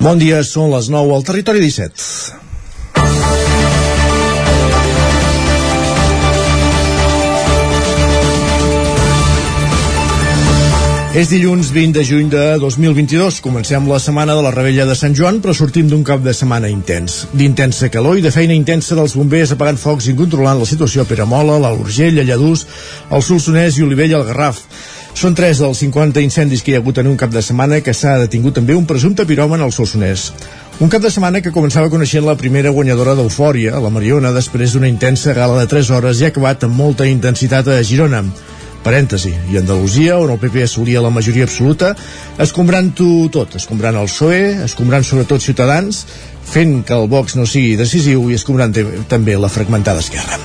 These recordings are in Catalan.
Bon dia, són les 9 al Territori 17. És dilluns 20 de juny de 2022. Comencem la setmana de la Rebella de Sant Joan, però sortim d'un cap de setmana intens. D'intensa calor i de feina intensa dels bombers apagant focs i controlant la situació a Peramola, l'Alt Urgell, a Lladús, al Solsonès i Olivella al Garraf. Són tres dels 50 incendis que hi ha hagut en un cap de setmana que s'ha detingut també un presumpte piròman al Solsonès. Un cap de setmana que començava coneixent la primera guanyadora d'Eufòria, la Mariona, després d'una intensa gala de 3 hores i ha acabat amb molta intensitat a Girona parèntesi, i Andalusia, on el PP assolia la majoria absoluta, escombrant-ho tot, escombrant el PSOE, escombrant sobretot Ciutadans, fent que el Vox no sigui decisiu i escombrant també la fragmentada esquerra.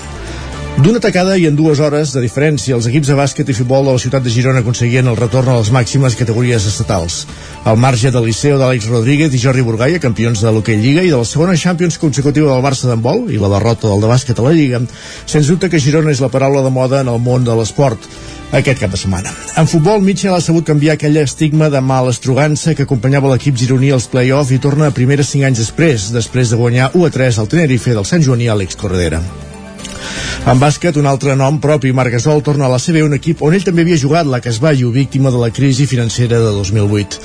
D'una tacada i en dues hores de diferència, els equips de bàsquet i futbol de la ciutat de Girona aconseguien el retorn a les màximes categories estatals. Al marge del Liceu d'Àlex Rodríguez i Jordi Burgaia, campions de l'Hockey Lliga i de la segona Champions consecutiva del Barça d'handbol i la derrota del de bàsquet a la Lliga, sens dubte que Girona és la paraula de moda en el món de l'esport aquest cap de setmana. En futbol, Mitchell ha sabut canviar aquell estigma de mal estrugança que acompanyava l'equip gironí als play-off i torna a primera cinc anys després, després de guanyar 1 a 3 al Tenerife del Sant Joaní Àlex Corredera. En bàsquet, un altre nom propi, Marc Gasol, torna a la CB, un equip on ell també havia jugat, la Casballo, víctima de la crisi financera de 2008.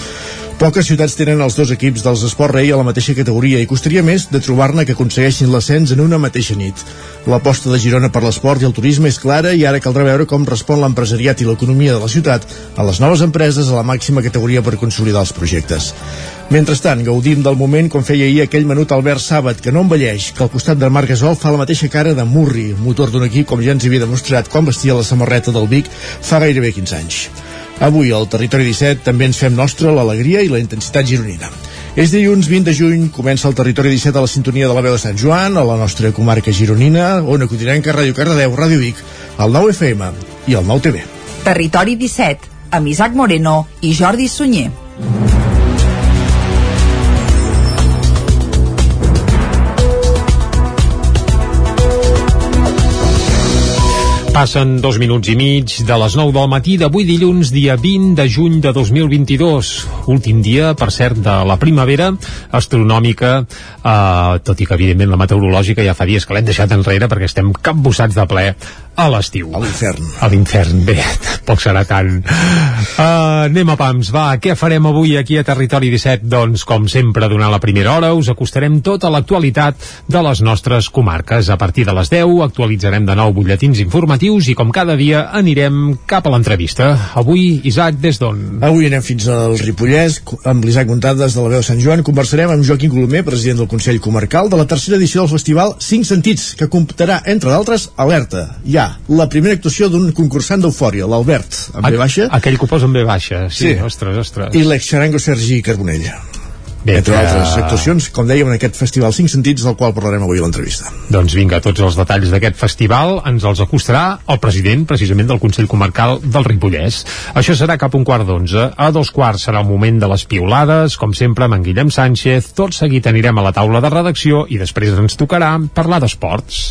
Poques ciutats tenen els dos equips dels Esport Rei a la mateixa categoria i costaria més de trobar-ne que aconsegueixin l'ascens en una mateixa nit. L'aposta de Girona per l'esport i el turisme és clara i ara caldrà veure com respon l'empresariat i l'economia de la ciutat a les noves empreses a la màxima categoria per consolidar els projectes. Mentrestant, gaudim del moment com feia ahir aquell menut Albert Sàbat, que no envelleix, que al costat del Marc Gasol fa la mateixa cara de Murri, motor d'un equip com ja ens havia demostrat quan vestia la samarreta del Vic fa gairebé 15 anys. Avui al Territori 17 també ens fem nostra l'alegria i la intensitat gironina. És dilluns 20 de juny, comença el Territori 17 a la sintonia de la veu de Sant Joan, a la nostra comarca gironina, on acudirem que Ràdio Cardedeu, Ràdio Vic, el 9 FM i el 9 TV. Territori 17, amb Isaac Moreno i Jordi Sunyer. Passen dos minuts i mig de les 9 del matí d'avui dilluns, dia 20 de juny de 2022. Últim dia, per cert, de la primavera astronòmica, eh, tot i que, evidentment, la meteorològica ja fa dies que l'hem deixat enrere perquè estem capbussats de ple a l'estiu. A l'infern. A l'infern, bé, poc serà tant. Uh, anem a pams, va, què farem avui aquí a Territori 17? Doncs, com sempre, durant la primera hora us acostarem tota l'actualitat de les nostres comarques. A partir de les 10 actualitzarem de nou butlletins informatius i, com cada dia, anirem cap a l'entrevista. Avui, Isaac, des d'on? Avui anem fins al Ripollès, amb l'Isaac Montades de la veu Sant Joan. Conversarem amb Joaquim Colomer, president del Consell Comarcal, de la tercera edició del festival Cinc Sentits, que comptarà, entre d'altres, Alerta. Ja, la primera actuació d'un concursant d'Eufòria, l'Albert, amb B baixa. Aquell que ho posa amb B baixa, sí, sí. ostres, ostres. I l'ex-xarango Sergi Carbonell. Bé, entre que... altres actuacions, com dèiem, en aquest festival Cinc Sentits, del qual parlarem avui a l'entrevista. Doncs vinga, tots els detalls d'aquest festival ens els acostarà el president, precisament, del Consell Comarcal del Ripollès. Això serà cap un quart d'onze. A dos quarts serà el moment de les piulades, com sempre, amb en Guillem Sánchez. Tot seguit anirem a la taula de redacció i després ens tocarà parlar d'esports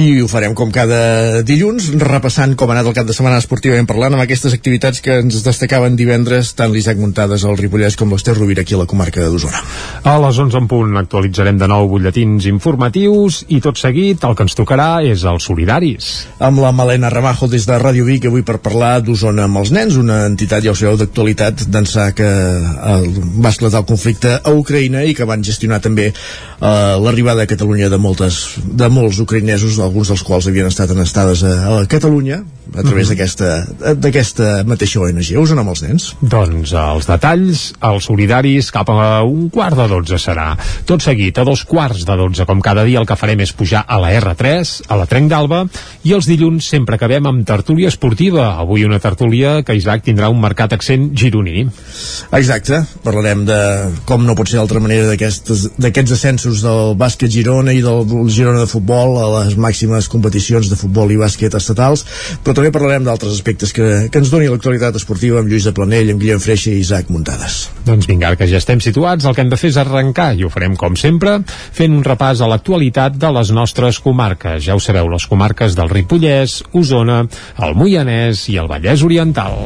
i ho farem com cada dilluns repassant com ha anat el cap de setmana esportivament parlant amb aquestes activitats que ens destacaven divendres tant l'Isaac Muntades al Ripollès com l'Ester Rovira aquí a la comarca de d'Osona. A les 11 en punt actualitzarem de nou butlletins informatius i tot seguit el que ens tocarà és els solidaris. Amb la Malena Ramajo des de Ràdio Vic avui per parlar d'Osona amb els nens una entitat, ja ho sabeu, d'actualitat d'ençà que el, va esclatar el conflicte a Ucraïna i que van gestionar també eh, l'arribada a Catalunya de, moltes, de molts ucraïnesos alguns dels quals havien estat en estades a, a Catalunya a través mm -hmm. d'aquesta mateixa ONG. Us amb els nens? Doncs els detalls, els solidaris, cap a un quart de dotze serà. Tot seguit, a dos quarts de dotze, com cada dia, el que farem és pujar a la R3, a la Trenc d'Alba, i els dilluns sempre acabem amb tertúlia esportiva. Avui una tertúlia que Isaac tindrà un marcat accent gironí. Exacte, parlarem de com no pot ser d'altra manera d'aquests ascensos del bàsquet Girona i del Girona de futbol a les màximes competicions de futbol i bàsquet estatals, però també parlarem d'altres aspectes que, que ens doni l'actualitat esportiva amb Lluís de Planell, amb Guillem Freixa i Isaac Muntades. Doncs vinga, que ja estem situats, el que hem de fer és arrencar, i ho farem com sempre, fent un repàs a l'actualitat de les nostres comarques. Ja ho sabeu, les comarques del Ripollès, Osona, el Moianès i el Vallès Oriental.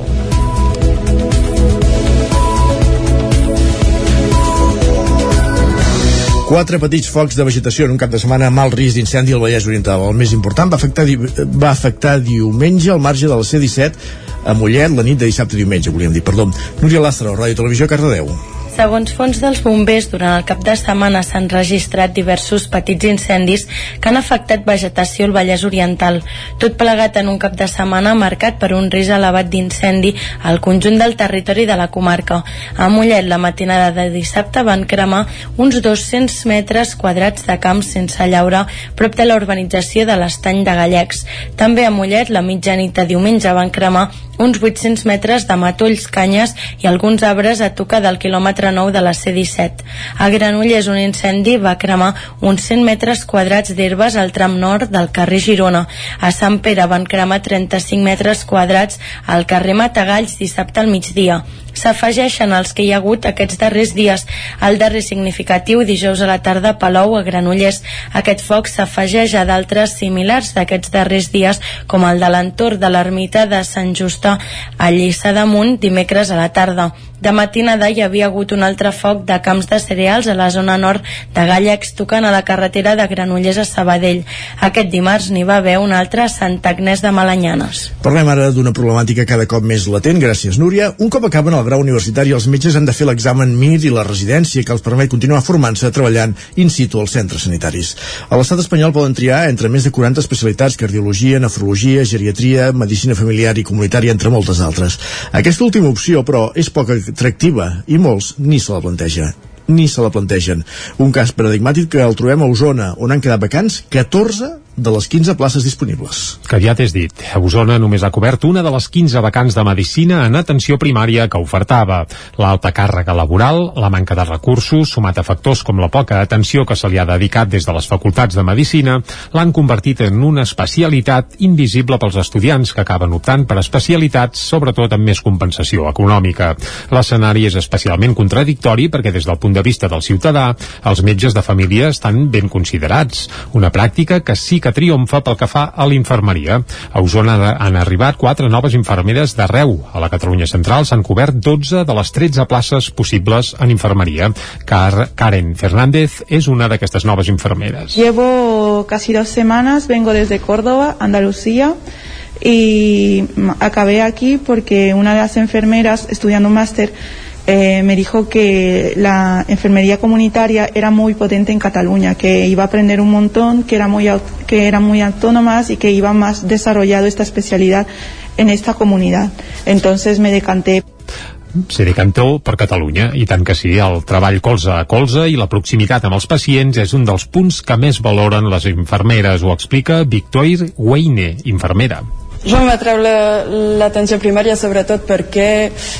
Quatre petits focs de vegetació en un cap de setmana amb alt risc d'incendi al Vallès Oriental. El més important va afectar, va afectar diumenge al marge de la C-17 a Mollet la nit de dissabte diumenge, volíem dir, perdó. Núria Lastra, Ràdio Televisió, Cardedeu. Segons fons dels bombers, durant el cap de setmana s'han registrat diversos petits incendis que han afectat vegetació al Vallès Oriental. Tot plegat en un cap de setmana marcat per un risc elevat d'incendi al conjunt del territori de la comarca. A Mollet, la matinada de dissabte van cremar uns 200 metres quadrats de camps sense llaure prop de la urbanització de l'estany de Gallecs. També a Mollet, la mitjanit de diumenge van cremar uns 800 metres de matolls, canyes i alguns arbres a tocar del quilòmetre quilòmetre 9 de la C-17. A Granollers un incendi va cremar uns 100 metres quadrats d'herbes al tram nord del carrer Girona. A Sant Pere van cremar 35 metres quadrats al carrer Matagalls dissabte al migdia s'afegeixen els que hi ha hagut aquests darrers dies. El darrer significatiu, dijous a la tarda, a a Granollers. Aquest foc s'afegeix a d'altres similars d'aquests darrers dies, com el de l'entorn de l'ermita de Sant Justa a Lliçà d'Amunt, dimecres a la tarda. De matinada hi havia hagut un altre foc de camps de cereals a la zona nord de Gallecs tocant a la carretera de Granollers a Sabadell. Aquest dimarts n'hi va haver un altre a Sant Agnès de Malanyanes. Parlem ara d'una problemàtica cada cop més latent, gràcies Núria. Un cop acaben el grau universitari, els metges han de fer l'examen MIR i la residència que els permet continuar formant-se treballant in situ als centres sanitaris. A l'estat espanyol poden triar entre més de 40 especialitats, cardiologia, nefrologia, geriatria, medicina familiar i comunitària, entre moltes altres. Aquesta última opció, però, és poc atractiva i molts ni se la planteja ni se la plantegen. Un cas paradigmàtic que el trobem a Osona, on han quedat vacants 14 de les 15 places disponibles. Que ja t'has dit, a Osona només ha cobert una de les 15 vacants de Medicina en atenció primària que ofertava. L'alta càrrega laboral, la manca de recursos, sumat a factors com la poca atenció que se li ha dedicat des de les facultats de Medicina, l'han convertit en una especialitat invisible pels estudiants que acaben optant per especialitats, sobretot amb més compensació econòmica. L'escenari és especialment contradictori perquè des del punt de vista del ciutadà, els metges de família estan ben considerats, una pràctica que sí que triomfa pel que fa a l'infermeria. A Osona han arribat quatre noves infermeres d'arreu. A la Catalunya Central s'han cobert 12 de les 13 places possibles en infermeria. Car Karen Fernández és una d'aquestes noves infermeres. Llevo casi dos semanas, vengo desde Córdoba, Andalucía, y acabé aquí porque una de las enfermeras estudiando un máster eh, me dijo que la enfermería comunitaria era muy potente en Cataluña, que iba a aprender un montón, que era muy, que era muy autónomas y que iba más desarrollado esta especialidad en esta comunidad. Entonces me decanté se decantó per Catalunya, i tant que sí, el treball colze a colze i la proximitat amb els pacients és un dels punts que més valoren les infermeres, ho explica Victoire Weine, infermera. Jo m'atreu l'atenció la, primària sobretot perquè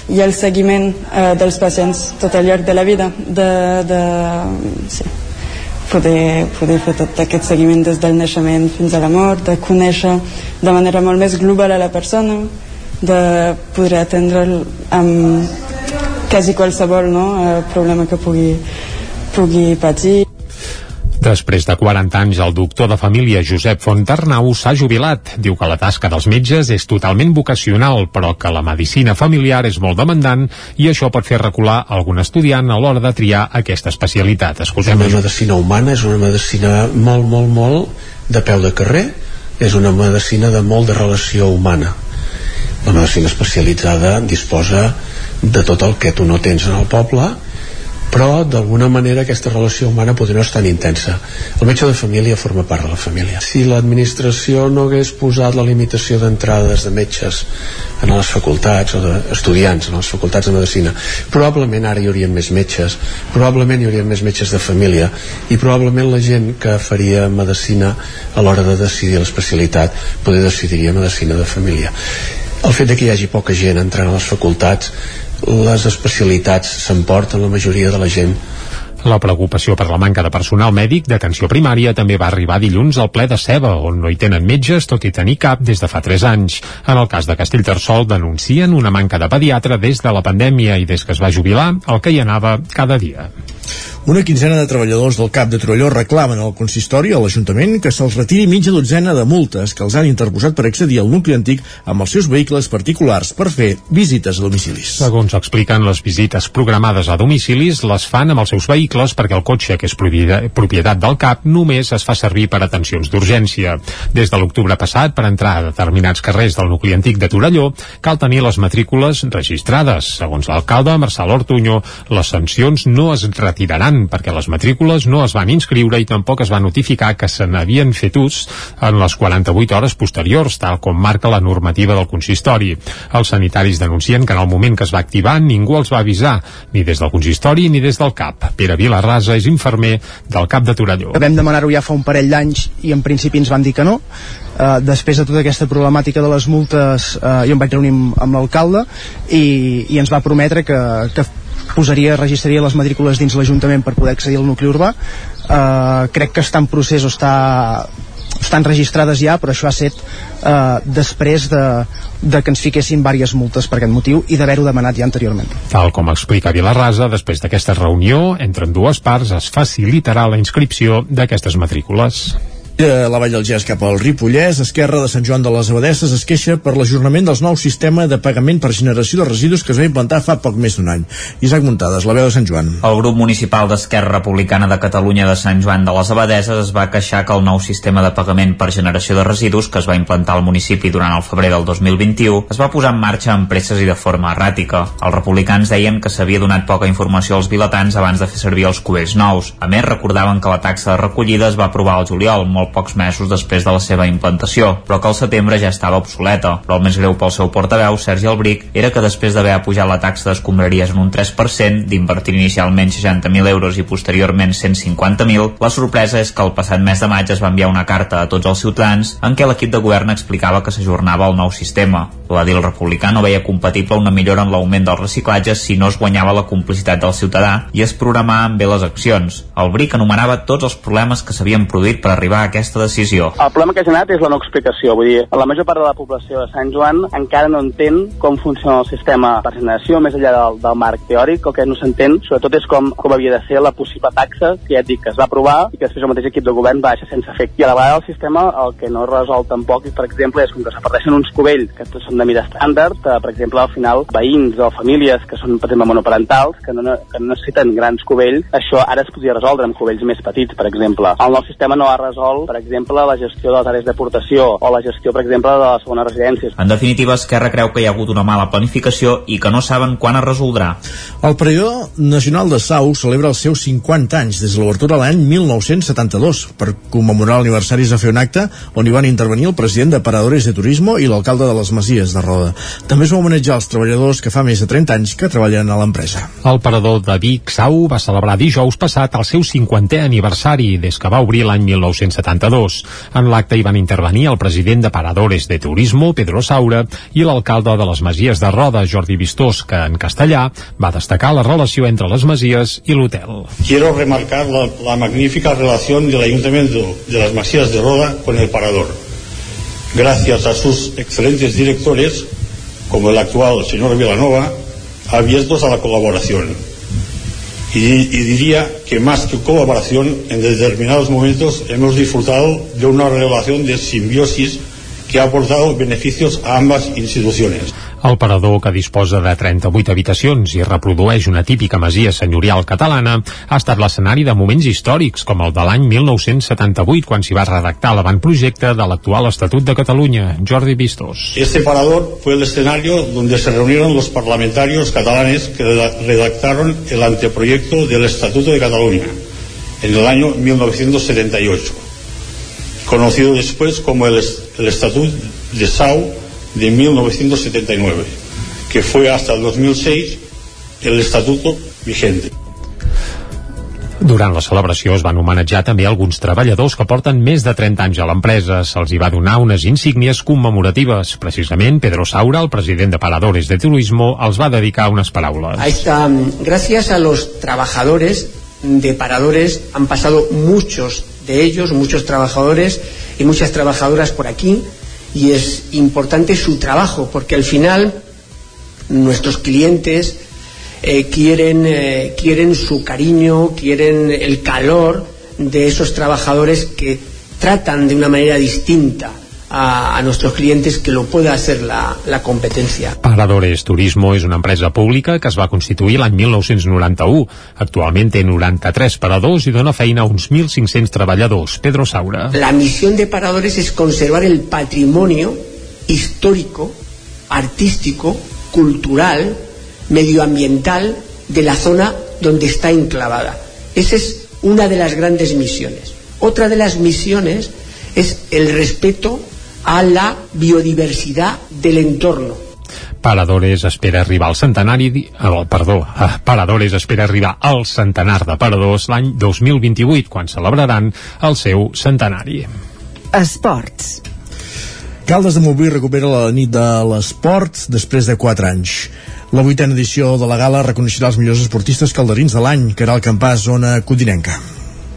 hi ha el seguiment eh, dels pacients tot al llarg de la vida de, de, sí, poder, poder fer tot aquest seguiment des del naixement fins a la mort, de conèixer de manera molt més global a la persona, de poder atendre'l amb quasi qualsevol no, eh, problema que pugui, pugui patir. Després de 40 anys, el doctor de família Josep Fontarnau s'ha jubilat. Diu que la tasca dels metges és totalment vocacional, però que la medicina familiar és molt demandant i això pot fer recular algun estudiant a l'hora de triar aquesta especialitat. Escoltem una medicina humana, és una medicina molt, molt, molt de peu de carrer, és una medicina de molt de relació humana. La medicina especialitzada disposa de tot el que tu no tens en el poble, però d'alguna manera aquesta relació humana potser no és tan intensa. El metge de família forma part de la família. Si l'administració no hagués posat la limitació d'entrades de metges en les facultats o d'estudiants en les facultats de medicina probablement ara hi haurien més metges probablement hi haurien més metges de família i probablement la gent que faria medicina a l'hora de decidir l'especialitat poder decidiria medicina de família. El fet de que hi hagi poca gent entrant a les facultats les especialitats s'emporten la majoria de la gent la preocupació per la manca de personal mèdic d'atenció primària també va arribar dilluns al ple de Ceba, on no hi tenen metges, tot i tenir cap des de fa 3 anys. En el cas de Castellterçol denuncien una manca de pediatre des de la pandèmia i des que es va jubilar, el que hi anava cada dia. Una quinzena de treballadors del CAP de Torelló reclamen al consistori, a l'Ajuntament, que se'ls retiri mitja dotzena de multes que els han interposat per accedir al nucli antic amb els seus vehicles particulars per fer visites a domicilis. Segons expliquen, les visites programades a domicilis les fan amb els seus vehicles perquè el cotxe, que és propietat del CAP, només es fa servir per atencions d'urgència. Des de l'octubre passat, per entrar a determinats carrers del nucli antic de Torelló, cal tenir les matrícules registrades. Segons l'alcalde, Marçal Ortuño, les sancions no es retiraran perquè les matrícules no es van inscriure i tampoc es va notificar que se n'havien fet ús en les 48 hores posteriors, tal com marca la normativa del consistori. Els sanitaris denuncien que en el moment que es va activar ningú els va avisar, ni des del consistori ni des del CAP. Pere Vilarrasa és infermer del CAP de Torelló. Vam demanar-ho ja fa un parell d'anys i en principi ens van dir que no. Uh, després de tota aquesta problemàtica de les multes uh, jo em vaig reunir amb, amb l'alcalde i, i ens va prometre que, que posaria, registraria les matrícules dins l'Ajuntament per poder accedir al nucli urbà uh, crec que està en procés o està estan registrades ja, però això ha set eh, després de, de que ens fiquessin diverses multes per aquest motiu i d'haver-ho demanat ja anteriorment. Tal com explica Vilarrasa, després d'aquesta reunió, entre dues parts es facilitarà la inscripció d'aquestes matrícules. De la Vall del Gès cap al Ripollès, Esquerra de Sant Joan de les Abadesses es queixa per l'ajornament dels nous sistema de pagament per generació de residus que es va implantar fa poc més d'un any. Isaac Muntades, la veu de Sant Joan. El grup municipal d'Esquerra Republicana de Catalunya de Sant Joan de les Abadeses es va queixar que el nou sistema de pagament per generació de residus que es va implantar al municipi durant el febrer del 2021 es va posar en marxa amb presses i de forma erràtica. Els republicans deien que s'havia donat poca informació als vilatans abans de fer servir els cubells nous. A més, recordaven que la taxa de recollida es va aprovar al juliol, molt pocs mesos després de la seva implantació, però que al setembre ja estava obsoleta. Però el més greu pel seu portaveu, Sergi Albric, era que després d'haver apujat la taxa d'escombraries en un 3%, d'invertir inicialment 60.000 euros i posteriorment 150.000, la sorpresa és que el passat mes de maig es va enviar una carta a tots els ciutadans en què l'equip de govern explicava que s'ajornava el nou sistema. L'edil republicà no veia compatible una millora en l'augment del reciclatge si no es guanyava la complicitat del ciutadà i es programaven bé les accions. El BRIC enumerava tots els problemes que s'havien produït per arribar a aquesta decisió. El problema que ha generat és la no explicació. Vull dir, la major part de la població de Sant Joan encara no entén com funciona el sistema per generació, més enllà del, del marc teòric. El que no s'entén, sobretot, és com, com havia de ser la possible taxa, que ja et dic que es va aprovar i que després el mateix equip de govern va deixar sense efecte. I a la vegada el sistema el que no resol tampoc, per exemple, és com que s'aparteixen uns cubells que són de mida estàndard, que, per exemple, al final, veïns o famílies que són, per exemple, monoparentals, que no, que no necessiten grans cubells, això ara es podria resoldre amb cubells més petits, per exemple. El nou sistema no ha resolt, per exemple, la gestió de les àrees d'aportació o la gestió, per exemple, de les segones residències. En definitiva, Esquerra creu que hi ha hagut una mala planificació i que no saben quan es resoldrà. El període nacional de Sau celebra els seus 50 anys des de l'obertura l'any 1972. Per commemorar l'aniversari es va fer un acte on hi van intervenir el president de Paradores de Turismo i l'alcalde de les Masies de Roda. També es va homenatjar els treballadors que fa més de 30 anys que treballen a l'empresa. El parador de Vic, Sau, va celebrar dijous passat el seu 50è aniversari des que va obrir l'any 1972. En l'acte hi van intervenir el president de Paradores de Turismo, Pedro Saura, i l'alcalde de les Masies de Roda, Jordi Vistós, que en castellà va destacar la relació entre les Masies i l'hotel. Quiero remarcar la, la magnífica relación del Ayuntamiento de las Masías de Roda con el Parador. Gracias a sus excelentes directores, como el actual señor Villanova, abiertos a la colaboración. Y, diría que más que colaboración, en determinados momentos hemos disfrutado de una relación de simbiosis que ha aportado beneficios a ambas instituciones. El parador, que disposa de 38 habitacions i reprodueix una típica masia senyorial catalana, ha estat l'escenari de moments històrics, com el de l'any 1978, quan s'hi va redactar l'avantprojecte de l'actual Estatut de Catalunya, Jordi Vistos. Este parador fue el escenario donde se reunieron los parlamentarios catalanes que redactaron el anteproyecto del Estatuto de Cataluña en el año 1978, conocido después como el, el Estatut de Sau de 1979, que fue hasta el 2006 el estatuto vigente. Durant la celebració es van homenatjar també alguns treballadors que porten més de 30 anys a l'empresa. Se'ls hi va donar unes insígnies commemoratives. Precisament, Pedro Saura, el president de Paradores de Turismo, els va dedicar unes paraules. Esta, gracias a los trabajadores de Paradores han pasado muchos de ellos, muchos trabajadores y muchas trabajadoras por aquí, y es importante su trabajo porque al final nuestros clientes eh, quieren, eh, quieren su cariño, quieren el calor de esos trabajadores que tratan de una manera distinta a, a nuestros clientes que lo pueda hacer la, la competencia. Paradores Turismo és una empresa pública que es va constituir l'any 1991. Actualment té 93 paradors i dona feina a uns 1.500 treballadors. Pedro Saura. La misión de Paradores es conservar el patrimonio histórico, artístico, cultural, medioambiental de la zona donde está enclavada. Esa es una de las grandes misiones. Otra de las misiones es el respeto a la biodiversidad del entorno. Paradores espera arribar al centenari... Oh, perdó, ah, Paradores espera arribar al centenar de paradors l'any 2028, quan celebraran el seu centenari. Esports. Caldes de Montbui recupera la nit de l'esport després de 4 anys. La vuitena edició de la gala reconeixerà els millors esportistes calderins de l'any, que era el campàs zona codinenca.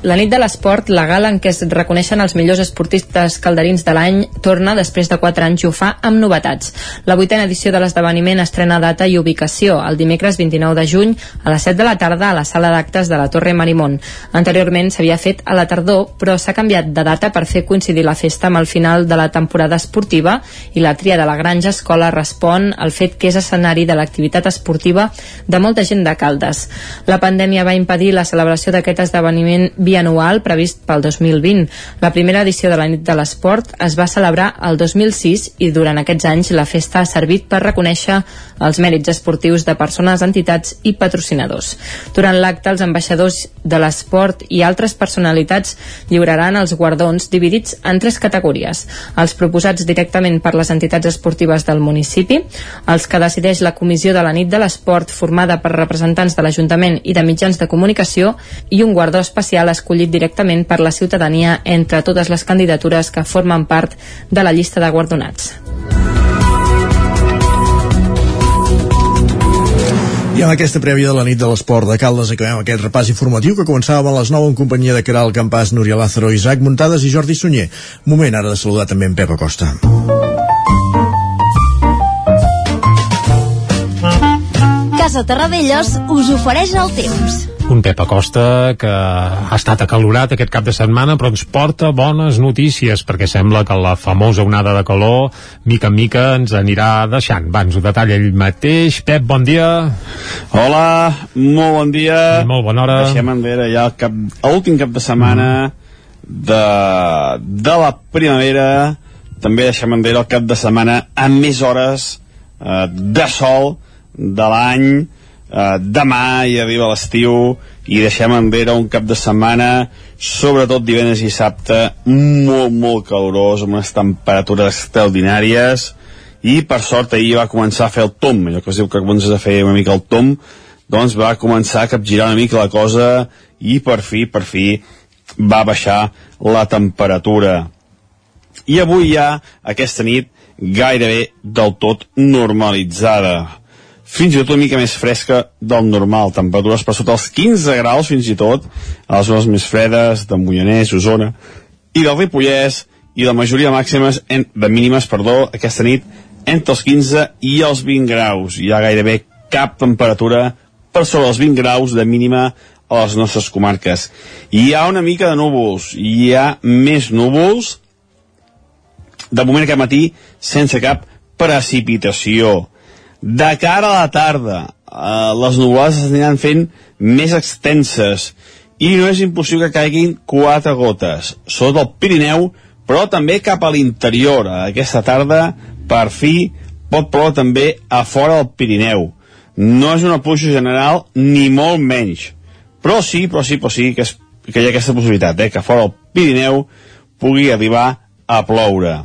La nit de l'esport, la gala en què es reconeixen els millors esportistes calderins de l'any, torna després de 4 anys i ho fa amb novetats. La vuitena edició de l'esdeveniment estrena data i ubicació, el dimecres 29 de juny a les 7 de la tarda a la sala d'actes de la Torre Marimón. Anteriorment s'havia fet a la tardor, però s'ha canviat de data per fer coincidir la festa amb el final de la temporada esportiva i la tria de la Granja Escola respon al fet que és escenari de l'activitat esportiva de molta gent de Caldes. La pandèmia va impedir la celebració d'aquest esdeveniment bianual previst pel 2020. La primera edició de la nit de l'esport es va celebrar el 2006 i durant aquests anys la festa ha servit per reconèixer els mèrits esportius de persones, entitats i patrocinadors. Durant l'acte, els ambaixadors de l'esport i altres personalitats lliuraran els guardons dividits en tres categories. Els proposats directament per les entitats esportives del municipi, els que decideix la comissió de la nit de l'esport formada per representants de l'Ajuntament i de mitjans de comunicació i un guardó especial escollit directament per la ciutadania entre totes les candidatures que formen part de la llista de guardonats. I amb aquesta prèvia de la nit de l'esport de Caldes acabem aquest repàs informatiu que començava a les 9 en companyia de Caral Campàs, Núria Lázaro, Isaac Muntades i Jordi Sunyer. Moment ara de saludar també en Pep Acosta. Casa Terradellos us ofereix el temps. Un Pep Acosta que ha estat acalorat aquest cap de setmana però ens porta bones notícies perquè sembla que la famosa onada de calor mica en mica ens anirà deixant. Va, ens ho detalla ell mateix. Pep, bon dia. Hola, molt bon dia. I molt bona hora. Deixem enrere ja el cap, l'últim cap de setmana de, de la primavera. També deixem enrere el cap de setmana amb més hores eh, de sol de l'any. Eh, demà hi arriba l'estiu i deixem enrere un cap de setmana sobretot divendres i dissabte molt, molt calorós amb unes temperatures extraordinàries. I per sort ahir va començar a fer el tom allò que es diu que comences a fer una mica el tom doncs va començar a capgirar una mica la cosa i per fi, per fi va baixar la temperatura. I avui ja aquesta nit gairebé del tot normalitzada fins i tot una mica més fresca del normal, temperatures per sota els 15 graus fins i tot, a les zones més fredes de Mollanès, Osona i del Ripollès, i la majoria màximes en, de mínimes, perdó, aquesta nit entre els 15 i els 20 graus. Hi ha gairebé cap temperatura per sobre els 20 graus de mínima a les nostres comarques. Hi ha una mica de núvols, hi ha més núvols, de moment aquest matí sense cap precipitació de cara a la tarda, eh, les nuvolades s'aniran fent més extenses i no és impossible que caiguin quatre gotes, sota el Pirineu, però també cap a l'interior. Aquesta tarda, per fi, pot ploure també a fora del Pirineu. No és una pluja general, ni molt menys. Però sí, però sí, però sí que, és, que hi ha aquesta possibilitat, eh, que fora del Pirineu pugui arribar a ploure.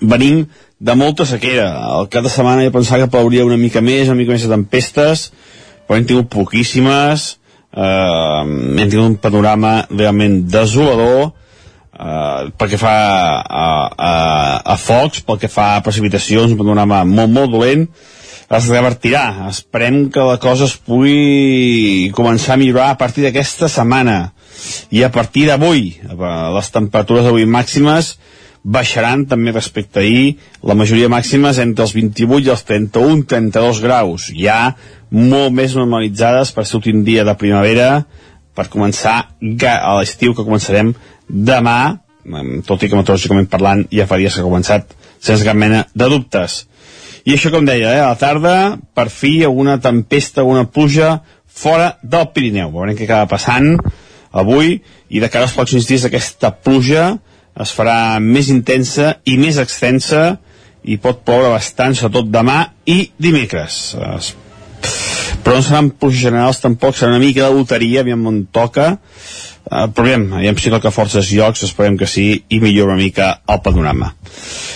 Venim de molta sequera. El cap de setmana ja pensava que plauria una mica més, una mica més de tempestes, però hem tingut poquíssimes, eh, hem tingut un panorama realment desolador, eh, pel que fa a, a, a focs, pel que fa a precipitacions, un panorama molt, molt dolent, es revertirà. Esperem que la cosa es pugui començar a millorar a partir d'aquesta setmana i a partir d'avui. Les temperatures d'avui màximes baixaran també respecte ahir, la majoria màxima és entre els 28 i els 31-32 graus, ja molt més normalitzades per ser últim dia de primavera, per començar a l'estiu que començarem demà, tot i que meteorològicament parlant ja fa dies que ha començat sense cap mena de dubtes. I això, com deia, eh, a la tarda, per fi, alguna tempesta, alguna pluja fora del Pirineu. Veurem què acaba passant avui i de cara als pròxims dies aquesta pluja es farà més intensa i més extensa i pot ploure bastant, sobretot demà i dimecres. Es... Però no seran pluges generals tampoc, serà una mica de loteria, aviam on toca, Uh, però aviam, aviam si toca forces llocs, esperem que sí, i millora una mica el panorama.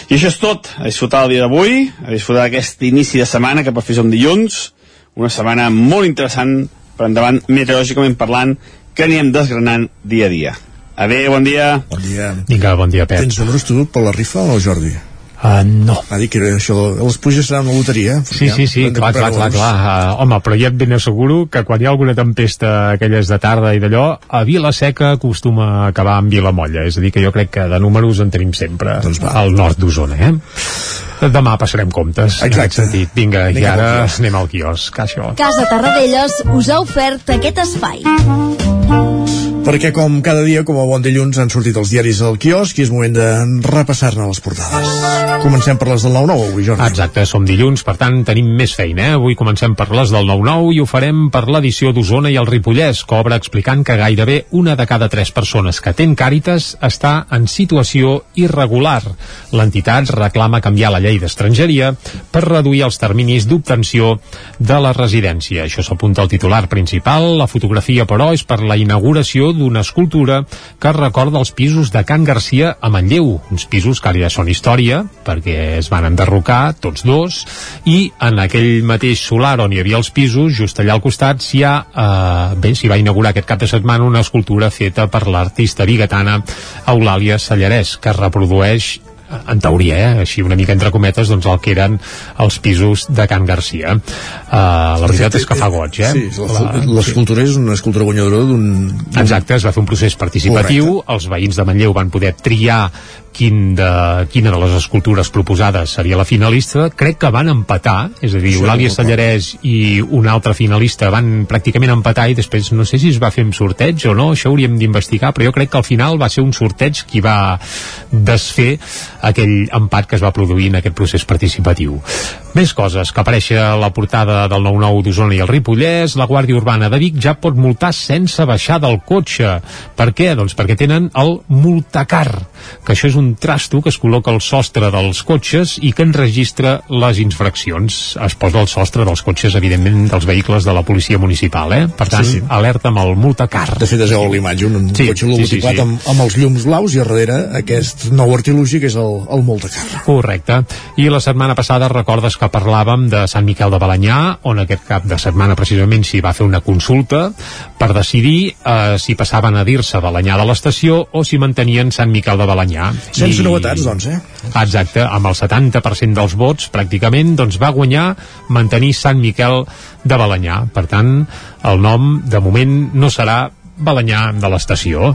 I això és tot, a disfrutar el dia d'avui, a disfrutar d'aquest inici de setmana que per fi som dilluns, una setmana molt interessant per endavant, meteorològicament parlant, que anirem desgranant dia a dia. Adéu, bon dia. Bon dia. Vinga, bon dia, Pep. Tens números tu per la rifa o Jordi? Uh, no. Va dir que això, les pluges seran una loteria. Sí, sí, sí, clar, clar, clar, clar. Uh, home, però ja et ben asseguro que quan hi ha alguna tempesta aquelles de tarda i d'allò, a Vila Seca acostuma a acabar amb Vilamolla, és a dir, que jo crec que de números en tenim sempre doncs al nord d'Osona, eh? Demà passarem comptes, Exacte. en aquest sentit. Vinga, Anem i ara anem al quiosc, això. Casa Tarradellas us ha ofert aquest espai. Perquè com cada dia, com a bon dilluns, han sortit els diaris al quiosc i és moment de repassar-ne les portades. Comencem per les del 9-9 avui, Jordi. Exacte, som dilluns, per tant tenim més feina. Eh? Avui comencem per les del 9-9 i ho farem per l'edició d'Osona i el Ripollès, que obre explicant que gairebé una de cada tres persones que ten Càritas està en situació irregular. L'entitat reclama canviar la llei d'estrangeria per reduir els terminis d'obtenció de la residència. Això s'apunta al titular principal. La fotografia, però, és per la inauguració d'una escultura que recorda els pisos de Can Garcia a Manlleu, uns pisos que ara ja són història, perquè es van enderrocar tots dos, i en aquell mateix solar on hi havia els pisos, just allà al costat, s'hi ha, eh, bé, s'hi va inaugurar aquest cap de setmana una escultura feta per l'artista bigatana Eulàlia Sallarès, que reprodueix en teoria, eh, així una mica entre cometes, doncs el que eren els pisos de Can Garcia. Uh, la veritat és que fa goig, eh? Sí, l'escultura és una escultura guanyadora d'un... Exacte, es va fer un procés participatiu, els veïns de Manlleu van poder triar quin de, quina de les escultures proposades seria la finalista, crec que van empatar, és a dir, Això Eulàlia Sallarès i un altre finalista van pràcticament empatar i després no sé si es va fer amb sorteig o no, això hauríem d'investigar, però jo crec que al final va ser un sorteig qui va desfer aquell empat que es va produir en aquest procés participatiu. Més coses que apareix a la portada del 9-9 d'Osona i el Ripollès, la Guàrdia Urbana de Vic ja pot multar sense baixar del cotxe. Per què? Doncs perquè tenen el multacar, que això és un trasto que es col·loca al sostre dels cotxes i que enregistra les infraccions. Es posa al sostre dels cotxes, evidentment, dels vehicles de la policia municipal, eh? Per tant, Sí, sí. alerta amb el multacar. De fet, es veu l'imatge, un, un Sí, cotxe sí, logotipat sí, sí. Amb, amb els llums blaus i a darrere aquest nou artilugi que és el, el Moltecar. Correcte. I la setmana passada recordes que parlàvem de Sant Miquel de Balanyà, on aquest cap de setmana precisament s'hi va fer una consulta per decidir eh, si passaven a dir-se Balanyà de l'estació o si mantenien Sant Miquel de Balanyà. Sense novetats, doncs, eh? Exacte, amb el 70% dels vots pràcticament doncs va guanyar mantenir Sant Miquel de Balanyà. Per tant, el nom de moment no serà Balanyà de l'estació.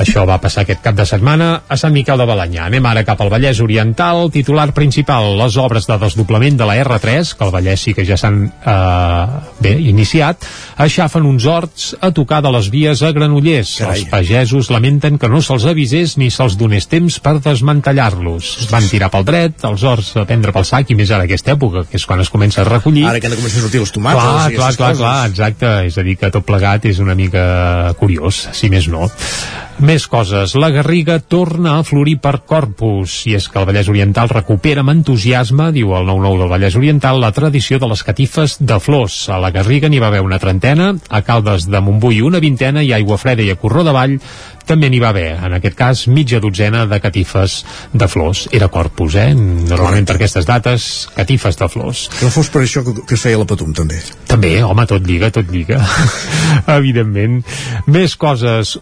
Això va passar aquest cap de setmana a Sant Miquel de Balanyà. Anem ara cap al Vallès Oriental. Titular principal, les obres de desdoblament de la R3, que al Vallès sí que ja s'han eh, bé iniciat, aixafen uns horts a tocar de les vies a Granollers. Carai. Els pagesos lamenten que no se'ls avisés ni se'ls donés temps per desmantellar-los. Van tirar pel dret, els horts a prendre pel sac, i més ara aquesta època, que és quan es comença a recollir. Ara que han de començar a sortir els tomates Clar, i clar, clar, coses. clar, exacte. És a dir, que tot plegat és una mica curiós, si més no. Més coses. La Garriga torna a florir per Corpus, i és que el Vallès Oriental recupera amb entusiasme, diu el 9-9 del Vallès Oriental, la tradició de les catifes de flors. A la Garriga n'hi va haver una trentena, a Caldes de Montbui una vintena i a Aigua Freda i a Corró de Vall també n'hi va haver, en aquest cas, mitja dotzena de catifes de flors. Era Corpus, eh? Normalment per aquestes dates, catifes de flors. Que no fos per això que, feia la Patum, també. També, home, tot lliga, tot lliga. Evidentment. Més coses.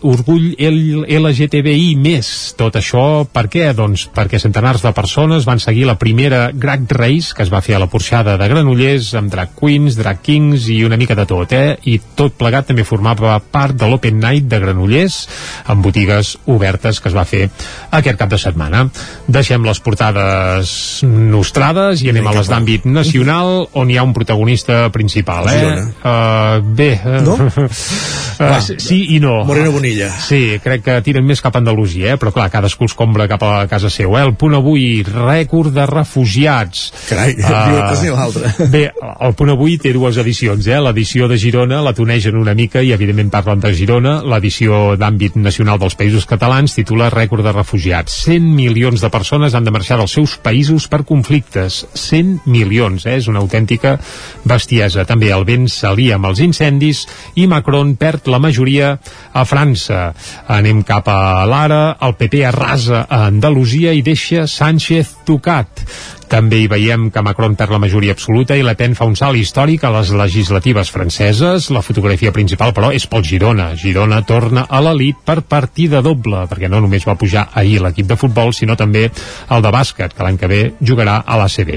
Orgull orgull LGTBI més. Tot això per què? Doncs perquè centenars de persones van seguir la primera Drag Race que es va fer a la Porxada de Granollers amb drag queens, drag kings i una mica de tot, eh? I tot plegat també formava part de l'Open Night de Granollers amb botigues obertes que es va fer aquest cap de setmana. Deixem les portades nostrades i anem a les d'àmbit nacional on hi ha un protagonista principal, eh? Uh, bé, uh, No? uh, sí i no. Moreno Bonilla. Sí, crec que tiren més cap a Andalusia, eh? però clar, cadascú els compra cap a casa seu. Eh? El punt avui, rècord de refugiats. Carai, ni una cosa ni l'altra. Bé, el punt avui té dues edicions, eh? L'edició de Girona la tonegen una mica i evidentment parlen de Girona. L'edició d'àmbit nacional dels països catalans titula Rècord de refugiats. 100 milions de persones han de marxar dels seus països per conflictes. 100 milions, eh? És una autèntica bestiesa. També el vent s'alia amb els incendis i Macron perd la majoria a França. Anem cap a l'ara, el PP arrasa a Andalusia i deixa Sánchez tocat. També hi veiem que Macron perd la majoria absoluta i Le Pen fa un salt històric a les legislatives franceses. La fotografia principal, però, és pel Girona. Girona torna a l'elit per partida doble, perquè no només va pujar ahir l'equip de futbol, sinó també el de bàsquet, que l'any que ve jugarà a l'ACB.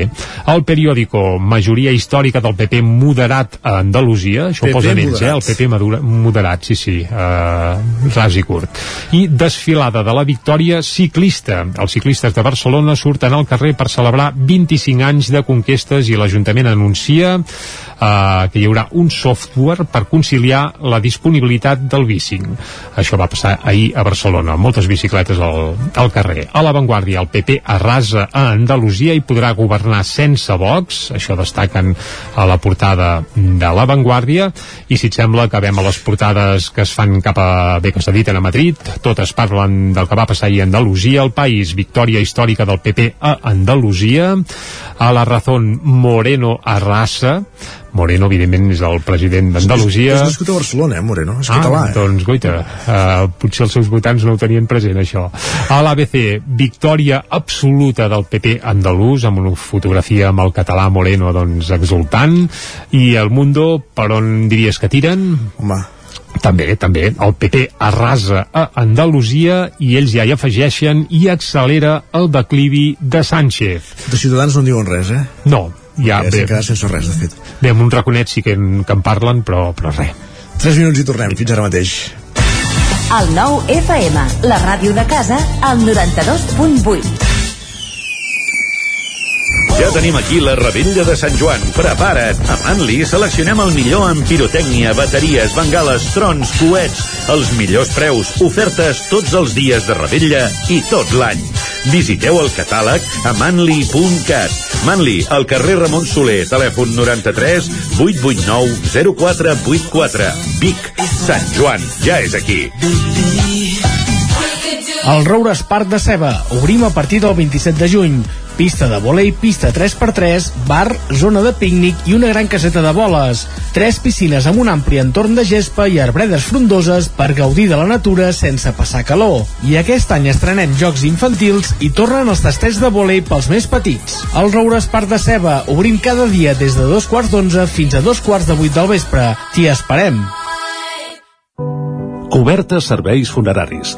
El periòdico, majoria històrica del PP moderat a Andalusia, això PP ho posen ells, eh? El PP madura, moderat, sí, sí, uh, ras i curt. I desfilada de la victòria ciclista. Els ciclistes de Barcelona surten al carrer per celebrar 25 anys de conquestes i l'Ajuntament anuncia uh, que hi haurà un software per conciliar la disponibilitat del bicing. Això va passar ahir a Barcelona, moltes bicicletes al, al carrer. A l'avantguàrdia, el PP arrasa a Andalusia i podrà governar sense Vox, això destaquen a la portada de l'avantguàrdia, i si et sembla acabem a les portades que es fan cap a, bé, que s'editen a Madrid, totes parlen del que va passar ahir a Andalusia, el país, victòria històrica del PP a Andalusia, a la Razón Moreno arrasa, Moreno, evidentment, és el president d'Andalusia. És nascut a Barcelona, eh, Moreno? És Ah, català, eh? doncs, goita, uh, potser els seus votants no ho tenien present, això. A l'ABC, victòria absoluta del PP andalús, amb una fotografia amb el català Moreno, doncs, exultant. I el Mundo, per on diries que tiren? Home, també, també, el PP arrasa a Andalusia i ells ja hi afegeixen i accelera el declivi de Sánchez. de Ciutadans no en diuen res, eh? No, ja, Ja bé, s'han quedat sense res, de fet. bé, amb un raconet sí que en, que en parlen, però, però res. 3 minuts i tornem, fins ara mateix. El nou FM, la ràdio de casa, al 92.8. Ja tenim aquí la rebella de Sant Joan. Prepara't! A Manli seleccionem el millor en pirotècnia, bateries, bengales, trons, coets, els millors preus, ofertes tots els dies de rebella i tot l'any. Visiteu el catàleg a manli.cat. Manli, al carrer Ramon Soler, telèfon 93 889 0484. Vic, Sant Joan, ja és aquí. El Roures Parc de Ceba. Obrim a partir del 27 de juny. Pista de volei, pista 3x3, bar, zona de pícnic i una gran caseta de boles. Tres piscines amb un ampli entorn de gespa i arbredes frondoses per gaudir de la natura sense passar calor. I aquest any estrenem jocs infantils i tornen els tastets de volei pels més petits. El Roures Parc de Ceba. Obrim cada dia des de dos quarts d'onze fins a dos quarts de vuit del vespre. T'hi esperem. Cobertes serveis funeraris.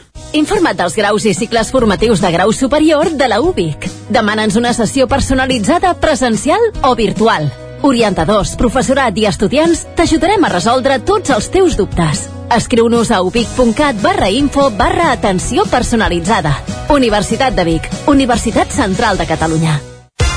Informa't dels graus i cicles formatius de grau superior de la UBIC. Demana'ns una sessió personalitzada, presencial o virtual. Orientadors, professorat i estudiants t'ajudarem a resoldre tots els teus dubtes. Escriu-nos a ubic.cat barra info barra atenció personalitzada. Universitat de Vic, Universitat Central de Catalunya.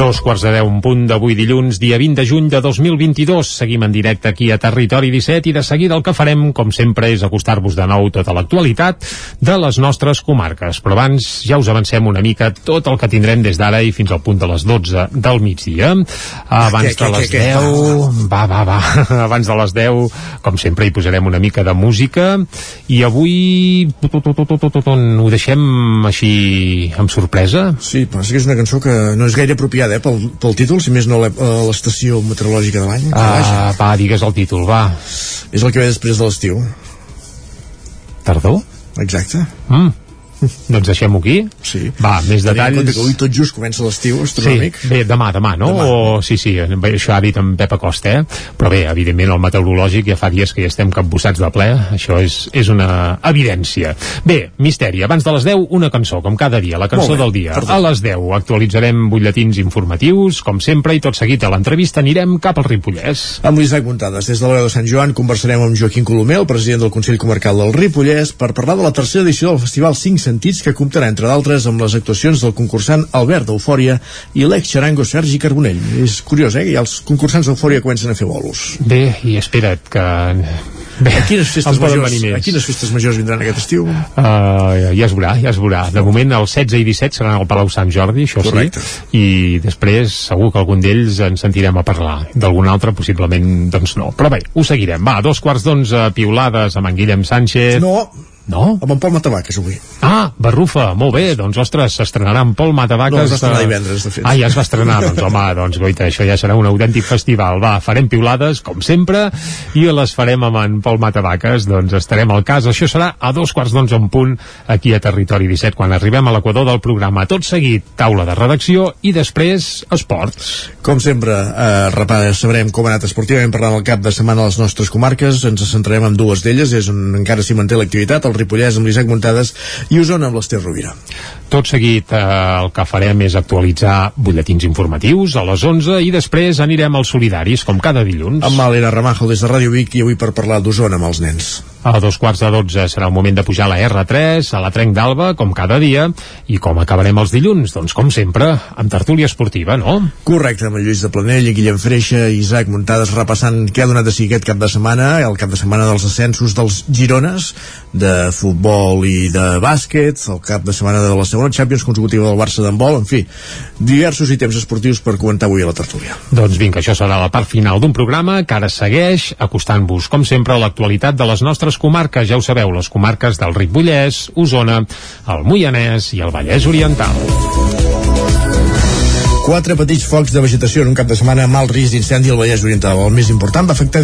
Dos quarts de deu, un punt d'avui dilluns, dia 20 de juny de 2022. Seguim en directe aquí a Territori 17 i de seguida el que farem, com sempre, és acostar-vos de nou tota l'actualitat de les nostres comarques. Però abans ja us avancem una mica tot el que tindrem des d'ara i fins al punt de les 12 del migdia. Abans de les què, què? 10... Va, va, va. Abans de les 10, com sempre, hi posarem una mica de música i avui ho deixem així amb sorpresa. Sí, passa que és una cançó que no és gaire apropiada eh, pel, pel títol, si més no a l'estació meteorològica de l'any. que vaja. Ah, va, digues el títol, va. És el que ve després de l'estiu. Tardor? Exacte. Mm. Doncs deixem-ho aquí. Sí. Va, més detalls. compte que avui tot just comença l'estiu Sí, astronòmic. bé, demà, demà, no? Demà. O, sí, sí, això ha dit en Pep Acosta, eh? Però bé, evidentment, el meteorològic ja fa dies que ja estem capbussats de ple, això és, és una evidència. Bé, misteri, abans de les 10, una cançó, com cada dia, la cançó bé, del dia. perfecte. A les 10 actualitzarem butlletins informatius, com sempre, i tot seguit a l'entrevista anirem cap al Ripollès. Amb l'Isaac Muntades, des de l'Hora de Sant Joan, conversarem amb Joaquim Colomer, el president del Consell Comarcal del Ripollès, per parlar de la tercera edició del Festival 5 Sentits, que comptarà, entre d'altres, amb les actuacions del concursant Albert d'Eufòria i l'ex-xarango Sergi Carbonell. És curiós, eh? ja els concursants d'Eufòria comencen a fer bolos. Bé, i espera't que... Bé, A quines festes, majors, a quines festes majors vindran aquest estiu? Uh, ja es veurà, ja es veurà. De moment el 16 i 17 seran al Palau Sant Jordi, això Correcte. sí, i després segur que algun d'ells ens sentirem a parlar. D'algun altre possiblement doncs no. Però bé, ho seguirem. Va, dos quarts d'onze piulades amb en Guillem Sánchez. No, No? amb en Pol Matavaques avui. Ah, Barrufa, molt bé, doncs ostres, s'estrenarà en Pol Matavaques. No, es va estrenar de- divendres, de fet. Ah, ja es va estrenar, doncs home, doncs goita, això ja serà un autèntic festival. Va, farem piulades, com sempre, i les farem amb en Pol Matavaques, doncs estarem al cas. Això serà a dos quarts d'onze en punt, aquí a Territori 17, quan arribem a l'equador del programa. Tot seguit, taula de redacció i després esports. Com sempre, eh, repara, sabrem com ha anat esportivament parlant el cap de setmana a les nostres comarques. Ens centrarem en dues d'elles, és on encara s'hi manté l'activitat, el Ripollès amb l'Isaac Muntades i Osona amb l'Ester Rovira. Tot seguit eh, el que farem és actualitzar butlletins informatius a les 11 i després anirem als solidaris, com cada dilluns. Amb Malena Ramajo des de Ràdio Vic i avui per parlar d'Osona amb els nens. A dos quarts de dotze serà el moment de pujar a la R3, a la Trenc d'Alba, com cada dia, i com acabarem els dilluns? Doncs com sempre, amb tertúlia esportiva, no? Correcte, amb el Lluís de Planell i Guillem Freixa i Isaac Muntades repassant què ha donat de si aquest cap de setmana, el cap de setmana dels ascensos dels Girones, de futbol i de bàsquet, el cap de setmana de la segona Champions consecutiva del Barça d'handbol, en fi, diversos ítems esportius per comentar avui a la tertúlia. Doncs vinga, això serà la part final d'un programa que ara segueix acostant-vos, com sempre, a l'actualitat de les nostres comarques. Ja ho sabeu, les comarques del Ripollès, Osona, el Moianès i el Vallès Oriental. Quatre petits focs de vegetació en un cap de setmana amb alt risc d'incendi al Vallès Oriental. El més important va afectar,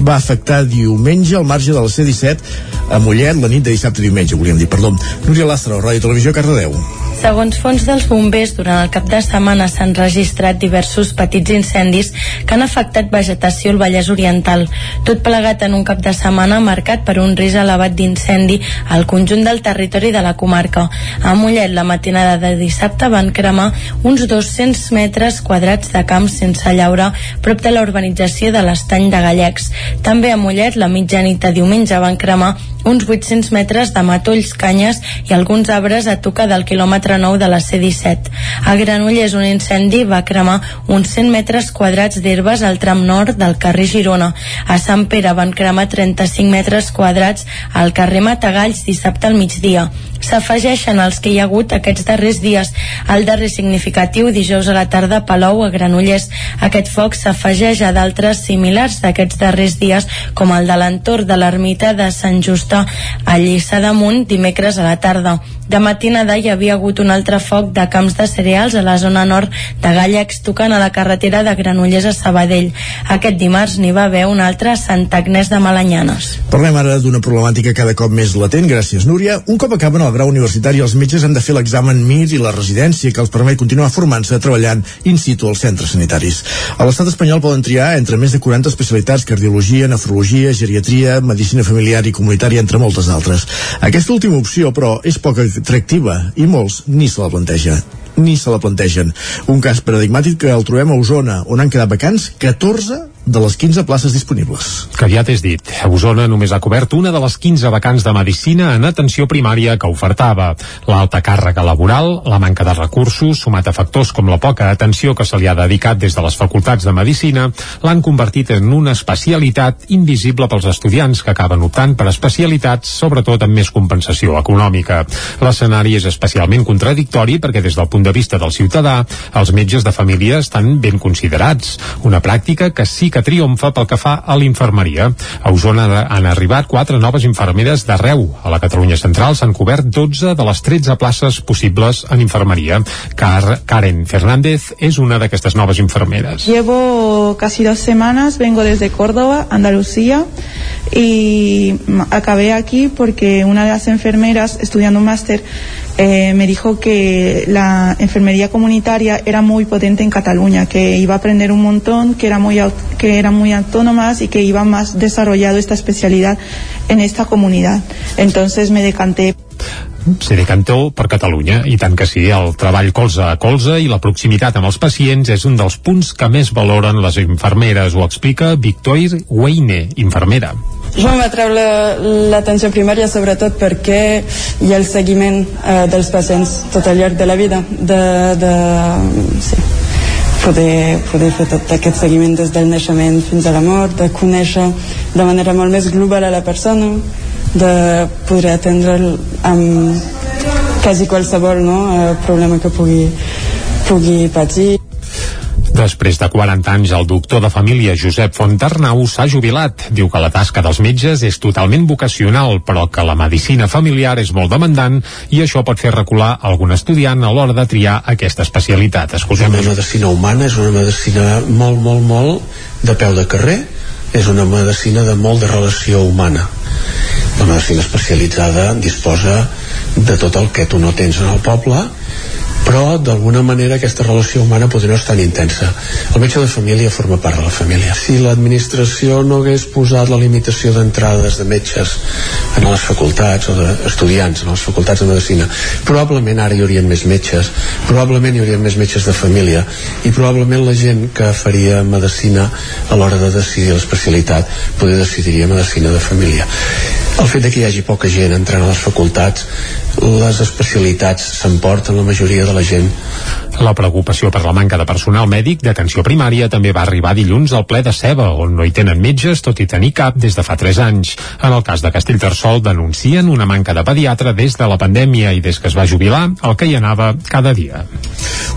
va afectar diumenge al marge de la C-17 a Mollet la nit de dissabte a diumenge, volíem dir, perdó. Núria Lastra, Ràdio Televisió, Cardedeu. Segons fons dels bombers, durant el cap de setmana s'han registrat diversos petits incendis que han afectat vegetació al Vallès Oriental. Tot plegat en un cap de setmana marcat per un risc elevat d'incendi al conjunt del territori de la comarca. A Mollet, la matinada de dissabte van cremar uns 200 metres quadrats de camp sense llaure prop de la urbanització de l'estany de Gallecs. També a Mollet, la mitjanit de diumenge van cremar uns 800 metres de matolls, canyes i alguns arbres a tocar del quilòmetre 9 de la C-17. A Granollers un incendi va cremar uns 100 metres quadrats d'herbes al tram nord del carrer Girona. A Sant Pere van cremar 35 metres quadrats al carrer Matagalls dissabte al migdia s'afegeixen els que hi ha hagut aquests darrers dies. El darrer significatiu, dijous a la tarda, Palou, a Granollers. Aquest foc s'afegeix a d'altres similars d'aquests darrers dies, com el de l'entorn de l'ermita de Sant Justa a Lliçà d'Amunt, dimecres a la tarda. De matinada hi havia hagut un altre foc de camps de cereals a la zona nord de Gallecs, tocant a la carretera de Granollers a Sabadell. Aquest dimarts n'hi va haver un altre a Sant Agnès de Malanyanes. Parlem ara d'una problemàtica cada cop més latent, gràcies Núria. Un cop acaben el grau universitari, els metges han de fer l'examen MIR i la residència que els permet continuar formant-se treballant in situ als centres sanitaris. A l'estat espanyol poden triar entre més de 40 especialitats, cardiologia, nefrologia, geriatria, medicina familiar i comunitària, entre moltes altres. Aquesta última opció, però, és poc atractiva i molts ni se la planteja ni se la plantegen. Un cas paradigmàtic que el trobem a Osona, on han quedat vacants 14 de les 15 places disponibles. Que ja t'has dit, a Osona només ha cobert una de les 15 vacants de Medicina en atenció primària que ofertava. L'alta càrrega laboral, la manca de recursos, sumat a factors com la poca atenció que se li ha dedicat des de les facultats de Medicina, l'han convertit en una especialitat invisible pels estudiants que acaben optant per especialitats, sobretot amb més compensació econòmica. L'escenari és especialment contradictori perquè des del punt de vista del ciutadà, els metges de família estan ben considerats, una pràctica que sí que triomfa pel que fa a l'infermeria. A Osona han arribat quatre noves infermeres d'arreu. A la Catalunya Central s'han cobert 12 de les 13 places possibles en infermeria. Car Karen Fernández és una d'aquestes noves infermeres. Llevo casi dos semanas, vengo desde Córdoba, Andalucía, y acabé aquí porque una de las enfermeras, estudiando un máster, eh, me dijo que la enfermería comunitaria era muy potente en Cataluña, que iba a aprender un montón, que era muy que eran muy autónomas y que iba más desarrollado esta especialidad en esta comunidad. Entonces me decanté se decantó per Catalunya, i tant que sí, el treball colze a colze i la proximitat amb els pacients és un dels punts que més valoren les infermeres, ho explica Victoire Weine, infermera. Jo m'atreu l'atenció la, primària sobretot perquè hi ha el seguiment eh, dels pacients tot al llarg de la vida, de, de, sí, poder, poder fer tot aquest seguiment des del naixement fins a la mort, de conèixer de manera molt més global a la persona, de poder atendre amb quasi qualsevol no, eh, problema que pugui, pugui patir. Després de 40 anys, el doctor de família Josep Fontarnau s'ha jubilat. Diu que la tasca dels metges és totalment vocacional, però que la medicina familiar és molt demandant i això pot fer recular algun estudiant a l'hora de triar aquesta especialitat. Escoltem. La medicina humana és una medicina molt, molt, molt de peu de carrer, és una medicina de molt de relació humana la medicina especialitzada disposa de tot el que tu no tens en el poble però d'alguna manera aquesta relació humana podria no estar tan intensa. El metge de família forma part de la família. Si l'administració no hagués posat la limitació d'entrades de metges en les facultats o d'estudiants en les facultats de medicina, probablement ara hi haurien més metges, probablement hi haurien més metges de família i probablement la gent que faria medicina a l'hora de decidir l'especialitat poder decidiria medicina de família. El fet de que hi hagi poca gent entrant a les facultats les especialitats s'emporten la majoria de la gent. La preocupació per la manca de personal mèdic d'atenció primària també va arribar dilluns al ple de Ceba, on no hi tenen metges, tot i tenir cap des de fa 3 anys. En el cas de Castellterçol denuncien una manca de pediatre des de la pandèmia i des que es va jubilar, el que hi anava cada dia.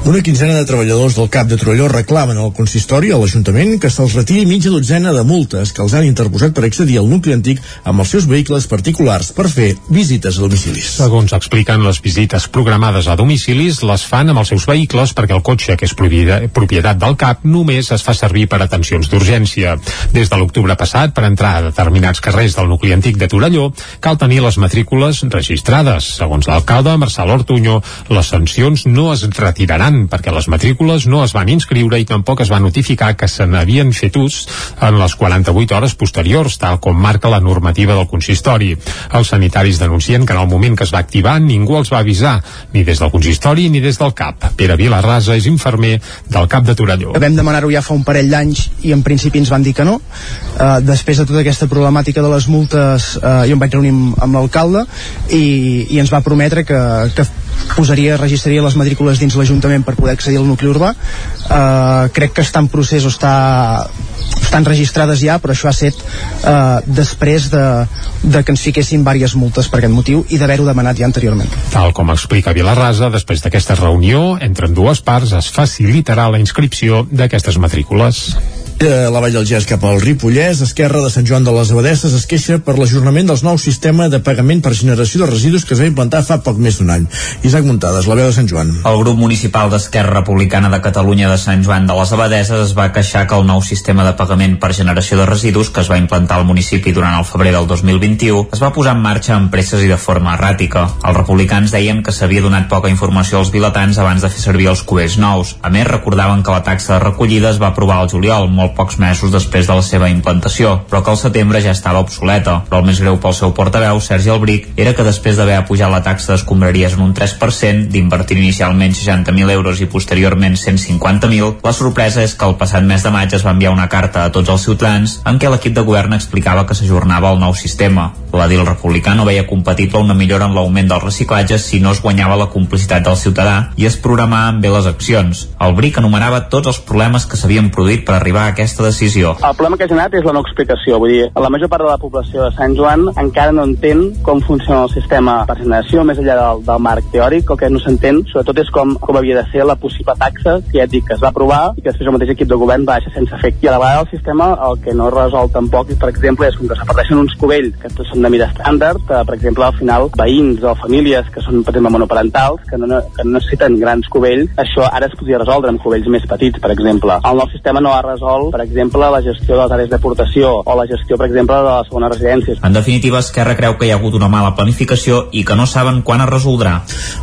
Una quinzena de treballadors del CAP de Torelló reclamen al consistori, a l'Ajuntament, que se'ls retiri mitja dotzena de multes que els han interposat per accedir al nucli antic amb els seus vehicles particulars per fer visites a domicilis. Segons ens expliquen les visites programades a domicilis les fan amb els seus vehicles perquè el cotxe, que és propietat del CAP, només es fa servir per atencions d'urgència. Des de l'octubre passat, per entrar a determinats carrers del nucli antic de Torelló, cal tenir les matrícules registrades. Segons l'alcalde, Marçal Ortuño, les sancions no es retiraran perquè les matrícules no es van inscriure i tampoc es va notificar que se n'havien fet ús en les 48 hores posteriors, tal com marca la normativa del consistori. Els sanitaris denuncien que en el moment que es va activar ningú els va avisar, ni des del consistori ni des del CAP. Pere Vilarrasa és infermer del CAP de Torelló. Vam demanar-ho ja fa un parell d'anys i en principi ens van dir que no. Uh, després de tota aquesta problemàtica de les multes, uh, jo em vaig reunir amb, amb l'alcalde i, i ens va prometre que, que posaria, registraria les matrícules dins l'Ajuntament per poder accedir al nucli urbà. Uh, crec que està en procés o està, estan registrades ja, però això ha set uh, després de, de que ens fiquessin diverses multes per aquest motiu i d'haver-ho demanat ja anteriorment. Tal com explica Vilarrasa, després d'aquesta reunió entre dues parts es facilitarà la inscripció d'aquestes matrícules. De la Vall del Gès cap al Ripollès, Esquerra de Sant Joan de les Abadesses es queixa per l'ajornament dels nous sistema de pagament per generació de residus que es va implantar fa poc més d'un any. Isaac Muntades, la veu de Sant Joan. El grup municipal d'Esquerra Republicana de Catalunya de Sant Joan de les Abadesses es va queixar que el nou sistema de pagament per generació de residus que es va implantar al municipi durant el febrer del 2021 es va posar en marxa amb presses i de forma erràtica. Els republicans deien que s'havia donat poca informació als vilatans abans de fer servir els cubells nous. A més, recordaven que la taxa de recollida es va aprovar al juliol, molt molt pocs mesos després de la seva implantació, però que al setembre ja estava obsoleta. Però el més greu pel seu portaveu, Sergi Albric, era que després d'haver apujat la taxa d'escombraries en un 3%, d'invertir inicialment 60.000 euros i posteriorment 150.000, la sorpresa és que el passat mes de maig es va enviar una carta a tots els ciutadans en què l'equip de govern explicava que s'ajornava el nou sistema. L'edil republicà no veia compatible una millora en l'augment del reciclatge si no es guanyava la complicitat del ciutadà i es programaven bé les accions. El BRIC enumerava tots els problemes que s'havien produït per arribar a aquesta decisió. El problema que ha generat és la no explicació. Vull dir, la major part de la població de Sant Joan encara no entén com funciona el sistema per generació, més enllà del, del marc teòric. El que no s'entén, sobretot, és com, com havia de ser la possible taxa, que ja et dic que es va aprovar i que després el mateix equip de govern va deixar sense efecte. I a la vegada el sistema el que no resol tampoc, per exemple, és com que s'aparteixen uns cubells que són de mida estàndard, que, per exemple, al final, veïns o famílies que són, per exemple, monoparentals, que no, que no necessiten grans cubells, això ara es podria resoldre amb cubells més petits, per exemple. El nou sistema no ha resolt, per exemple, la gestió de les àrees d'aportació o la gestió, per exemple, de les segones residències. En definitiva, Esquerra creu que hi ha hagut una mala planificació i que no saben quan es resoldrà.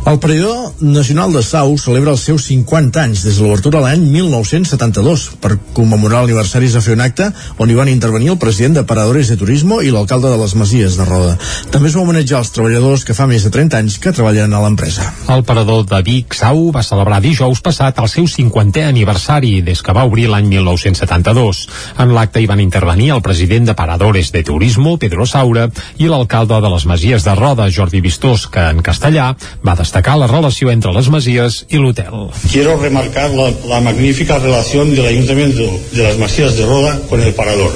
El període nacional de Sau celebra els seus 50 anys des de l'obertura l'any 1972. Per commemorar l'aniversari es va fer un acte on hi van intervenir el president de Paradores de Turismo i l'alcalde de les Masies de Roda. També es va homenatjar els treballadors que fa més de 30 anys que treballen a l'empresa. El parador de Vic, Sau, va celebrar dijous passat el seu 50è aniversari des que va obrir l'any 1972. En l'acte hi van intervenir el president de Paradores de Turismo, Pedro Saura, i l'alcalde de les Masies de Roda, Jordi Vistós, que en castellà va destacar la relació entre les Masies i l'hotel. Quiero remarcar la, la magnífica relación del Ayuntamiento de las Masías de Roda con el Parador.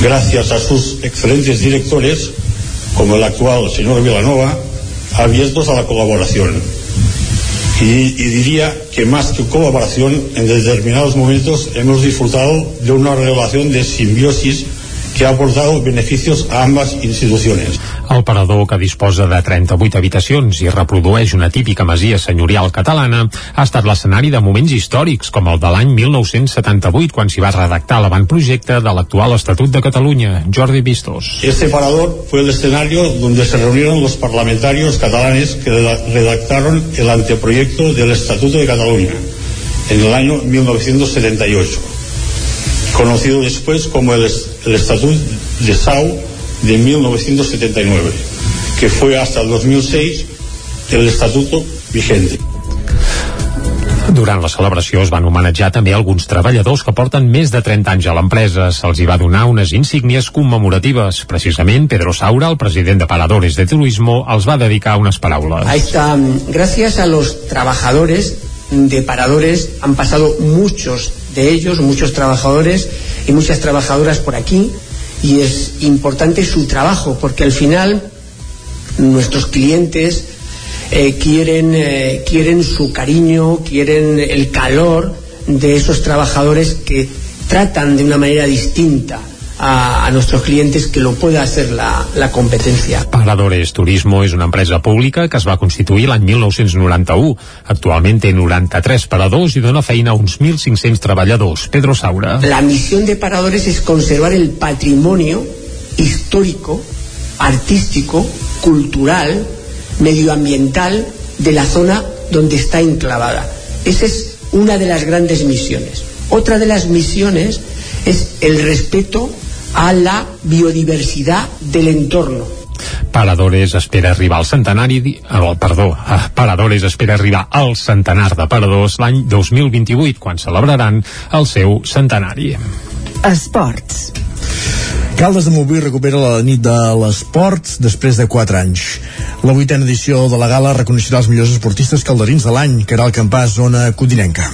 Gracias a sus excelentes directores, como el actual señor Vilanova, abiertos a la colaboración. Y, diría que más que colaboración, en determinados momentos hemos disfrutado de una relación de simbiosis que ha aportado beneficios a ambas instituciones. El parador, que disposa de 38 habitacions i reprodueix una típica masia senyorial catalana, ha estat l'escenari de moments històrics, com el de l'any 1978, quan s'hi va redactar l'avantprojecte de l'actual Estatut de Catalunya, Jordi Vistos. Este parador fue el escenario donde se reunieron los parlamentarios catalanes que redactaron el anteproyecto del Estatuto de Cataluña en el año 1978 conocido después como el, el Estatut de Sau de 1979, que fue hasta el 2006 el estatuto vigente. Durant la celebració es van homenatjar també alguns treballadors que porten més de 30 anys a l'empresa. Se'ls hi va donar unes insígnies commemoratives. Precisament, Pedro Saura, el president de Paradores de Turismo, els va dedicar unes paraules. Ahí está. Gracias a los trabajadores de Paradores han pasado muchos de ellos, muchos trabajadores y muchas trabajadoras por aquí y es importante su trabajo porque al final nuestros clientes eh, quieren, eh, quieren su cariño, quieren el calor de esos trabajadores que tratan de una manera distinta a, a nuestros clientes que lo pueda hacer la, la competencia. Paradores Turismo és una empresa pública que es va constituir l'any 1991. Actualment té 93 paradors i dona feina a uns 1.500 treballadors. Pedro Saura. La misión de Paradores es conservar el patrimonio histórico, artístico, cultural, medioambiental de la zona donde está enclavada. Esa es una de las grandes misiones. Otra de las misiones es el respeto a la biodiversidad del entorno. Paradores espera arribar al centenari... Oh, perdó, ah, Paradores espera arribar al centenar de paradors l'any 2028, quan celebraran el seu centenari. Esports. Caldes de Montbui recupera la nit de l'esport després de 4 anys. La vuitena edició de la gala reconeixerà els millors esportistes calderins de l'any, que era el campàs zona codinenca.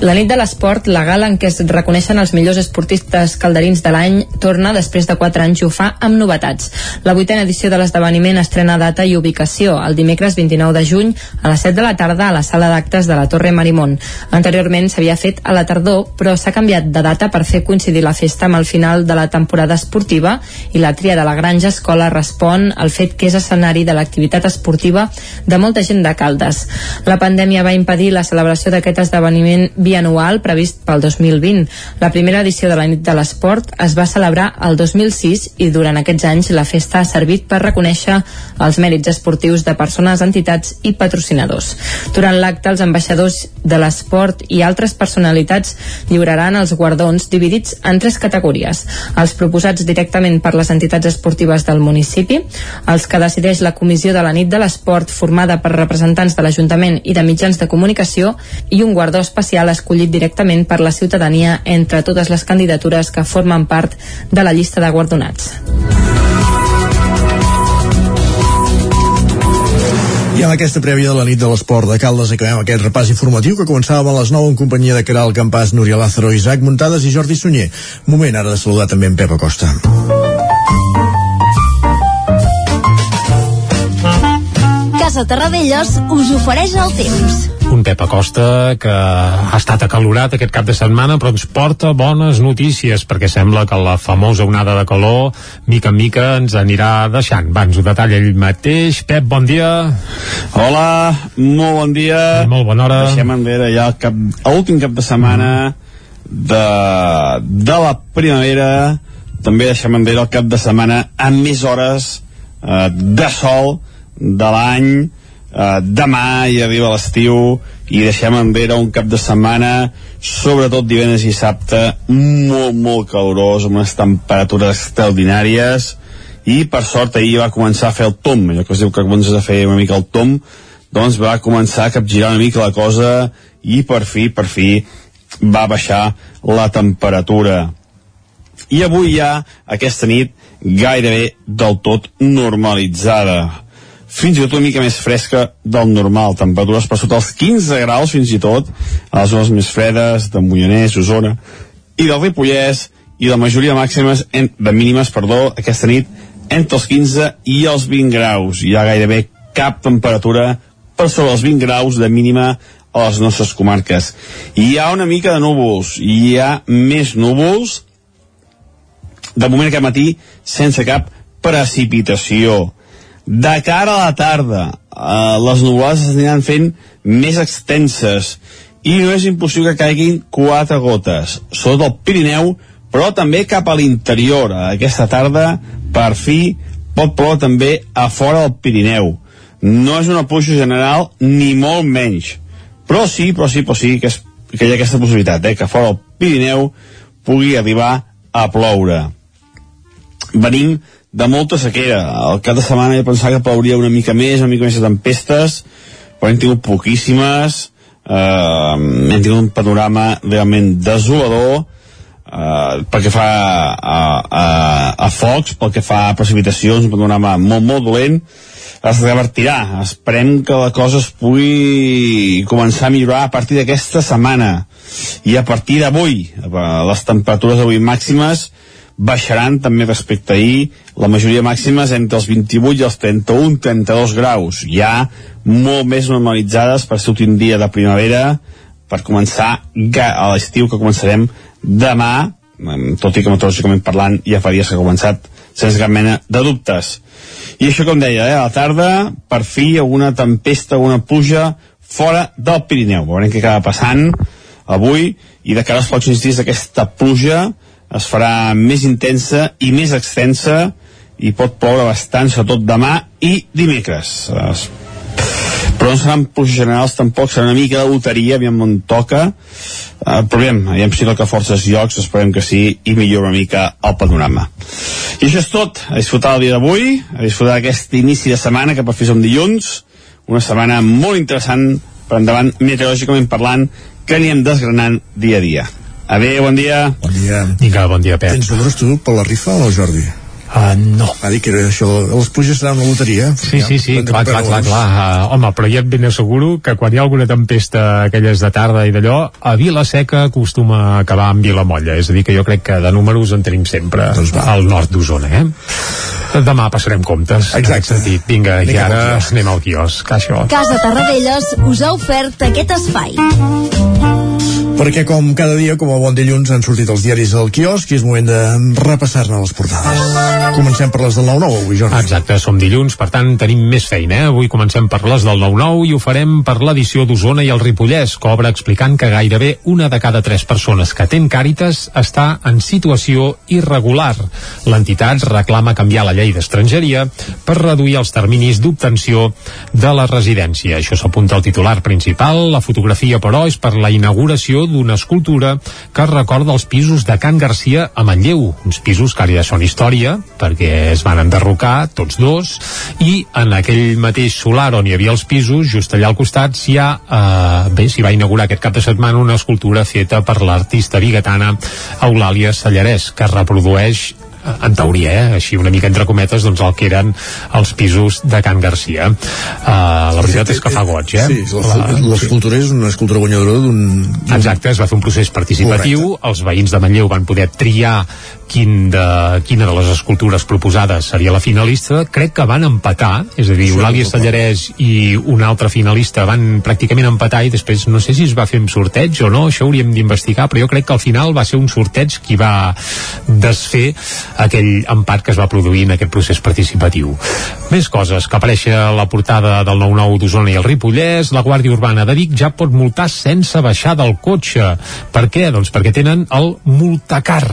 La nit de l'esport, la gala en què es reconeixen els millors esportistes calderins de l'any, torna després de 4 anys i ho fa amb novetats. La vuitena edició de l'esdeveniment estrena data i ubicació, el dimecres 29 de juny a les 7 de la tarda a la sala d'actes de la Torre Marimón. Anteriorment s'havia fet a la tardor, però s'ha canviat de data per fer coincidir la festa amb el final de la temporada esportiva i la tria de la Granja Escola respon al fet que és escenari de l'activitat esportiva de molta gent de Caldes. La pandèmia va impedir la celebració d'aquest esdeveniment bianual previst pel 2020. La primera edició de la nit de l'esport es va celebrar el 2006 i durant aquests anys la festa ha servit per reconèixer els mèrits esportius de persones, entitats i patrocinadors. Durant l'acte, els ambaixadors de l'esport i altres personalitats lliuraran els guardons dividits en tres categories. Els proposats directament per les entitats esportives del municipi, els que decideix la comissió de la nit de l'esport formada per representants de l'Ajuntament i de mitjans de comunicació i un guardó especial escollit directament per la ciutadania entre totes les candidatures que formen part de la llista de guardonats. I amb aquesta prèvia de la nit de l'esport de Caldes acabem aquest repàs informatiu que començava a les 9 en companyia de Caral Campàs, Núria Lázaro, Isaac Muntades i Jordi Sunyer. Moment ara de saludar també en Pep Acosta. Casa Terradellos us ofereix el temps. Un Pep Acosta que ha estat acalorat aquest cap de setmana però ens porta bones notícies perquè sembla que la famosa onada de calor mica en mica ens anirà deixant. Va, ens ho detalla ell mateix. Pep, bon dia. Hola, molt bon dia. Molt bona hora. Deixem enrere ja el cap, l'últim cap de setmana de, de la primavera. També deixem enrere el cap de setmana amb més hores eh, de sol de l'any Uh, demà hi arriba l'estiu i deixem enrere un cap de setmana sobretot divendres i dissabte molt molt calorós amb unes temperatures extraordinàries. I per sort ahir va començar a fer el tom allò que es diu que comences a fer una mica el tom doncs va començar a capgirar una mica la cosa i per fi, per fi va baixar la temperatura. I avui ja aquesta nit gairebé del tot normalitzada fins i tot una mica més fresca del normal, temperatures per sota els 15 graus fins i tot, a les zones més fredes de Mollanès, Osona i del Ripollès, i la majoria màximes en, de mínimes, perdó, aquesta nit entre els 15 i els 20 graus. Hi ha gairebé cap temperatura per sobre els 20 graus de mínima a les nostres comarques. Hi ha una mica de núvols, hi ha més núvols, de moment aquest matí sense cap precipitació de cara a la tarda, eh, les nuvolades s'aniran fent més extenses i no és impossible que caiguin quatre gotes, sota el Pirineu, però també cap a l'interior. Aquesta tarda, per fi, pot ploure també a fora del Pirineu. No és una pluja general, ni molt menys. Però sí, però sí, però sí, que, és, que hi ha aquesta possibilitat, eh, que fora del Pirineu pugui arribar a ploure. Venim de molta sequera. El cap de setmana he pensat que plouria una mica més, una mica més de tempestes, però hem tingut poquíssimes, eh, hem tingut un panorama realment desolador, eh, pel que fa a, a, a focs, pel que fa a precipitacions, un panorama molt, molt dolent, es revertirà. Esperem que la cosa es pugui començar a millorar a partir d'aquesta setmana i a partir d'avui. Les temperatures d'avui màximes baixaran també respecte ahir, la majoria màxima és entre els 28 i els 31-32 graus, ja molt més normalitzades per ser un dia de primavera, per començar a l'estiu que començarem demà, tot i que meteorològicament parlant ja fa dies que ha començat sense cap mena de dubtes. I això com deia, eh, a la tarda, per fi, alguna tempesta, alguna pluja fora del Pirineu. Veurem què acaba passant avui i de cara als pròxims dies aquesta pluja es farà més intensa i més extensa i pot ploure bastant, sobretot demà i dimecres. però no seran pluges generals tampoc, serà una mica de loteria, aviam on toca, uh, però aviam, aviam si toca forces llocs, esperem que sí, i millora una mica el panorama. I això és tot, a disfrutar el dia d'avui, a disfrutar aquest inici de setmana, que per fi som dilluns, una setmana molt interessant per endavant, meteorològicament parlant, que anirem desgranant dia a dia. Adéu, bon dia. Bon dia. Vinga, bon dia, Pep. Tens números tu per la rifa o Jordi? Uh, no. Va dir que era això, les pluges seran una loteria. Sí, sí, sí, clar, clar, clar, clar. Uh, home, però ja et ben asseguro que quan hi ha alguna tempesta aquelles de tarda i d'allò, a Vila Seca acostuma a acabar amb Vilamolla. És a dir, que jo crec que de números en tenim sempre doncs al nord d'Osona, eh? Demà passarem comptes. Exacte. Sentit. Vinga, Anem i ara anem al quiosc, això. Casa Tarradellas us ha ofert aquest espai. Perquè com cada dia, com a bon dilluns, han sortit els diaris al quiosc i és moment de repassar-ne les portades. Comencem per les del 9-9 avui, Jordi. Exacte, som dilluns, per tant tenim més feina. Eh? Avui comencem per les del 9-9 i ho farem per l'edició d'Osona i el Ripollès, que obre explicant que gairebé una de cada tres persones que atén Càritas està en situació irregular. L'entitat reclama canviar la llei d'estrangeria per reduir els terminis d'obtenció de la residència. Això s'apunta al titular principal. La fotografia, però, és per la inauguració d'una escultura que recorda els pisos de Can Garcia a Manlleu, uns pisos que ara ja són història, perquè es van enderrocar tots dos, i en aquell mateix solar on hi havia els pisos, just allà al costat, s'hi ha, eh, bé, s'hi va inaugurar aquest cap de setmana una escultura feta per l'artista biguetana Eulàlia Sallarès, que reprodueix en teoria, eh, així una mica entre cometes, doncs el que eren els pisos de Can Garcia. Uh, la veritat és que fa goig, eh? Sí, l'escultura és una escultura guanyadora d'un... Exacte, es va fer un procés participatiu, els veïns de Manlleu van poder triar quin de, quina de les escultures proposades seria la finalista, crec que van empatar, és a dir, Això Eulàlia Sallarès i un altre finalista van pràcticament empatar i després no sé si es va fer amb sorteig o no, això hauríem d'investigar, però jo crec que al final va ser un sorteig qui va desfer aquell empat que es va produir en aquest procés participatiu. Més coses que apareix a la portada del 9-9 d'Osona i el Ripollès, la Guàrdia Urbana de Vic ja pot multar sense baixar del cotxe. Per què? Doncs perquè tenen el multacar,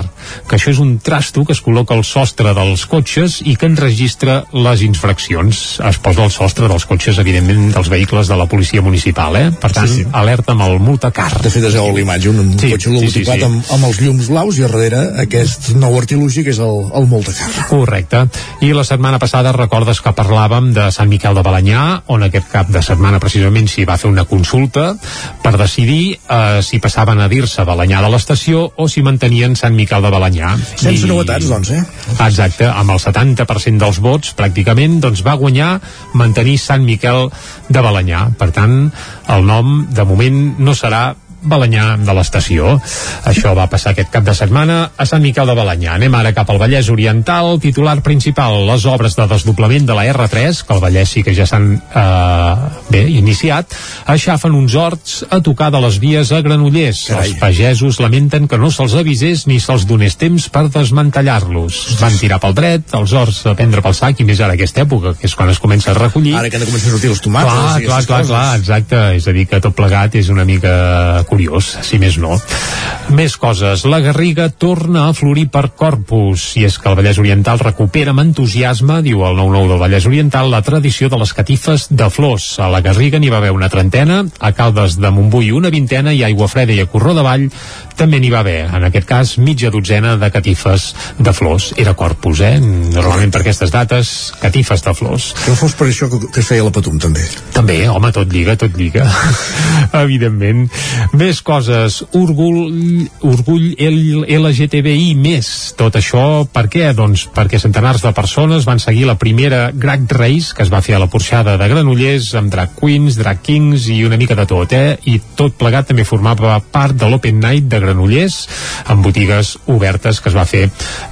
que això és un trasto que es col·loca al sostre dels cotxes i que enregistra les infraccions. Es posa al sostre dels cotxes, evidentment, dels vehicles de la policia municipal, eh? Per tant, Sí, sí, alerta amb el multacar. De fet, es veu l'imatge, un, un Sí, cotxe sí, sí, sí. Amb, amb els llums blaus i a darrere aquest nou artilugi que és el, el Moltecar. Correcte. I la setmana passada recordes que parlàvem de Sant Miquel de Balanyà, on aquest cap de setmana precisament s'hi va fer una consulta per decidir eh, si passaven a dir-se Balanyà de l'estació o si mantenien Sant Miquel de Balanyà. Sense novetats, doncs, eh? Exacte, amb el 70% dels vots pràcticament doncs va guanyar mantenir Sant Miquel de Balanyà. Per tant, el nom de moment no serà Balanyà de l'estació. Això va passar aquest cap de setmana a Sant Miquel de Balanyà. Anem ara cap al Vallès Oriental. Titular principal, les obres de desdoblament de la R3, que al Vallès sí que ja s'han eh, bé iniciat, aixafen uns horts a tocar de les vies a Granollers. Carai. Els pagesos lamenten que no se'ls avisés ni se'ls donés temps per desmantellar-los. Van tirar pel dret, els horts a prendre pel sac, i més ara aquesta època, que és quan es comença a recollir. Ara que han de començar a sortir els tomàquets Clar, clar, clar, clar, exacte. És a dir, que tot plegat és una mica curiós, si més no. Més coses. La Garriga torna a florir per Corpus, i és que el Vallès Oriental recupera amb entusiasme, diu el 9-9 del Vallès Oriental, la tradició de les catifes de flors. A la Garriga n'hi va haver una trentena, a Caldes de Montbui una vintena i a Aigua Freda i a Corró de Vall també n'hi va haver, en aquest cas, mitja dotzena de catifes de flors. Era Corpus, eh? Normalment per aquestes dates, catifes de flors. Que no fos per això que, que es feia la Patum, també. També, home, tot lliga, tot lliga. Evidentment. Més coses. Orgull, orgull LGTBI més. Tot això, per què? Doncs perquè centenars de persones van seguir la primera Drag Race que es va fer a la Porxada de Granollers amb drag queens, drag kings i una mica de tot, eh? I tot plegat també formava part de l'Open Night de Granollers amb botigues obertes que es va fer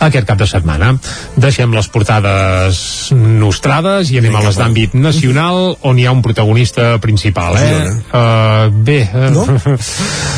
aquest cap de setmana. Deixem les portades nostrades i anem a les d'àmbit nacional on hi ha un protagonista principal, eh? Uh, bé, uh, no?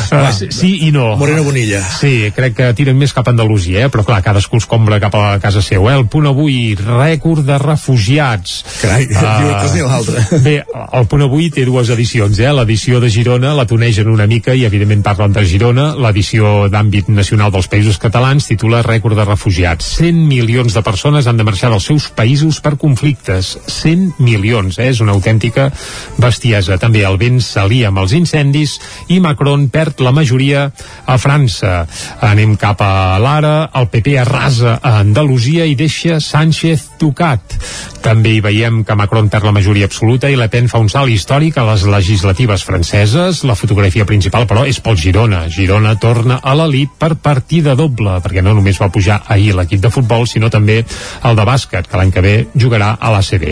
Uh, sí i no. Moreno Bonilla. Sí, crec que tiren més cap a Andalusia, eh? però clar, cadascú es compra cap a casa seu. Eh? El punt avui, rècord de refugiats. Carai, uh, ni l'altre. Bé, el punt avui té dues edicions, eh? L'edició de Girona la tonegen una mica i evidentment parlen de Girona. L'edició d'àmbit nacional dels països catalans titula Rècord de refugiats. 100 milions de persones han de marxar dels seus països per conflictes. 100 milions, eh? És una autèntica bestiesa. També el vent s'alia amb els incendis i Macron perd la majoria a França. Anem cap a l'ara, el PP arrasa a Andalusia i deixa Sánchez tocat. També hi veiem que Macron perd la majoria absoluta i Le Pen fa un salt històric a les legislatives franceses. La fotografia principal, però, és pel Girona. Girona torna a l'elit per partida doble, perquè no només va pujar ahir l'equip de futbol, sinó també el de bàsquet, que l'any que ve jugarà a l'ACB.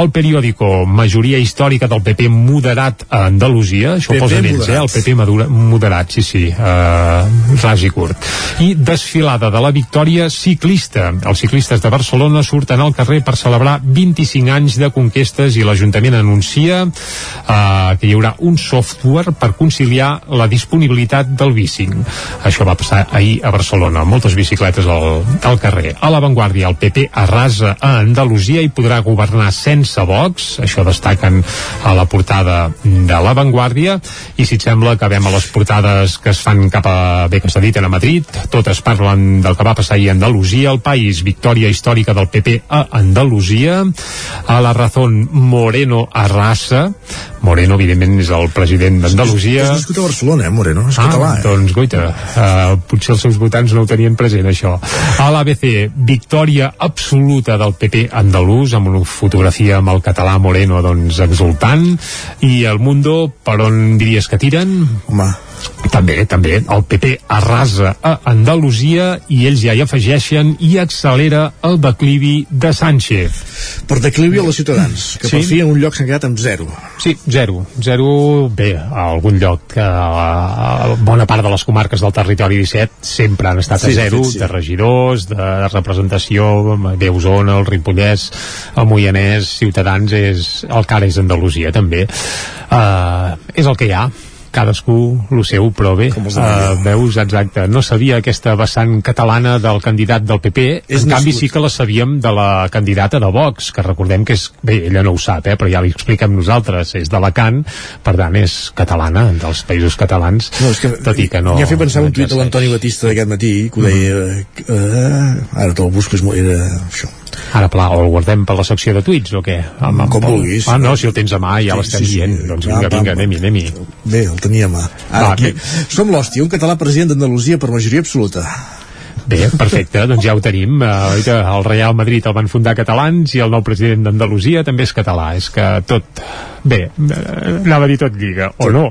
El periòdico Majoria històrica del PP moderat a Andalusia, això PP ho posen ells, eh? El PP madura, moderat, sí, sí, uh, ras i curt. I desfilada de la victòria ciclista. Els ciclistes de Barcelona surten al carrer per celebrar 25 anys de conquestes i l'Ajuntament anuncia uh, que hi haurà un software per conciliar la disponibilitat del bicing. Això va passar ahir a Barcelona. Moltes bicicletes al, al carrer. A l'avantguàrdia, el PP arrasa a Andalusia i podrà governar sense Vox. Això destaquen a la portada de l'avantguàrdia. I si et sembla, acabem a les portades que es fan cap a, bé que s'editen a Madrid. Totes parlen del que va passar ahir a Andalusia. El país, victòria històrica del PP a Andalusia. A la Razón, Moreno arrasa. Moreno, evidentment, és el president d'Andalusia. És nascut a Barcelona, eh, Moreno? És Ah, català, eh? doncs, goita, uh, potser els seus votants no ho tenien present, això. A l'ABC, victòria absoluta del PP andalús, amb una fotografia amb el català Moreno, doncs, exultant. I el Mundo, per on diries que tiren? Home, també, també, el PP arrasa a Andalusia i ells ja hi afegeixen i accelera el declivi de Sánchez. Per declivi a les ciutadans, que Sí. per fi en un lloc s'han quedat amb zero. Sí, zero. Zero, bé, a algun lloc. Que, a bona part de les comarques del territori 17 sempre han estat Sí, a zero, fet, sí. de regidors, de representació, bé, Osona, el Ripollès, el Moianès, Ciutadans, és, el cara és Andalusia, també. Uh, és el que hi ha cadascú lo seu, però bé, uh, veus, exacte, no sabia aquesta vessant catalana del candidat del PP, És en canvi nascut. sí que la sabíem de la candidata de Vox, que recordem que és, bé, ella no ho sap, eh, però ja li expliquem nosaltres, és d'Alacant, per tant és catalana, dels països catalans, No, és que, tot i que no... Ha fet pensar un tuit de l'Antoni Batista d'aquest matí, que ho deia... Uh, ara te'l molt... Era això. Ara, pla, o el guardem per la secció de tuits, o què? Amb, amb, Com vulguis. Ah, no, si el tens a mà ja Sí, l'estem sí, sí. dient. Doncs Va, vinga, vinga, anem-hi, anem-hi. Bé, el tenia a mà. Ara, Va, aquí. bé. Som l'hòstia, un català president d'Andalusia per majoria absoluta. Bé, perfecte, doncs ja ho tenim. Uh, el Real Madrid el van fundar catalans i el nou president d'Andalusia també és català. És que tot... Bé, eh, anava a dir tot lliga, o no.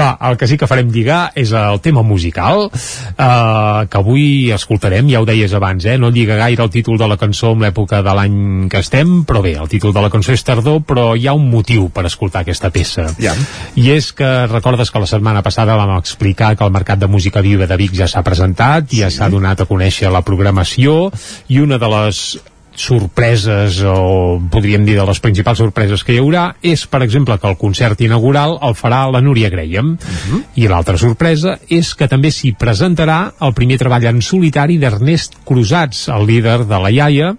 Va, el que sí que farem lligar és el tema musical, eh, que avui escoltarem, ja ho deies abans, eh? no lliga gaire el títol de la cançó amb l'època de l'any que estem, però bé, el títol de la cançó és tardor, però hi ha un motiu per escoltar aquesta peça. Ja. I és que recordes que la setmana passada vam explicar que el Mercat de Música Viva de Vic ja s'ha presentat, ja s'ha donat a conèixer la programació i una de les sorpreses o podríem dir de les principals sorpreses que hi haurà és per exemple que el concert inaugural el farà la Núria Graham. I l'altra sorpresa és que també s'hi presentarà el primer treball en solitari d'Ernest Cruzats, el líder de la iaia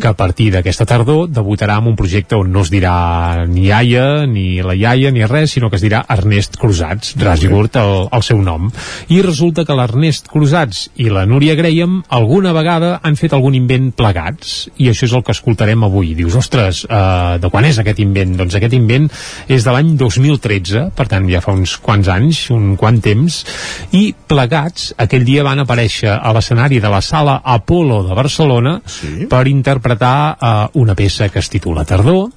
que a partir d'aquesta tardor debutarà amb un projecte on no es dirà ni iaia, ni la iaia, ni res, sinó que es dirà Ernest Cruzats, ras i curt el, el seu nom. I resulta que l'Ernest Cruzats i la Núria Graham alguna vegada han fet algun invent plegats i això és el que escoltarem avui. Dius, ostres, uh, de quan és aquest invent? Doncs aquest invent és de l'any 2013, per tant ja fa uns quants anys, un quant temps, i plegats aquell dia van aparèixer a l'escenari de la sala Apolo de Barcelona sí. per interpretar uh, una peça que es titula Tardor,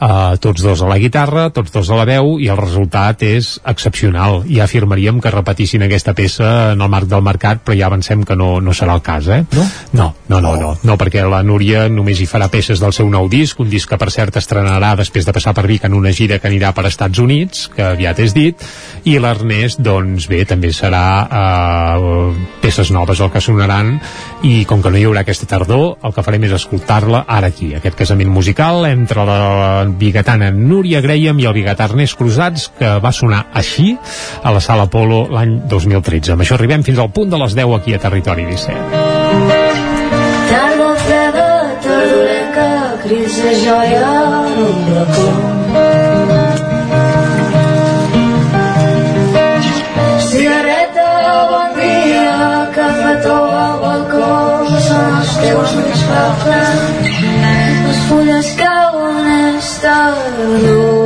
Uh, tots dos a la guitarra, tots dos a la veu i el resultat és excepcional ja afirmaríem que repetissin aquesta peça en el marc del mercat però ja avancem que no, no serà el cas eh? No? No, no, no, no, no perquè la Núria només hi farà peces del seu nou disc un disc que per cert estrenarà després de passar per Vic en una gira que anirà per Estats Units que aviat és dit i l'Ernest doncs bé, també serà uh, peces noves el que sonaran i com que no hi haurà aquesta tardor el que farem és escoltar-la ara aquí, aquest casament musical entre la bigatana Núria Graham i el biguetà Ernest Cruzats, que va sonar així a la Sala Polo l'any 2013. Amb això arribem fins al punt de les 10 aquí a Territori 17. Tarda freda, tardorenca, crits de joia un racó. Més paplans. Les fulles cauen, és Nostàlgia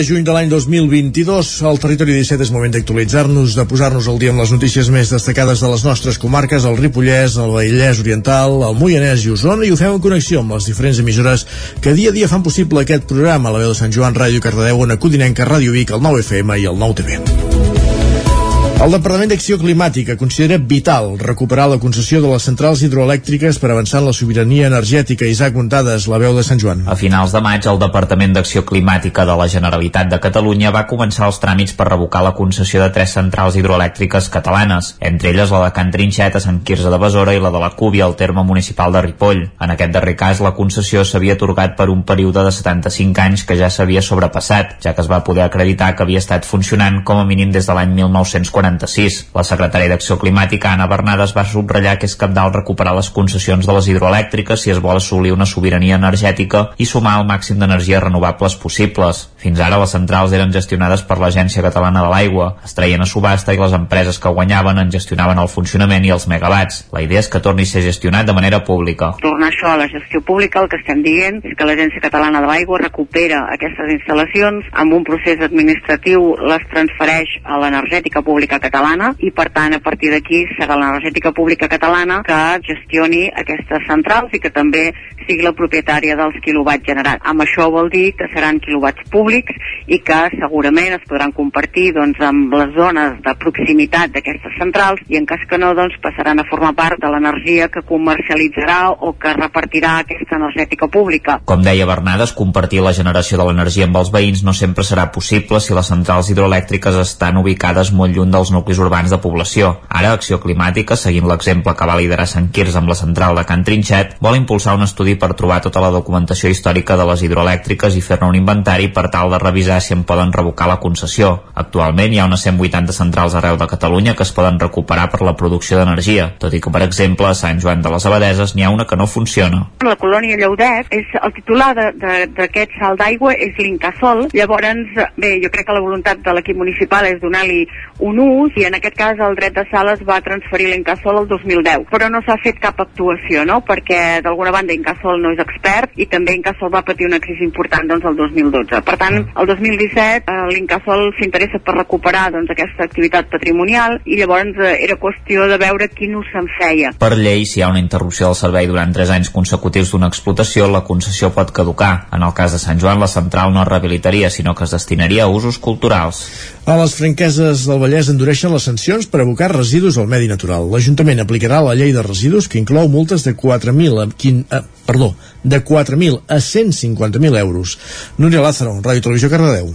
de juny de l'any 2022. Al Territori 17 és moment d'actualitzar-nos, de posar-nos al dia amb les notícies més destacades de les nostres comarques, el Ripollès, el Vallès Oriental, el Moianès i Osona, i ho fem en connexió amb les diferents emissores que dia a dia fan possible aquest programa, la veu de Sant Joan, Ràdio Cardedeu, Ona Codinenca, Ràdio Vic, el 9FM i el 9TV. El Departament d'Acció Climàtica considera vital recuperar la concessió de les centrals hidroelèctriques per avançar en la sobirania energètica. Isaac Montades, la veu de Sant Joan. A finals de maig, el Departament d'Acció Climàtica de la Generalitat de Catalunya va començar els tràmits per revocar la concessió de tres centrals hidroelèctriques catalanes, entre elles la de Can Trinxet a Sant Quirze de Besora i la de la Cúbia al terme municipal de Ripoll. En aquest darrer cas, la concessió s'havia atorgat per un període de 75 anys que ja s'havia sobrepassat, ja que es va poder acreditar que havia estat funcionant com a mínim des de l'any 1940 46. La secretària d'Acció Climàtica, Anna Bernades, va subratllar que és capdalt recuperar les concessions de les hidroelèctriques si es vol assolir una sobirania energètica i sumar el màxim d'energies renovables possibles. Fins ara les centrals eren gestionades per l'Agència Catalana de l'Aigua, es traien a subhasta i les empreses que guanyaven en gestionaven el funcionament i els megawatts. La idea és que torni a ser gestionat de manera pública. tornar això a la gestió pública, el que estem dient és que l'Agència Catalana de l'Aigua recupera aquestes instal·lacions amb un procés administratiu les transfereix a l'energètica pública catalana i per tant a partir d'aquí serà l'energètica pública catalana que gestioni aquestes centrals i que també sigui la propietària dels quilowatts generats. Amb això vol dir que seran quilowatts públics i que segurament es podran compartir doncs, amb les zones de proximitat d'aquestes centrals i en cas que no doncs, passaran a formar part de l'energia que comercialitzarà o que repartirà aquesta energètica pública. Com deia Bernades, compartir la generació de l'energia amb els veïns no sempre serà possible si les centrals hidroelèctriques estan ubicades molt lluny dels nuclis urbans de població. Ara, Acció Climàtica, seguint l'exemple que va liderar Sant Quirze amb la central de Can Trinxet, vol impulsar un estudi per trobar tota la documentació històrica de les hidroelèctriques i fer-ne un inventari per tal de revisar si en poden revocar la concessió. Actualment hi ha unes 180 centrals arreu de Catalunya que es poden recuperar per la producció d'energia, tot i que, per exemple, a Sant Joan de les Abadeses n'hi ha una que no funciona. La colònia Lleudet, és, el titular d'aquest salt d'aigua és l'Incasol. Llavors, bé, jo crec que la voluntat de l'equip municipal és donar-li un ús ús i en aquest cas el dret de sala es va transferir a l'Incasol el 2010, però no s'ha fet cap actuació, no? perquè d'alguna banda Incasol no és expert i també Incasol va patir una crisi important doncs, el 2012. Per tant, el 2017 eh, l'Incasol s'interessa per recuperar doncs, aquesta activitat patrimonial i llavors eh, era qüestió de veure quin ús se'n feia. Per llei, si hi ha una interrupció del servei durant 3 anys consecutius d'una explotació, la concessió pot caducar. En el cas de Sant Joan, la central no es rehabilitaria, sinó que es destinaria a usos culturals. A les franqueses del Vallès endureixen les sancions per abocar residus al medi natural. L'Ajuntament aplicarà la llei de residus que inclou multes de 4.000 a, 15, eh, perdó, de 4.000 a 150.000 euros. Núria Lázaro, Ràdio Televisió Cardedeu.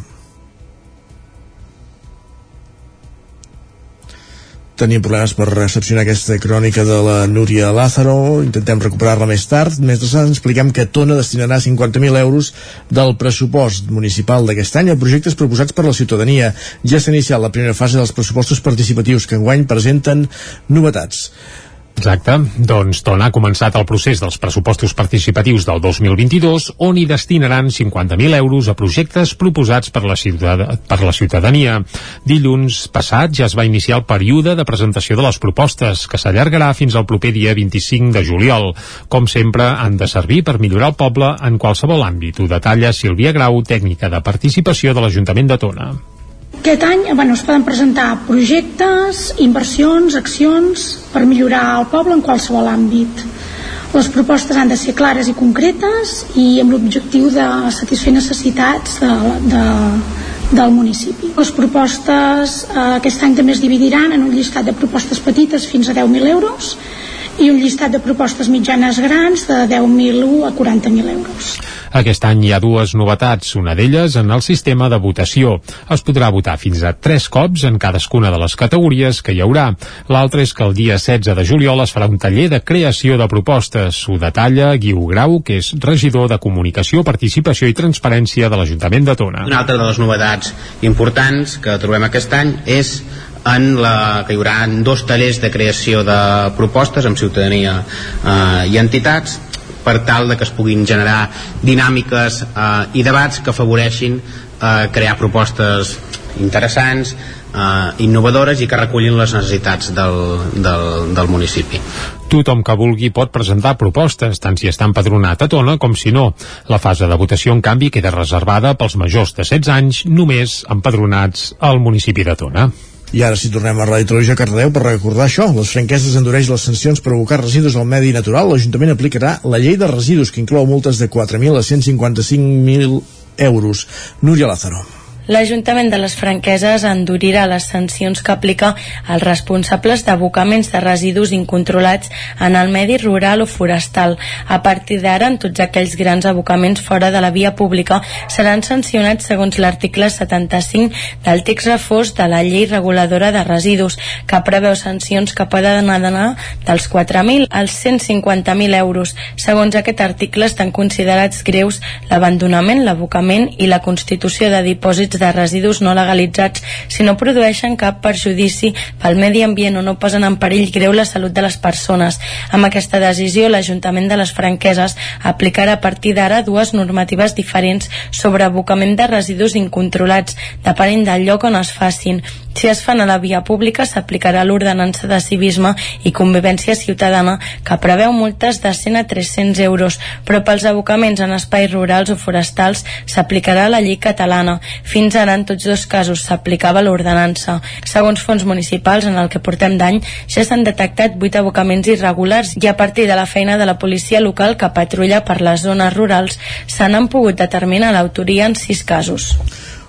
Tenim problemes per recepcionar aquesta crònica de la Núria Lázaro, intentem recuperar-la més tard. Mentrestant expliquem que Tona destinarà 50.000 euros del pressupost municipal d'aquest any a projectes proposats per la ciutadania. Ja s'ha iniciat la primera fase dels pressupostos participatius que enguany presenten novetats. Exacte. Doncs Tona ha començat el procés dels pressupostos participatius del 2022 on hi destinaran 50.000 euros a projectes proposats per la, ciutad per la ciutadania. Dilluns passat ja es va iniciar el període de presentació de les propostes que s'allargarà fins al proper dia 25 de juliol. Com sempre, han de servir per millorar el poble en qualsevol àmbit. Ho detalla Sílvia Grau, tècnica de participació de l'Ajuntament de Tona. Aquest any bueno, es poden presentar projectes, inversions, accions per millorar el poble en qualsevol àmbit. Les propostes han de ser clares i concretes i amb l'objectiu de satisfer necessitats de, de, del municipi. Les propostes eh, aquest any també es dividiran en un llistat de propostes petites fins a 10.000 euros i un llistat de propostes mitjanes grans de 10.000 a 40.000 euros. Aquest any hi ha dues novetats, una d'elles en el sistema de votació. Es podrà votar fins a tres cops en cadascuna de les categories que hi haurà. L'altre és que el dia 16 de juliol es farà un taller de creació de propostes. Ho detalla Guiu Grau, que és regidor de Comunicació, Participació i Transparència de l'Ajuntament de Tona. Una altra de les novetats importants que trobem aquest any és en la, que hi haurà dos tallers de creació de propostes amb ciutadania eh, i entitats per tal de que es puguin generar dinàmiques eh, i debats que afavoreixin eh, crear propostes interessants, eh, innovadores i que recullin les necessitats del, del, del municipi. Tothom que vulgui pot presentar propostes, tant si està empadronat a Tona com si no. La fase de votació, en canvi, queda reservada pels majors de 16 anys, només empadronats al municipi de Tona. I ara si tornem a Ràdio Televisió Cardedeu per recordar això, les franqueses endureix les sancions per abocar residus al medi natural. L'Ajuntament aplicarà la llei de residus que inclou multes de 4.000 a 155.000 euros. Núria Lázaro. L'Ajuntament de les Franqueses endurirà les sancions que aplica als responsables d'abocaments de residus incontrolats en el medi rural o forestal. A partir d'ara, en tots aquells grans abocaments fora de la via pública seran sancionats segons l'article 75 del text refós de la llei reguladora de residus, que preveu sancions que poden anar dels 4.000 als 150.000 euros. Segons aquest article, estan considerats greus l'abandonament, l'abocament i la constitució de dipòsits de residus no legalitzats si no produeixen cap perjudici pel medi ambient o no posen en perill greu la salut de les persones. Amb aquesta decisió, l'Ajuntament de les Franqueses aplicarà a partir d'ara dues normatives diferents sobre abocament de residus incontrolats, depenent del lloc on es facin. Si es fan a la via pública, s'aplicarà l'ordenança de civisme i convivència ciutadana que preveu multes de 100 a 300 euros, però pels abocaments en espais rurals o forestals s'aplicarà la llei catalana. Fins ara, en tots dos casos, s'aplicava l'ordenança. Segons fons municipals, en el que portem d'any, ja s'han detectat 8 abocaments irregulars i a partir de la feina de la policia local que patrulla per les zones rurals se n'han pogut determinar l'autoria en 6 casos.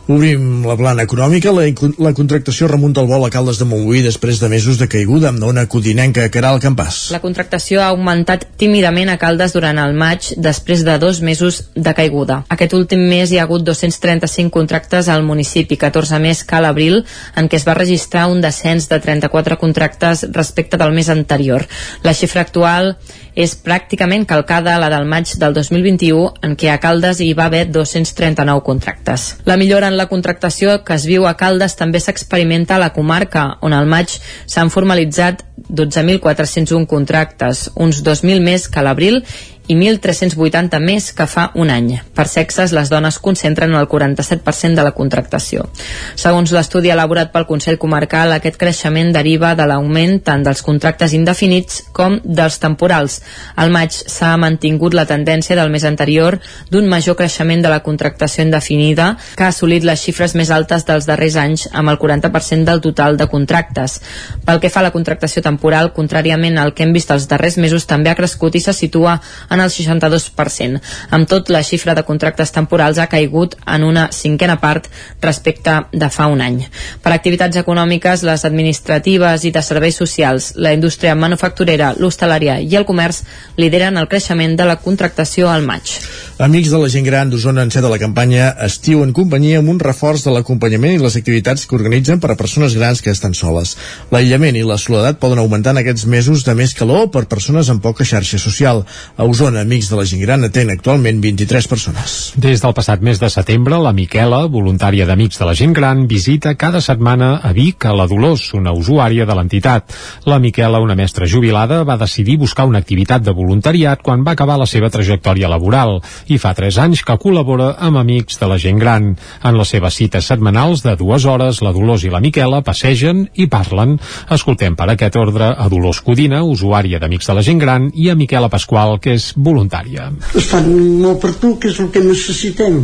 Obrim la plana econòmica. La, la contractació remunta al vol a Caldes de Montbui després de mesos de caiguda amb una codinenca que era el campàs. La contractació ha augmentat tímidament a Caldes durant el maig després de dos mesos de caiguda. Aquest últim mes hi ha hagut 235 contractes al municipi, 14 més que a l'abril, en què es va registrar un descens de 34 contractes respecte del mes anterior. La xifra actual és pràcticament calcada a la del maig del 2021, en què a Caldes hi va haver 239 contractes. La millora en la contractació que es viu a Caldes també s'experimenta a la comarca, on al maig s'han formalitzat 12.401 contractes, uns 2.000 més que a l'abril, i 1.380 més que fa un any. Per sexes, les dones concentren el 47% de la contractació. Segons l'estudi elaborat pel Consell Comarcal, aquest creixement deriva de l'augment tant dels contractes indefinits com dels temporals. Al maig s'ha mantingut la tendència del mes anterior d'un major creixement de la contractació indefinida, que ha assolit les xifres més altes dels darrers anys amb el 40% del total de contractes. Pel que fa a la contractació temporal, contràriament al que hem vist els darrers mesos, també ha crescut i se situa en el 62%. Amb tot, la xifra de contractes temporals ha caigut en una cinquena part respecte de fa un any. Per activitats econòmiques, les administratives i de serveis socials, la indústria manufacturera, l'hostalària i el comerç lideren el creixement de la contractació al maig. Amics de la gent gran d'Osona enceta la campanya Estiu en companyia amb un reforç de l'acompanyament i les activitats que organitzen per a persones grans que estan soles. L'aïllament i la soledat poden augmentar en aquests mesos de més calor per persones amb poca xarxa social. A Osona, Amics de la gent gran atén actualment 23 persones. Des del passat mes de setembre, la Miquela, voluntària d'Amics de la gent gran, visita cada setmana a Vic a la Dolors, una usuària de l'entitat. La Miquela, una mestra jubilada, va decidir buscar una activitat de voluntariat quan va acabar la seva trajectòria laboral i fa 3 anys que col·labora amb Amics de la gent gran. En les seves cites setmanals de dues hores, la Dolors i la Miquela passegen i parlen. Escoltem per aquest ordre a Dolors Codina, usuària d'Amics de la gent gran, i a Miquela Pasqual, que és voluntària. Estan molt per tu, que és el que necessitem.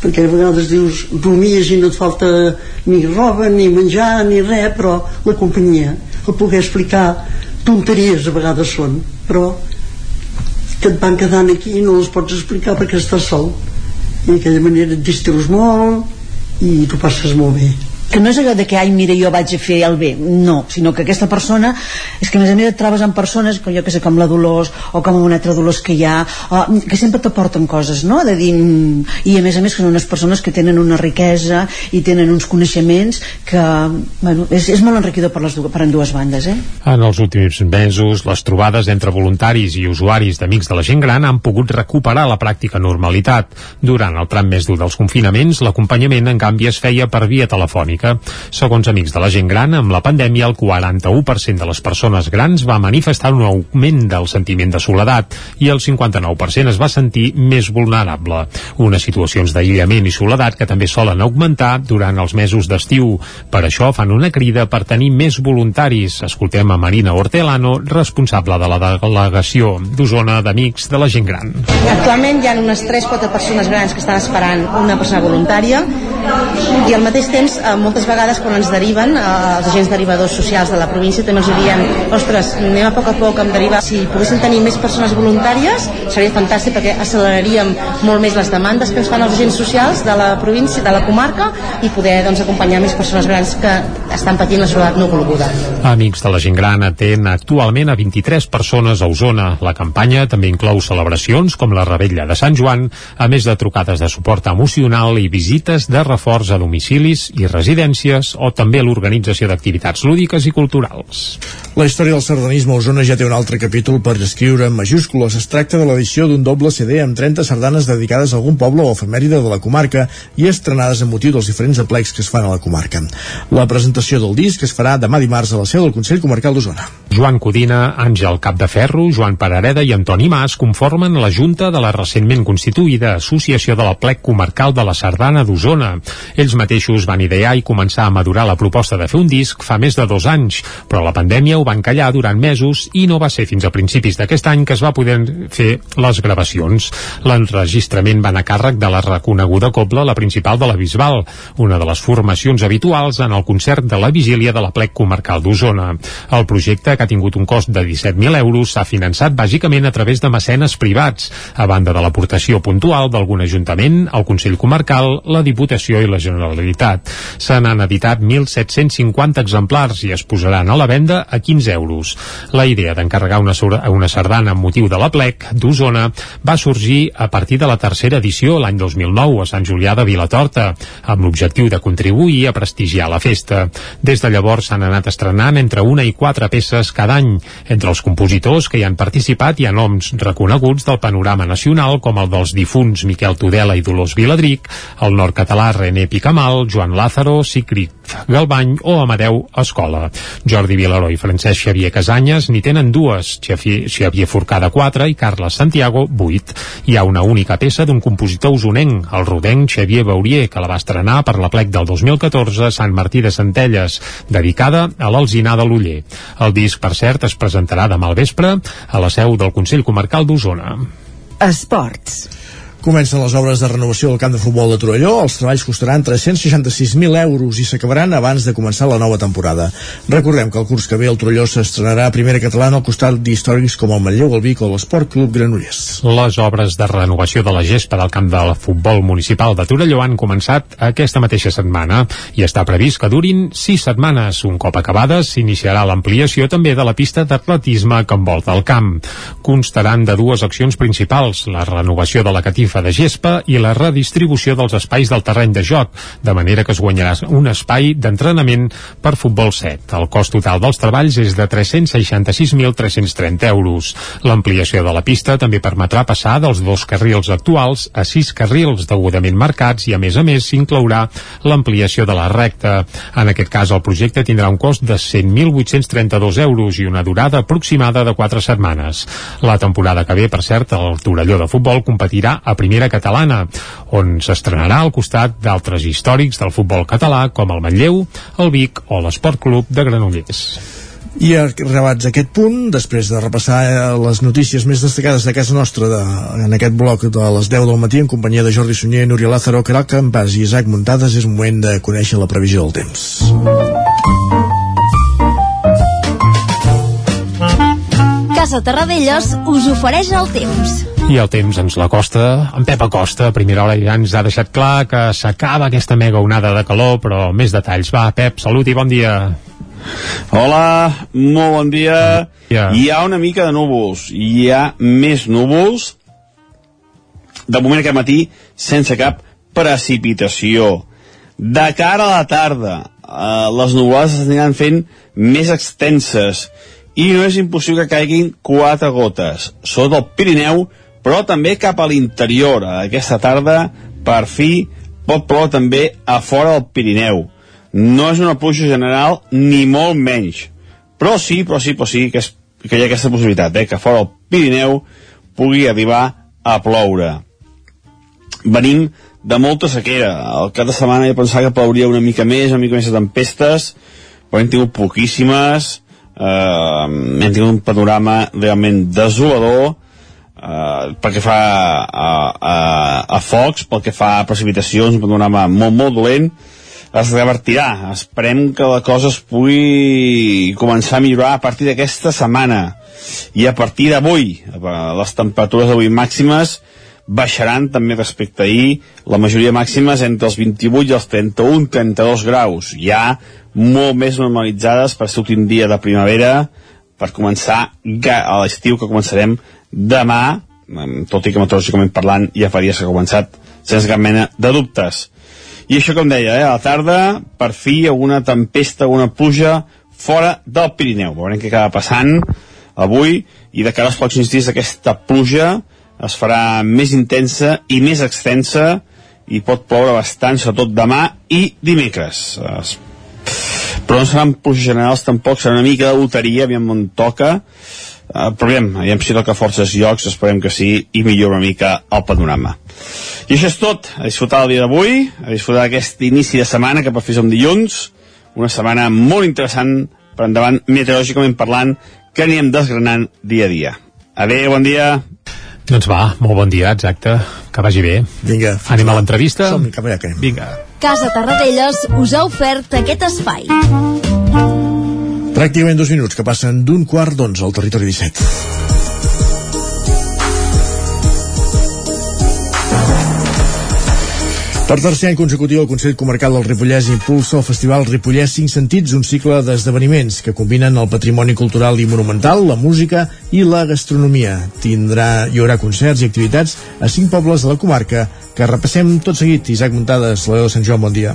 Perquè a vegades dius rumies i no et falta ni roba, ni menjar, ni res, però la companyia, el poder explicar tonteries a vegades són, però que et van quedant aquí i no les pots explicar perquè estàs sol. I d'aquella manera et distreus molt i t'ho passes molt bé que no és allò de que, ai, mira, jo vaig a fer el bé no, sinó que aquesta persona és que a més a més et trobes amb persones com jo que sé, com la Dolors o com una altra Dolors que hi ha o, que sempre t'aporten coses, no? De dir, i a més a més que són unes persones que tenen una riquesa i tenen uns coneixements que, bueno, és, és molt enriquidor per, les, per en dues bandes, eh? En els últims mesos, les trobades entre voluntaris i usuaris d'Amics de la gent gran han pogut recuperar la pràctica normalitat. Durant el tram més dur dels confinaments, l'acompanyament, en canvi, es feia per via telefònica Mallorca. Segons Amics de la Gent Gran, amb la pandèmia el 41% de les persones grans va manifestar un augment del sentiment de soledat i el 59% es va sentir més vulnerable. Unes situacions d'aïllament i soledat que també solen augmentar durant els mesos d'estiu. Per això fan una crida per tenir més voluntaris. Escoltem a Marina Hortelano, responsable de la delegació d'Osona d'Amics de la Gent Gran. Actualment hi ha unes 3-4 persones grans que estan esperant una persona voluntària i al mateix temps eh, moltes vegades quan ens deriven eh, els agents derivadors socials de la província també els dirien, ostres, anem a poc a poc amb derivar, si poguéssim tenir més persones voluntàries seria fantàstic perquè acceleraríem molt més les demandes que ens fan els agents socials de la província, de la comarca i poder doncs, acompanyar més persones grans que estan patint la soledat no volguda. Amics de la gent gran atén actualment a 23 persones a Osona. La campanya també inclou celebracions com la Rebella de Sant Joan, a més de trucades de suport emocional i visites de reforç a domicilis i residències o també l'organització d'activitats lúdiques i culturals. La història del sardanisme a Osona ja té un altre capítol per escriure en majúscules. Es tracta de l'edició d'un doble CD amb 30 sardanes dedicades a algun poble o efemèride de la comarca i estrenades amb motiu dels diferents aplecs que es fan a la comarca. La presentació del disc es farà demà dimarts a la seu del Consell Comarcal d'Osona. Joan Codina, Àngel Capdeferro, Joan Parareda i Antoni Mas conformen la Junta de la recentment constituïda Associació de la Plec Comarcal de la Sardana d'Osona. Ells mateixos van idear i començar a madurar la proposta de fer un disc fa més de dos anys, però la pandèmia ho van callar durant mesos i no va ser fins a principis d'aquest any que es va poder fer les gravacions. L'enregistrament va anar a càrrec de la reconeguda cobla, la principal de la Bisbal, una de les formacions habituals en el concert de la vigília de la plec comarcal d'Osona. El projecte, que ha tingut un cost de 17.000 euros, s'ha finançat bàsicament a través de mecenes privats, a banda de l'aportació puntual d'algun ajuntament, el Consell Comarcal, la Diputació i la Generalitat. Se n'han editat 1.750 exemplars i es posaran a la venda a 15 euros. La idea d'encarregar una, una sardana amb motiu de la plec d'Osona va sorgir a partir de la tercera edició l'any 2009 a Sant Julià de Vilatorta, amb l'objectiu de contribuir a prestigiar la festa. Des de llavors s'han anat estrenant entre una i quatre peces cada any. Entre els compositors que hi han participat hi ha noms reconeguts del panorama nacional com el dels difunts Miquel Tudela i Dolors Viladric, el nord-català René Picamal, Joan Lázaro, Cicrit, Galbany o Amadeu Escola. Jordi Vilaró i Francesc Xavier Casanyes n'hi tenen dues, Xavier Forcada 4 i Carles Santiago 8. Hi ha una única peça d'un compositor usonenc, el rodenc Xavier Baurier, que la va estrenar per la plec del 2014 a Sant Martí de Centelles, dedicada a l'Alzinar de l'Uller. El disc, per cert, es presentarà demà al vespre a la seu del Consell Comarcal d'Osona. Esports. Comencen les obres de renovació del camp de futbol de Torelló. Els treballs costaran 366.000 euros i s'acabaran abans de començar la nova temporada. Recordem que el curs que ve el Torelló s'estrenarà a primera catalana al costat d'històrics com el Manlleu, el Vic o l'Esport Club Granollers. Les obres de renovació de la gespa del camp del futbol municipal de Torelló han començat aquesta mateixa setmana i està previst que durin sis setmanes. Un cop acabades, s'iniciarà l'ampliació també de la pista d'atletisme que envolta el camp. Constaran de dues accions principals, la renovació de la catifa de gespa i la redistribució dels espais del terreny de joc, de manera que es guanyarà un espai d'entrenament per futbol 7. El cost total dels treballs és de 366.330 euros. L'ampliació de la pista també permetrà passar dels dos carrils actuals a sis carrils degudament marcats i a més a més s'inclourà l'ampliació de la recta. En aquest cas el projecte tindrà un cost de 100.832 euros i una durada aproximada de 4 setmanes. La temporada que ve, per cert, el Torelló de futbol competirà a primera catalana, on s'estrenarà al costat d'altres històrics del futbol català com el Manlleu, el Vic o l'Esport Club de Granollers. I arribats a aquest punt, després de repassar eh, les notícies més destacades de casa nostra de, en aquest bloc de les 10 del matí en companyia de Jordi Sunyer, Núria Lázaro, Caral Campàs i Isaac Muntades, és moment de conèixer la previsió del temps. Casa Terradellos us ofereix el temps. I el temps ens la costa. En Pep Acosta, a primera hora ja ens ha deixat clar que s'acaba aquesta mega onada de calor, però més detalls. Va, Pep, salut i bon dia. Hola, molt bon dia. Ja. Hi ha una mica de núvols. Hi ha més núvols. De moment aquest matí, sense cap precipitació. De cara a la tarda, eh, les nuvolades s'aniran fent més extenses i no és impossible que caiguin quatre gotes. Sota el Pirineu, però també cap a l'interior. Aquesta tarda, per fi, pot ploure també a fora del Pirineu. No és una pluja general, ni molt menys. Però sí, però sí, però sí que, és, que hi ha aquesta possibilitat, eh, que fora del Pirineu pugui arribar a ploure. Venim de molta sequera. El cap de setmana jo pensava que plouria una mica més, una mica més de tempestes, però hem tingut poquíssimes, eh, hem tingut un panorama realment desolador eh, pel que fa a, a, a focs, pel que fa a precipitacions, un panorama molt, molt dolent es revertirà. Esperem que la cosa es pugui començar a millorar a partir d'aquesta setmana i a partir d'avui les temperatures d'avui màximes baixaran també respecte a ahir la majoria màximes entre els 28 i els 31-32 graus. Ja molt més normalitzades per ser l'últim dia de primavera per començar a l'estiu que començarem demà tot i que meteorològicament parlant ja fa dies que ha començat sense cap mena de dubtes. I això com deia, eh, a la tarda per fi alguna tempesta, alguna pluja fora del Pirineu. Veurem què acaba passant avui i de cara als pròxims dies aquesta pluja es farà més intensa i més extensa i pot ploure bastant, sobretot demà i dimecres. Es... Però no seran pluges generals tampoc, serà una mica de loteria, aviam on toca, uh, però aviam, aviam si toca forces llocs, esperem que sí, i millora una mica el panorama. I això és tot, a disfrutar el dia d'avui, a disfrutar d'aquest inici de setmana que per fi som dilluns, una setmana molt interessant per endavant, meteorològicament parlant, que anirem desgranant dia a dia. Adéu, bon dia. Doncs va, molt bon dia, exacte. Que vagi bé. Vinga. Anem a l'entrevista? Som-hi, cap allà que anem. Vinga. Casa Tarradellas us ha ofert aquest espai. Pràcticament dos minuts que passen d'un quart d'onze al territori 17. Per tercer any consecutiu, el Consell Comarcal del Ripollès impulsa el Festival Ripollès 5 Sentits, un cicle d'esdeveniments que combinen el patrimoni cultural i monumental, la música i la gastronomia. Tindrà, hi haurà concerts i activitats a cinc pobles de la comarca que repassem tot seguit. Isaac Muntades, de Sant Joan, bon dia.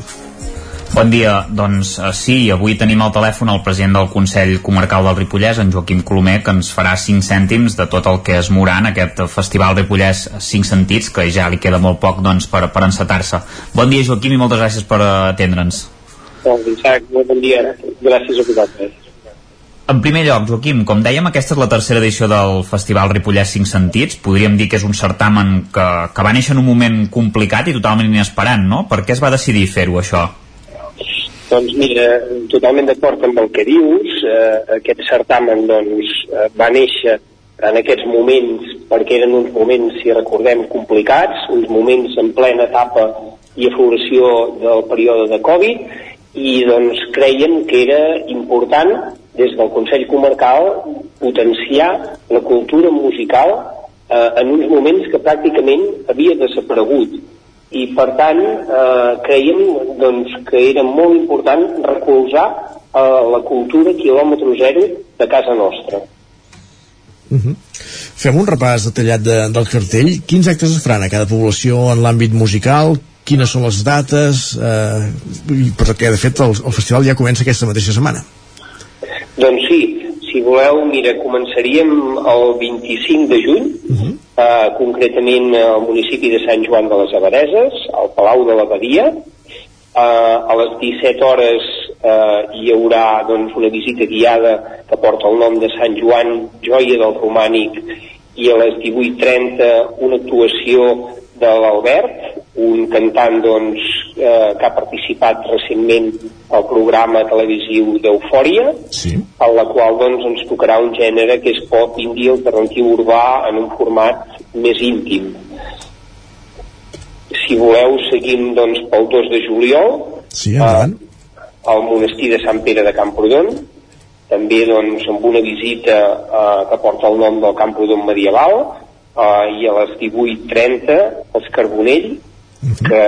Bon dia, doncs eh, sí, avui tenim al telèfon el president del Consell Comarcal del Ripollès, en Joaquim Colomer, que ens farà 5 cèntims de tot el que es morà en aquest Festival Ripollès 5 sentits, que ja li queda molt poc doncs, per, per encetar-se. Bon dia, Joaquim, i moltes gràcies per atendre'ns. Doncs, molt bon dia. Gràcies a vosaltres. En primer lloc, Joaquim, com dèiem, aquesta és la tercera edició del Festival Ripollès 5 Sentits. Podríem dir que és un certamen que, que va néixer en un moment complicat i totalment inesperant, no? Per què es va decidir fer-ho, això? Doncs mira, totalment d'acord amb el que dius. Eh, aquest certamen doncs, eh, va néixer en aquests moments perquè eren uns moments, si recordem, complicats, uns moments en plena etapa i afloració del període de Covid i doncs creiem que era important des del Consell Comarcal potenciar la cultura musical eh, en uns moments que pràcticament havia desaparegut i per tant eh, creiem doncs, que era molt important recolzar eh, la cultura quilòmetre zero de casa nostra. Uh -huh. Fem un repàs detallat de, del cartell. Quins actes es faran a cada població en l'àmbit musical? Quines són les dates? Eh, perquè, de fet, el, el festival ja comença aquesta mateixa setmana. Doncs sí, si voleu, mira, començaríem el 25 de juny, uh -huh. eh, concretament al municipi de Sant Joan de les Abadeses, al Palau de l'Abadia. Eh, a les 17 hores eh, hi haurà doncs, una visita guiada que porta el nom de Sant Joan, joia del romànic, i a les 18.30 una actuació de l'Albert, un cantant doncs, eh, que ha participat recentment al programa televisiu d'Eufòria, sí. en la qual doncs, ens tocarà un gènere que és pop indie alternatiu urbà en un format més íntim. Si voleu, seguim doncs, pel 2 de juliol sí, endavant. eh, al monestir de Sant Pere de Camprodon, també doncs, amb una visita eh, que porta el nom del Camprodon medieval, eh, i a les 18.30 els Carbonell, que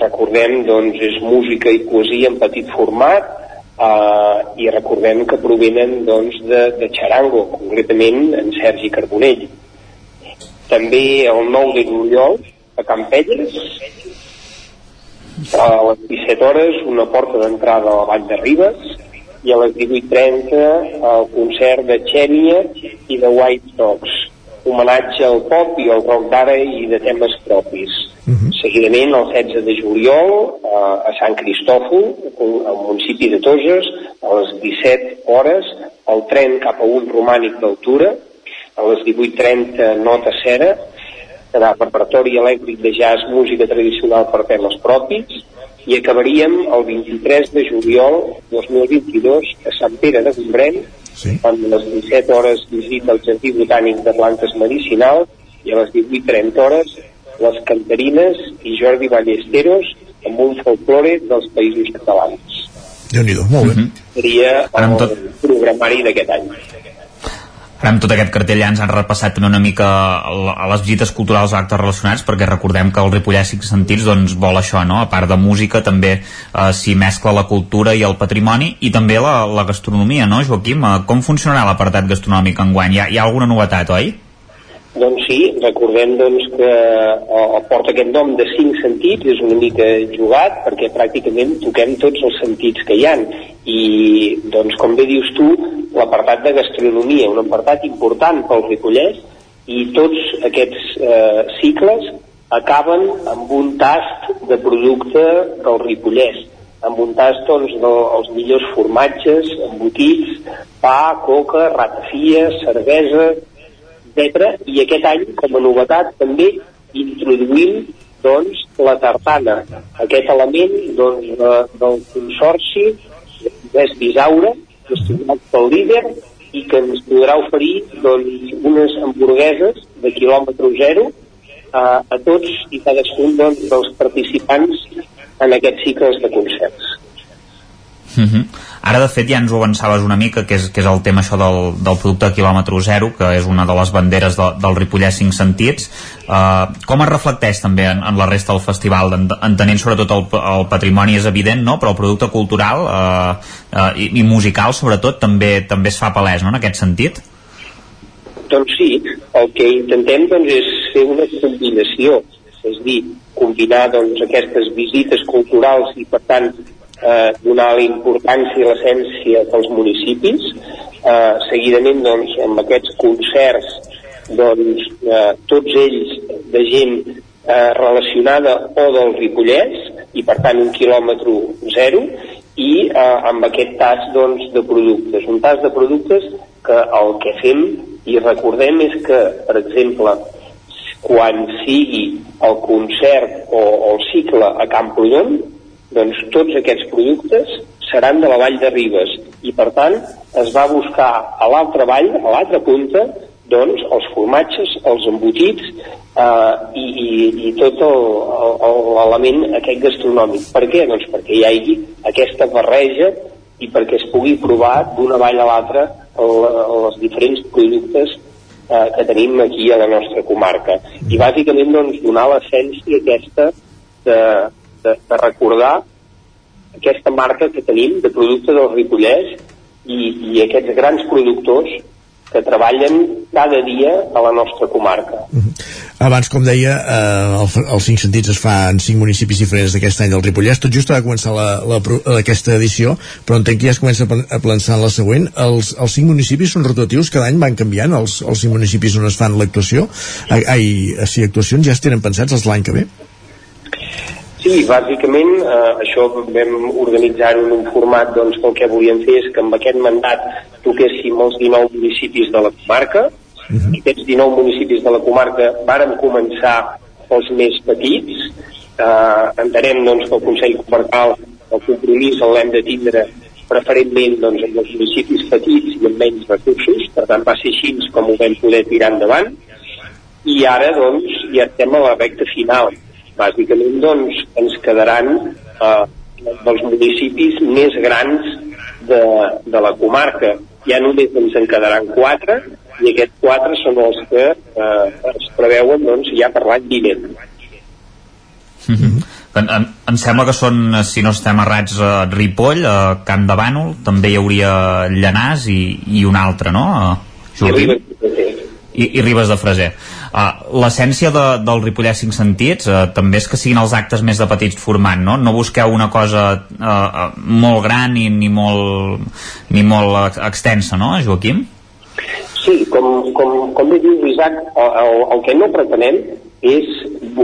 recordem doncs, és música i poesia en petit format eh, i recordem que provenen doncs, de, de Charango, concretament en Sergi Carbonell. També el 9 de juliol a Campelles a les 17 hores una porta d'entrada a la Vall de Ribes i a les 18.30 el concert de Xènia i de White Sox homenatge al pop i al rock d'ara i de temes propis. Uh -huh. Seguidament, el 16 de juliol, eh, a Sant Cristòfol, al municipi de Toses, a les 17 hores, el tren cap a un romànic d'altura, a les 18.30 nota cera, serà repertori elèctric de jazz, música tradicional per temes propis, i acabaríem el 23 de juliol 2022 a Sant Pere de Gombrèn sí. amb les 17 hores visita al Jardí Botànic de Plantes Medicinals i a les 18.30 hores les cantarines i Jordi Ballesteros amb un folklore dels països catalans. Déu-n'hi-do, molt bé. Mm -hmm. Seria el tot... programari d'aquest any. Ara amb tot aquest cartell ja ens han repassat també una mica a les visites culturals o actes relacionats perquè recordem que el Ripollès Cinc Sentits doncs vol això, no? A part de música també eh, s'hi mescla la cultura i el patrimoni i també la, la gastronomia, no, Joaquim? Eh, com funcionarà l'apartat gastronòmic enguany? Hi ha, hi ha alguna novetat, oi? Doncs sí, recordem doncs, que el porta aquest nom de cinc sentits, és una mica jugat perquè pràcticament toquem tots els sentits que hi han. I doncs com bé dius tu l'apartat de gastronomia, un apartat important pel Ripollès i tots aquests eh, cicles acaben amb un tast de producte del Ripollès amb un tast doncs, dels millors formatges, embotits, pa, coca, ratafia, cervesa, etc. I aquest any, com a novetat, també introduïm doncs, la tartana, aquest element doncs, de, del consorci és Bisaura, gestionat pel líder, i que ens podrà oferir doncs, unes hamburgueses de quilòmetre zero a, a tots i cadascun doncs, dels participants en aquests cicles de concerts. Uh -huh. Ara, de fet, ja ens ho avançaves una mica, que és, que és el tema això del, del producte quilòmetre zero, que és una de les banderes de, del Ripollès 5 sentits. Uh, com es reflecteix també en, en la resta del festival? En, entenent sobretot el, el patrimoni és evident, no? però el producte cultural uh, uh, i, i musical, sobretot, també també es fa palès, no?, en aquest sentit? Doncs sí, el que intentem doncs, és fer una combinació, és dir, combinar doncs, aquestes visites culturals i, per tant, eh, donar la importància i l'essència dels municipis, eh, seguidament doncs, amb aquests concerts doncs, eh, tots ells de gent eh, relacionada o del Ripollès i per tant un quilòmetre zero i eh, amb aquest tast doncs, de productes. Un tast de productes que el que fem i recordem és que, per exemple, quan sigui el concert o, o el cicle a Camprodon, doncs tots aquests productes seran de la vall de Ribes i per tant es va buscar a l'altra vall, a l'altra punta, doncs els formatges, els embotits eh, i, i, i tot l'element aquest gastronòmic. Per què? Doncs perquè hi hagi aquesta barreja i perquè es pugui provar d'una vall a l'altra els diferents productes eh, que tenim aquí a la nostra comarca. I bàsicament doncs, donar l'essència aquesta de, de, de recordar aquesta marca que tenim de producte del Ripollès i, i aquests grans productors que treballen cada dia a la nostra comarca. Uh -huh. Abans, com deia, eh, el, els cinc sentits es fa en cinc municipis diferents d'aquest any del Ripollès. Tot just ha començar la, la, aquesta edició, però entenc que ja es comença a plançar la següent. Els, els cinc municipis són rotatius, cada any van canviant els, els cinc municipis on es fan l'actuació. Ai, si actuacions ja es tenen pensats els l'any que ve? Sí, bàsicament eh, això vam organitzar en un format doncs, que el que volíem fer és que amb aquest mandat toquéssim els 19 municipis de la comarca. Uh -huh. i aquests 19 municipis de la comarca varen començar els més petits. Eh, entenem doncs, que el Consell Comarcal el compromís l'hem de tindre preferentment doncs, amb els municipis petits i amb menys recursos, per tant va ser així com ho vam poder tirar endavant. I ara doncs ja estem a la recta final bàsicament doncs, ens quedaran eh, dels municipis més grans de, de la comarca. Ja només ens en quedaran quatre i aquests quatre són els que eh, es preveuen doncs, ja per l'any vinent. Mm -hmm. En, en, em sembla que són, si no estem errats, a Ripoll, a Camp de Bànol, també hi hauria Llanàs i, i un altre, no? I Ribes, I, i Ribes de Freser. Uh, L'essència de, del Ripollès 5 sentits uh, també és que siguin els actes més de petits formant, no? No busqueu una cosa uh, uh, molt gran ni, ni, molt, ni molt extensa, no, Joaquim? Sí, com, com, com bé diu l'Isaac, el, el, el que no pretenem és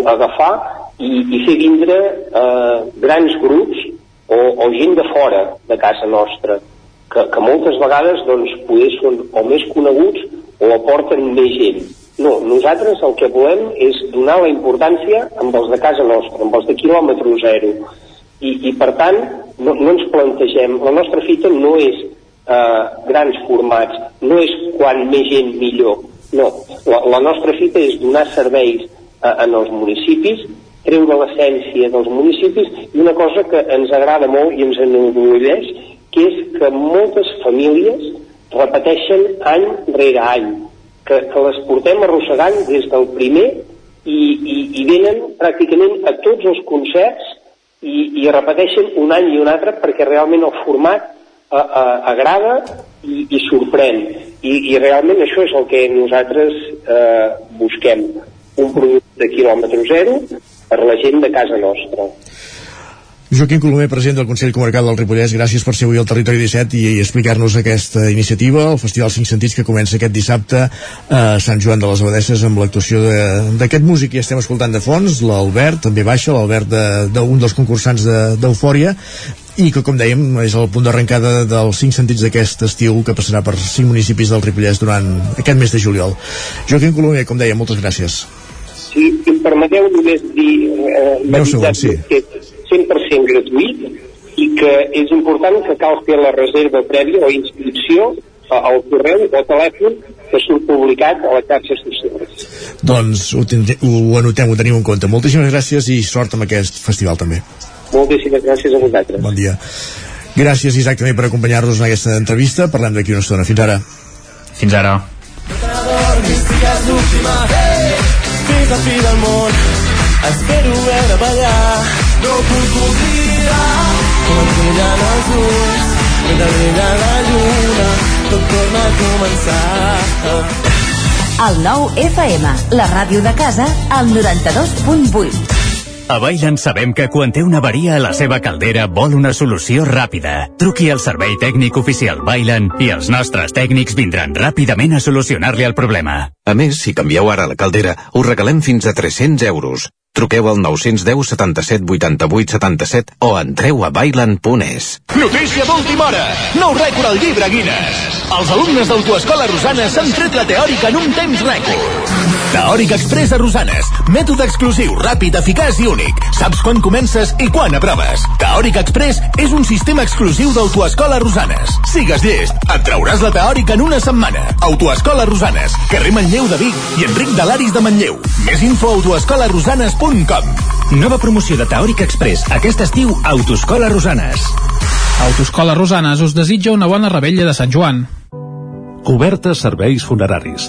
agafar i, i fer vindre eh, grans grups o, o gent de fora de casa nostra, que, que moltes vegades doncs, poder són o més coneguts o aporten més gent no, nosaltres el que volem és donar la importància amb els de casa nostra, amb els de quilòmetre zero. I, i per tant, no, no ens plantegem, la nostra fita no és eh, grans formats, no és quan més gent millor. No, la, la nostra fita és donar serveis eh, en els municipis, treure l'essència dels municipis i una cosa que ens agrada molt i ens enorgulleix, que és que moltes famílies repeteixen any rere any que, que les portem arrossegant des del primer i, i, i venen pràcticament a tots els concerts i, i repeteixen un any i un altre perquè realment el format a, a, agrada i, i sorprèn. I, i realment això és el que nosaltres eh, busquem un producte de quilòmetre zero per la gent de casa nostra Joaquim Colomer, president del Consell Comarcal del Ripollès, gràcies per ser avui al Territori 17 i, i explicar-nos aquesta iniciativa, el Festival 5 Sentits que comença aquest dissabte a Sant Joan de les Abadesses amb l'actuació d'aquest músic que estem escoltant de fons, l'Albert, també baixa, l'Albert d'un dels concursants d'Eufòria, de, i que, com dèiem, és el punt d'arrencada dels 5 sentits d'aquest estiu que passarà per 5 municipis del Ripollès durant aquest mes de juliol. Joaquim Colomer, com dèiem, moltes gràcies. Si, si em permeteu només dir... Eh, segon, sí. Que 100% gratuït i que és important que cal fer la reserva prèvia o inscripció al correu o telèfon que surt publicat a les xarxes socials. Doncs ho, ho anotem, ho tenim en compte. Moltíssimes gràcies i sort amb aquest festival també. Moltíssimes gràcies a vosaltres. Bon dia. Gràcies, Isaac, també per acompanyar-nos en aquesta entrevista. Parlem d'aquí una estona. Fins ara. Fins ara. Fins al fi del món Espero veure ballar No puc oblidar Com brillen els ulls Mentre brilla la lluna Tot torna a començar El nou FM, la ràdio de casa, al 92.8. A Bailan sabem que quan té una avaria a la seva caldera vol una solució ràpida. Truqui al servei tècnic oficial Bailan i els nostres tècnics vindran ràpidament a solucionar-li el problema. A més, si canvieu ara la caldera, us regalem fins a 300 euros. Truqueu al 910 77 88 77 o entreu a bailan.es. Notícia d'última hora. Nou rècord al llibre Guinness. Els alumnes d'Autoescola Rosana s'han tret la teòrica en un temps rècord. Teòric Express a Rosanes. Mètode exclusiu, ràpid, eficaç i únic. Saps quan comences i quan aproves. Teòric Express és un sistema exclusiu d'Autoescola Rosanes. Sigues llest, et trauràs la teòrica en una setmana. Autoescola Rosanes, carrer Manlleu de Vic i Enric de l'Aris de Manlleu. Més info a autoescolarosanes.com Nova promoció de Teòric Express. Aquest estiu, Autoscola Rosanes. Autoscola Rosanes us desitja una bona rebella de Sant Joan. Cobertes serveis funeraris.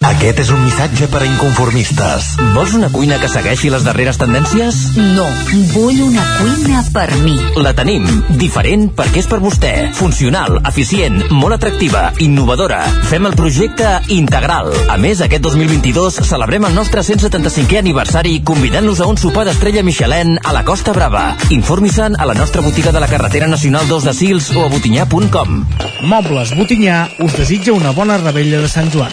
Aquest és un missatge per a inconformistes. Vols una cuina que segueixi les darreres tendències? No, vull una cuina per mi. La tenim. Diferent perquè és per vostè. Funcional, eficient, molt atractiva, innovadora. Fem el projecte integral. A més, aquest 2022 celebrem el nostre 175è aniversari convidant-los a un sopar d'estrella Michelin a la Costa Brava. Informi-se'n a la nostra botiga de la carretera nacional 2 de Sils o a botinyà.com. Mobles Botinyà us desitja una bona rebella de Sant Joan.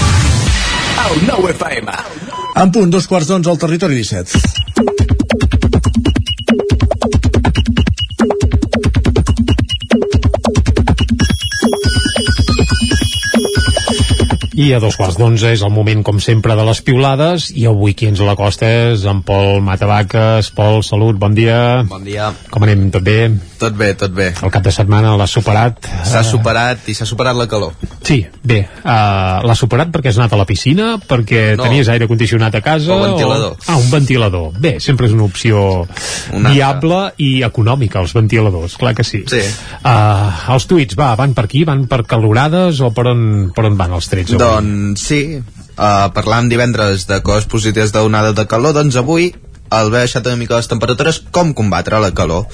El 9 FM. En punt, dos quarts d'onze al territori 17. I a dos quarts d'onze és el moment, com sempre, de les piulades i avui qui ens l'acosta és en Pol Matavaques. Pol, salut, bon dia. Bon dia. Com anem, tot bé? Tot bé, tot bé. El cap de setmana l'has superat? S'ha superat i s'ha superat la calor. Sí, bé. Uh, l'has superat perquè has anat a la piscina, perquè No. tenies aire condicionat a casa? O ventilador. O... Ah, un ventilador. Bé, sempre és una opció Una viable i econòmica, els ventiladors, clar que sí. Sí. Uh, els tuits, va, van per aquí? Van per calorades o per on, per on van els trets? avui? Doncs sí, uh, parlàvem divendres de coses positives d'onada de calor, doncs avui al haver baixat una mica les temperatures, com combatre la calor?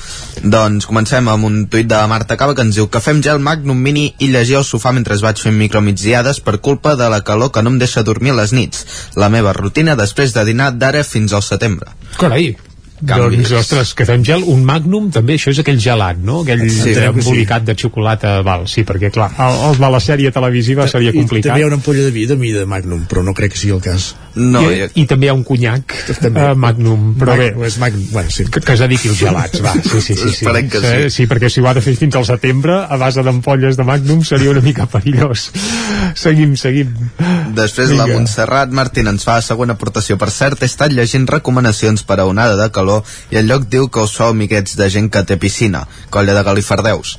Doncs comencem amb un tuit de Marta Cava que ens diu que fem gel Magnum Mini i llegir al sofà mentre vaig fent micromigdiades per culpa de la calor que no em deixa dormir a les nits. La meva rutina després de dinar d'ara fins al setembre. Carai, Canvis. doncs, ostres, que fem gel, un magnum també, això és aquell gelat, no? Aquell Sí, sí, que sí. embolicat de xocolata, val, sí, perquè clar, el, el de la sèrie televisiva seria I complicat. també hi ha una ampolla de vi de mida Magnum, però no crec que sigui el cas. No, I, I també hi ha un conyac També. uh, Magnum, però Mag- bé, és Magnum, bueno, sí. que, que es dediqui als gelats, va, sí, sí, sí. sí. Esperem que sí. Eh, sí, perquè si ho ha de fer fins al setembre, a base d'ampolles de Magnum, seria una mica perillós. Seguim, seguim. Després la Vinga. Montserrat Martín ens fa la següent aportació. Per cert, he estat llegint recomanacions per a onada de calor i el lloc diu que us feu amiguets de gent que té piscina, colla de galifardeus.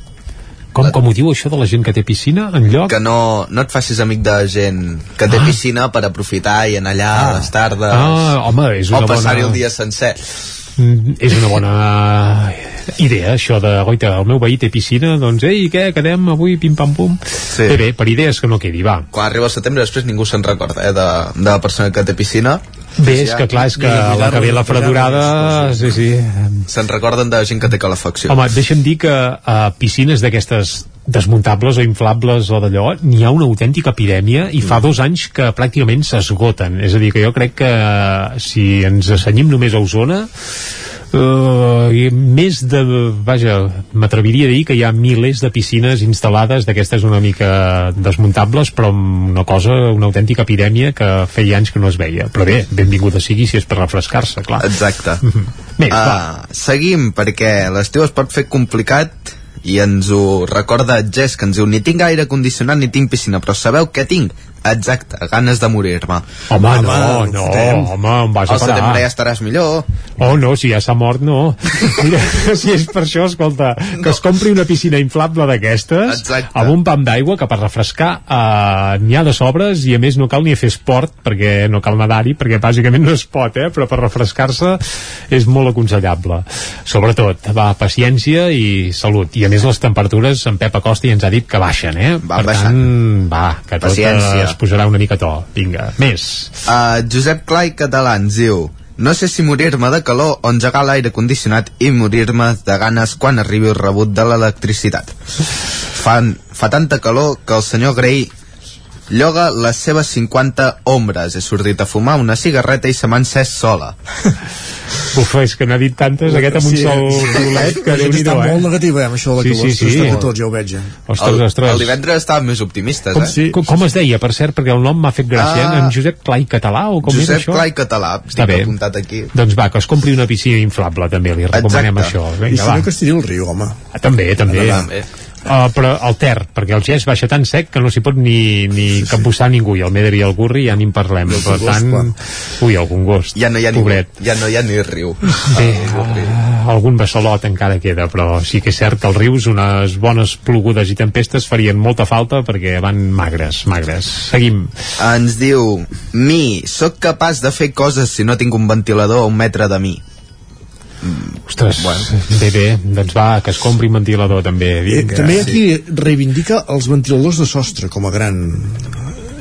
Com, com ho diu això de la gent que té piscina en lloc? Que no, no et facis amic de gent que té Ah. piscina per aprofitar i anar allà a les tardes. Ah, home, és una o passar-hi bona- el dia sencer. Mm, és una bona idea això de, oita, el meu veí té piscina doncs, ei, què, quedem avui pim-pam-pum Sí. bé, bé, per idees que no quedi, va Quan arriba el setembre després ningú se'n recorda eh, de, de la persona que té piscina. bé, és que clar, és que la que ve la fredurada sí, sí, Se'n recorden de gent que té calefacció. home, deixa'm dir que a piscines d'aquestes desmuntables o inflables o d'allò, n'hi ha una autèntica epidèmia i Mm. fa dos anys que pràcticament s'esgoten, és a dir, que jo crec que si ens assenyim només a Osona uh, i més de... Vaja, m'atreviria a dir que hi ha milers de piscines instal·lades d'aquestes una mica desmuntables, però una cosa, una autèntica epidèmia que feia anys que no es veia. Però bé, benvinguda sigui si és per refrescar-se, clar. Exacte. Més, uh, seguim, perquè l'estiu es pot fer complicat i ens ho recorda Jess, que ens diu ni tinc aire condicionat ni tinc piscina, però sabeu què tinc? Exacte, ganes de morir-me. Home, no, no, home, em vas a Al parar. setembre ja estaràs millor. Oh, no, si ja s'ha mort, no. Mira, si és per això, escolta, que es compri una piscina inflable d'aquestes, amb un pam d'aigua que per refrescar eh, n'hi ha de sobres i a més no cal ni fer esport, perquè no cal nedar-hi, perquè bàsicament no es pot, eh, però per refrescar-se és molt aconsellable. Sobretot, va, paciència i salut. I a més les temperatures, en Pep Acosta ja ens ha dit que baixen, eh? Va per baixant. tant, va, que tot Paciència. Es posarà una mica to. Vinga, més. Uh, Josep Clay Català ens diu no sé si morir-me de calor o engegar l'aire condicionat i morir-me de ganes quan arribi el rebut de l'electricitat. Fan, fa tanta calor que el senyor Grey lloga les seves 50 ombres. He sortit a fumar una cigarreta i se m'ha encès sola. Uf, és que n'ha dit tantes, aquest amb un Sí, sol sí. piulet, que déu nhi està molt negativa, eh, amb això de la sí, sí, sí. Està tots, ja ho veig, eh. Ostres, el, ostres. el divendres estàvem més optimistes, Com, eh? com, com es deia, per cert, perquè el nom m'ha fet gràcia, Ah. ah, en Josep Clay Català, o com és Josep això? Clay Català, Està tinc bé. apuntat aquí. Doncs va, que es compri una piscina inflable, també, li recomanem Exacte. això. I Vinga, si va. no que es tiri al riu, home. Ah, també, també. També. Uh, però el Ter, perquè el gest baixa tan sec que no s'hi pot ni, ni capbussar ningú i el Meder i el Gurri ja ni en parlem per Congost, tant, clar. ui, el congost Ja no hi ha, ni, ja no hi ha ni riu. Bé, uh, algun bassalot encara queda, però sí que és cert que els rius unes bones plogudes i tempestes farien molta falta perquè van magres, magres. Seguim. Ens diu Mi, sóc capaç de fer coses si no tinc un ventilador a un metre de mi. Ostres, bueno. bé, bé, doncs va, que es compri un ventilador també. Eh, Vinga. també aquí reivindica els ventiladors de sostre com a gran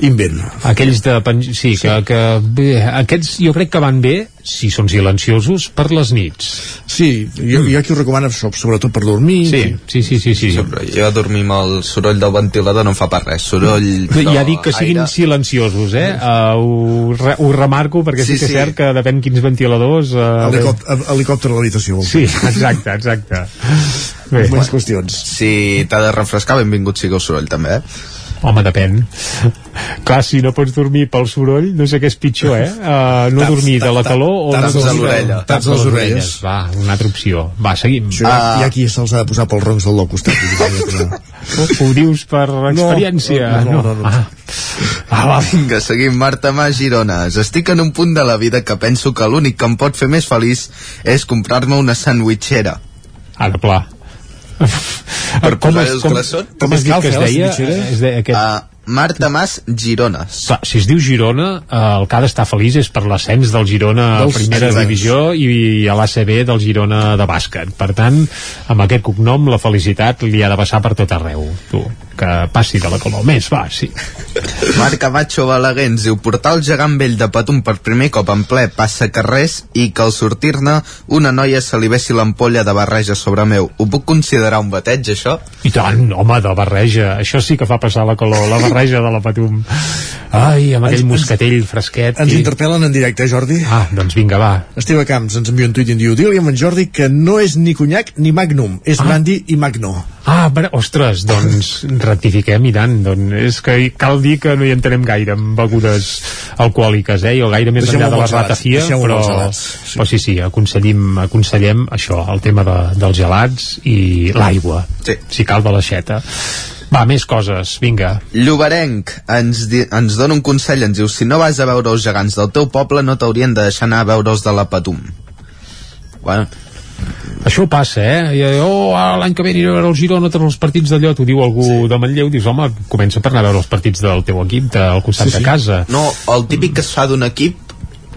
invent. Aquells de... pen- Sí, sí. Que, que bé, aquests jo crec que van bé si són silenciosos per les nits. Sí, jo, jo aquí ho recomano so- sobretot per dormir. Sí, sí, sí, sí. sí. Sempre, jo dormir amb el soroll del ventilador no em fa per res. Soroll Bé, Ja dic que siguin aire. silenciosos, eh? Uh, ho, re, ho remarco perquè sí, Sí, que és sí. cert que depèn quins ventiladors... Uh, Helicòpter, helicòpter a l'habitació. Sí, exacte, exacte. Bé, Més qüestions. Si t'ha de refrescar, benvingut sigui el soroll, també, eh? Home, depèn. Clar, si no pots dormir pel soroll, no sé què és pitjor, eh? Uh, no Taps- dormir de la calor o taps no dormir a l'orella. de- Taps les orelles. Va, una altra opció. Va, seguim. Ah. hi ha qui se'ls ha de posar pels roncs del del costat. Ho, ho dius per experiència? no, no, no, no. Ah. Ah, va. Vinga, seguim. Marta Mà, Girona. Estic en un punt de la vida que penso que l'únic que em pot fer més feliç és comprar-me una sandwichera. Ara, pla. Per com, es, com, com has dit cal que es deia? Es deia aquest... Uh, Marta Mas, Girones. Clar, si es diu Girona, eh, el que ha d'estar feliç és per l'ascens del Girona a primera divisió i a l'ACB del Girona de bàsquet. Per tant, amb aquest cognom la felicitat li ha de passar per tot arreu. Tu, que passi de la color. Més, va, sí. Marc Camacho Balaguer ens diu portar el gegant vell de Patum per primer cop en ple passa carrers i que al sortir-ne una noia se li vessi l'ampolla de barreja sobre meu. Ho puc considerar un bateig, això? I tant, home, de barreja. Això sí que fa passar la color, la barreja de la Patum. Ai, amb aquell Ens- moscatell fresquet. Ens i- interpel·len en directe, eh, Jordi? Ah, doncs vinga, va. Esteve Camps ens envia un tuit i en diu Digue-li amb en Jordi que no és ni conyac ni magnum, és brandy i magno. Ah, bre- ostres, doncs rectifiquem i tant. Doncs és que cal dir que no hi entenem gaire en begudes alcohòliques, eh? Jo gaire més enllà de amb la ratafia, amb però, sí. però sí, sí, aconsellim, aconsellem això, el tema de, dels gelats i l'aigua, Sí. si cal de l'aixeta. Va, més coses, vinga. Lloberenc ens, di, ens dona un consell, ens diu si no vas a veure els gegants del teu poble no t'haurien de deixar anar a veure els de la Patum. Bueno, Això passa, eh? I, oh, ah, l'any que ve aniré a veure el Girona tots els partits d'allò, t'ho diu algú sí. de Manlleu, dius, home, comença per anar a veure els partits del teu equip, del costat sí, sí. de casa. no, el típic que es fa d'un equip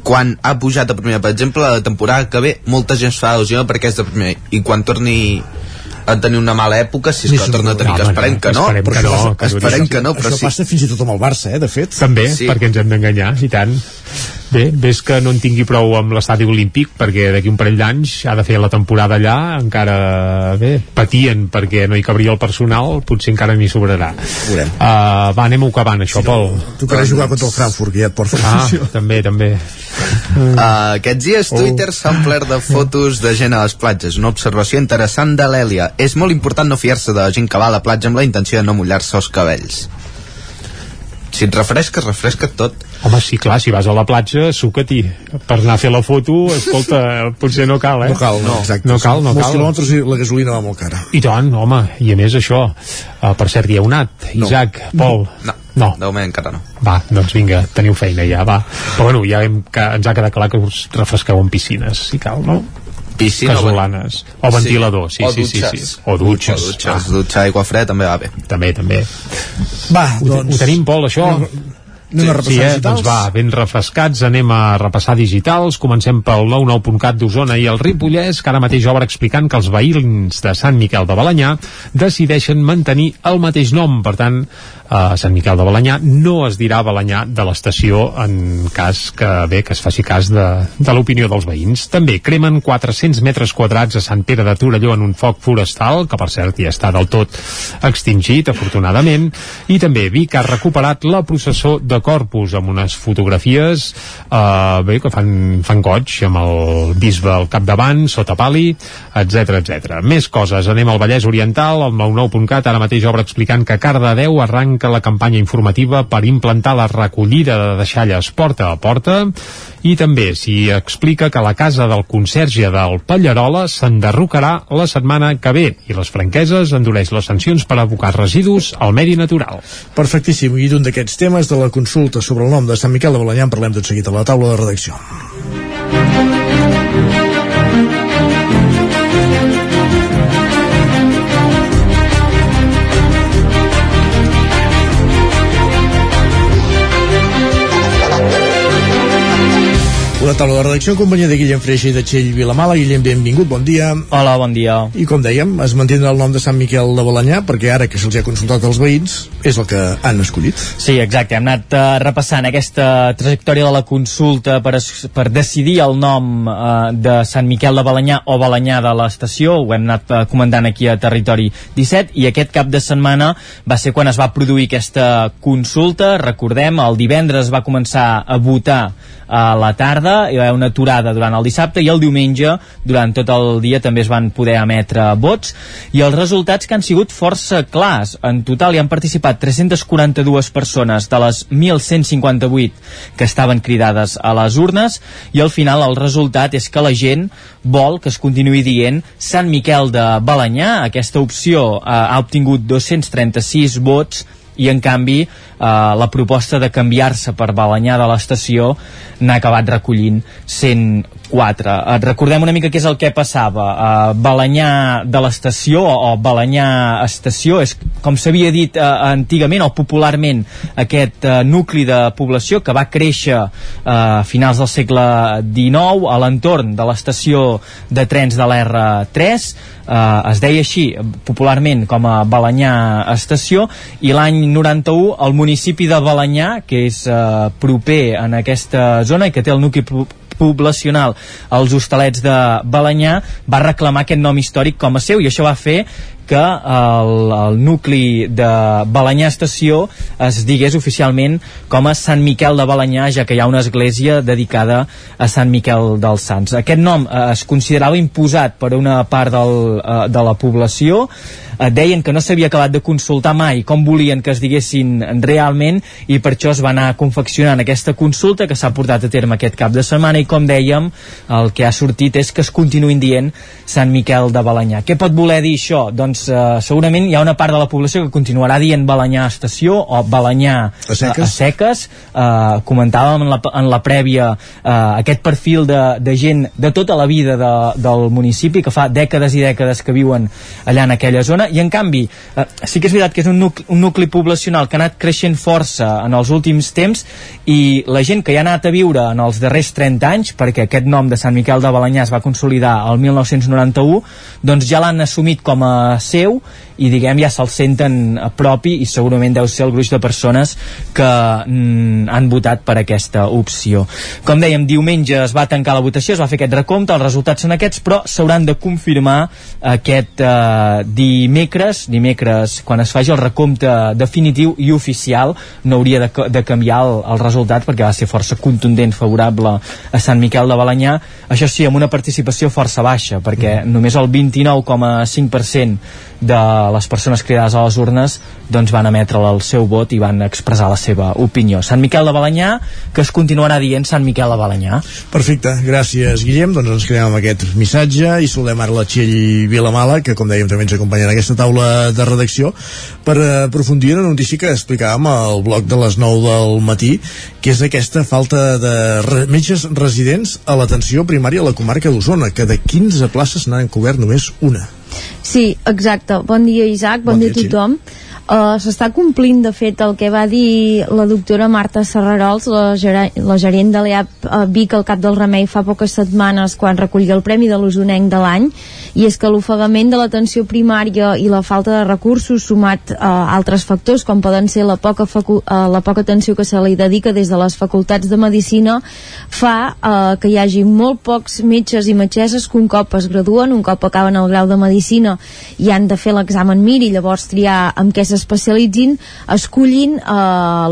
quan ha pujat a primera, per exemple, la temporada que ve, molta gent es fa il·lusió perquè és de primer, i quan torni a tenir una mala època, si és que torna a tenir, que esperem que no, esperem però que no, que esperem que no, però Això sí. passa fins i tot amb el Barça, eh, de fet. També, perquè ens hem d'enganyar, i tant. bé, ves que no en tingui prou amb l'estadi olímpic perquè d'aquí un parell d'anys ha de fer la temporada allà encara, bé, patien perquè no hi cabria el personal potser encara n'hi sobrarà Veurem. uh, va, anem acabant això, sí, Pol Tu querés jugar contra el Frankfurt, que ja et porta ah, també, també Uh, aquests dies Twitter s'ha omplert de fotos de gent a les platges. Una observació interessant de l'Èlia. És molt important no fiar-se de la gent que va a la platja amb la intenció de no mullar-se els cabells. Si et refresques, refresca't tot. Home, sí, clar, si vas a la platja, suca-t'hi. Per anar a fer la foto, escolta, potser no cal, eh? No cal, no, exacte. No cal, no Molts cal. quilòmetres i la gasolina va molt cara. I tant, home, i a més això. Uh, per cert, hi heu anat, No. Isaac, Pol? No, no. de moment encara no. Va, doncs vinga, teniu feina ja, va. Però bueno, ja hem, que ens ha quedat clar que us refresqueu en piscines, si cal, no? Piscina o Casolanes. O ventilador, sí, o sí, sí, dutxes. sí. O dutxes. O dutxes, dutxar aigua freda també va bé. També, també. Va, Ho, doncs... ho tenim, Pol, això? Anem a repassar sí, eh? digitals? Doncs va, ben refrescats, anem a repassar digitals. Comencem pel 99.cat d'Osona i el Ripollès, que ara mateix obre explicant que els veïns de Sant Miquel de Balanyà decideixen mantenir el mateix nom. Per tant, a Sant Miquel de Balanyà no es dirà Balanyà de l'estació en cas que bé que es faci cas de, de l'opinió dels veïns. També cremen 400 metres quadrats a Sant Pere de Torelló en un foc forestal, que per cert ja està del tot extingit, afortunadament, i també Vic ha recuperat la processó de Corpus amb unes fotografies eh, bé, que fan, fan goig amb el bisbe al capdavant, sota pali, etc etc. Més coses, anem al Vallès Oriental, el 99.cat ara mateix obre explicant que Cardedeu arranca la campanya informativa per implantar la recollida de deixalles porta a porta i també s'hi explica que la casa del conserge del Pallarola s'enderrocarà la setmana que ve i les franqueses endureix les sancions per abocar residus al medi natural. Perfectíssim, i d'un d'aquests temes de la consulta sobre el nom de Sant Miquel de Balanyà en parlem tot seguit a la taula de redacció. Una taula de redacció en companyia de Guillem Freixa i de Txell Vilamala. Guillem, benvingut, bon dia. Hola, bon dia. I com dèiem, es mantindrà el nom de Sant Miquel de Balanyà perquè ara que se'ls ha consultat als veïns és el que han escollit. Sí, exacte. Hem anat uh, repassant aquesta trajectòria de la consulta per, es, per decidir el nom uh, de Sant Miquel de Balanyà o Balanyà de l'estació. Ho hem anat uh, comentant aquí a Territori 17 i aquest cap de setmana va ser quan es va produir aquesta consulta. Recordem, el divendres va començar a votar a la tarda, hi va haver una aturada durant el dissabte i el diumenge, durant tot el dia, també es van poder emetre vots i els resultats que han sigut força clars. En total hi han participat 342 persones de les 1.158 que estaven cridades a les urnes i al final el resultat és que la gent vol que es continuï dient Sant Miquel de Balanyà. Aquesta opció eh, ha obtingut 236 vots i en canvi la proposta de canviar-se per Balanyà de l'estació n'ha acabat recollint 104. Eh, recordem una mica què és el que passava. Eh, Balanyà de l'estació o Balanyà estació és com s'havia dit eh, antigament o popularment aquest eh, nucli de població que va créixer eh, a finals del segle XIX a l'entorn de l'estació de trens de l'R3 eh, es deia així popularment com a Balanyà estació i l'any 91 el municipi de Balanyà que és eh, proper en aquesta zona i que té el nucli po- poblacional als hostalets de Balanyà va reclamar aquest nom històric com a seu i això va fer que el, el nucli de Balanyà Estació es digués oficialment com a Sant Miquel de Balanyà, ja que hi ha una església dedicada a Sant Miquel dels Sants. Aquest nom eh, es considerava imposat per una part del, eh, de la població, eh, deien que no s'havia acabat de consultar mai com volien que es diguessin realment i per això es va anar confeccionant aquesta consulta que s'ha portat a terme aquest cap de setmana i com dèiem, el que ha sortit és que es continuïn dient Sant Miquel de Balanyà. Què pot voler dir això? Doncs eh, segurament hi ha una part de la població que continuarà dient Balanyà Estació o Balanyà A seques. a seques. Eh, comentàvem en la, en la prèvia eh, aquest perfil de, de gent de tota la vida de, del municipi que fa dècades i dècades que viuen allà en aquella zona i en canvi eh, sí que és veritat que és un nucli, un nucli poblacional que ha anat creixent força en els últims temps i la gent que hi ha anat a viure en els darrers 30 anys perquè aquest nom de Sant Miquel de Balanyà es va consolidar el 1991 doncs ja l'han assumit com a seu i diguem ja se'l senten a propi i segurament deu ser el gruix de persones que mm, han votat per aquesta opció. Com dèiem, diumenge es va tancar la votació, es va fer aquest recompte, els resultats són aquests, però s'hauran de confirmar aquest eh, dimecres, dimecres quan es faci el recompte definitiu i oficial, no hauria de, de canviar el, el resultat perquè va ser força contundent, favorable a Sant Miquel de Balanyà, això sí, amb una participació força baixa, perquè només el 29,5% de les persones cridades a les urnes doncs van emetre el seu vot i van expressar la seva opinió. Sant Miquel de Balanyà, que es continuarà dient Sant Miquel de Balanyà. Perfecte, gràcies Guillem, doncs ens quedem amb aquest missatge i saludem ara la Txell Vilamala, que com dèiem també ens acompanya en aquesta taula de redacció, per aprofundir en una notícia que explicàvem al bloc de les 9 del matí, que és aquesta falta de re metges residents a l'atenció primària a la comarca d'Osona, que de 15 places n'han cobert només una. Sí, exacte. Bon dia, Isaac. Bon, bon dia, dia a tothom. Sí. Uh, S'està complint, de fet, el que va dir la doctora Marta Serrarols, la, la gerent de l'EAP uh, Vic al cap del remei fa poques setmanes quan recollia el Premi de l'Osonenc de l'any, i és que l'ofegament de l'atenció primària i la falta de recursos sumat a altres factors, com poden ser la poca, uh, la poca atenció que se li dedica des de les facultats de Medicina, fa uh, que hi hagi molt pocs metges i metgesses que un cop es graduen, un cop acaben el grau de Medicina i han de fer l'examen MIR i llavors triar amb què s'especialitzin escollin eh,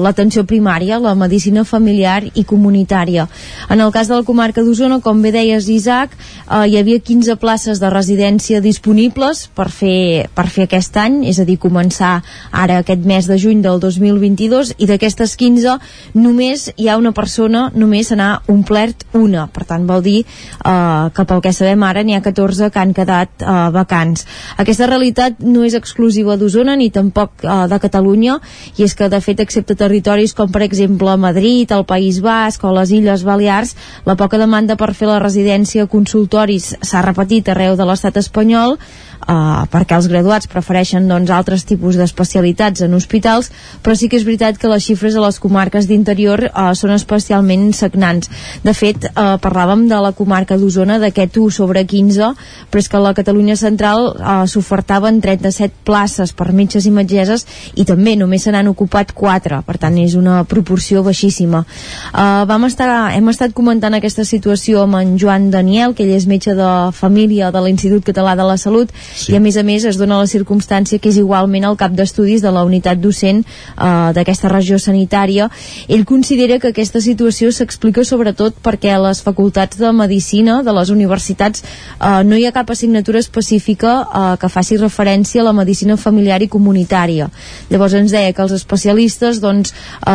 l'atenció primària, la medicina familiar i comunitària. En el cas de la comarca d'Osona, com bé deies Isaac, eh, hi havia 15 places de residència disponibles per fer, per fer aquest any, és a dir, començar ara aquest mes de juny del 2022 i d'aquestes 15 només hi ha una persona, només se n'ha omplert una, per tant vol dir eh, que pel que sabem ara n'hi ha 14 que han quedat eh, vacants. Aquesta realitat no és exclusiva d'Osona ni tampoc eh, de Catalunya i és que de fet excepte territoris com per exemple Madrid, el País Basc o les Illes Balears, la poca demanda per fer la residència a consultoris s'ha repetit arreu de l'estat espanyol uh, perquè els graduats prefereixen doncs, altres tipus d'especialitats en hospitals, però sí que és veritat que les xifres a les comarques d'interior uh, són especialment sagnants. De fet, uh, parlàvem de la comarca d'Osona, d'aquest 1 sobre 15, però és que la Catalunya central uh, s'ofertaven 37 places per metges i metgesses i també només se n'han ocupat 4, per tant és una proporció baixíssima. Uh, vam estar, hem estat comentant aquesta situació amb en Joan Daniel, que ell és metge de família de l'Institut Català de la Salut sí. i a més a més es dona la circumstància que és igualment el cap d'estudis de la unitat docent eh, d'aquesta regió sanitària. Ell considera que aquesta situació s'explica sobretot perquè a les facultats de Medicina de les universitats eh, no hi ha cap assignatura específica eh, que faci referència a la medicina familiar i comunitària. Llavors ens deia que els especialistes doncs eh,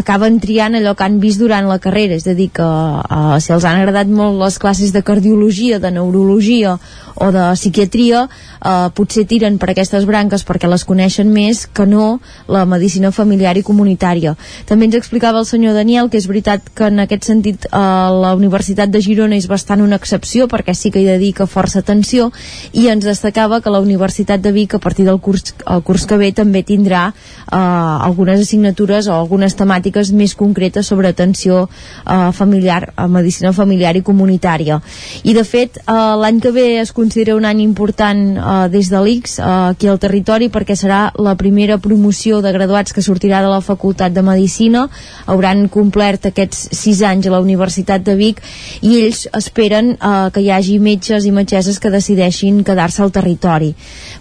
acaben triant allò que han vist durant la carrera. És a dir que eh, si els han agradat molt les classes de cardiologia, de neurologia o de psiquiatria eh, potser tiren per aquestes branques perquè les coneixen més que no la medicina familiar i comunitària. També ens explicava el senyor Daniel que és veritat que en aquest sentit eh, la Universitat de Girona és bastant una excepció perquè sí que hi dedica força atenció i ens destacava que la Universitat de Vic a partir del curs, el curs que ve també tindrà eh, algunes assignatures o algunes temàtiques més concretes sobre atenció eh, familiar, a medicina familiar i comunitària. I de fet, eh, l'any que ve es considera un any important eh, des de l'ICS eh, aquí al territori perquè serà la primera promoció de graduats que sortirà de la Facultat de Medicina. Hauran complert aquests sis anys a la Universitat de Vic i ells esperen eh, que hi hagi metges i metgesses que decideixin quedar-se al territori.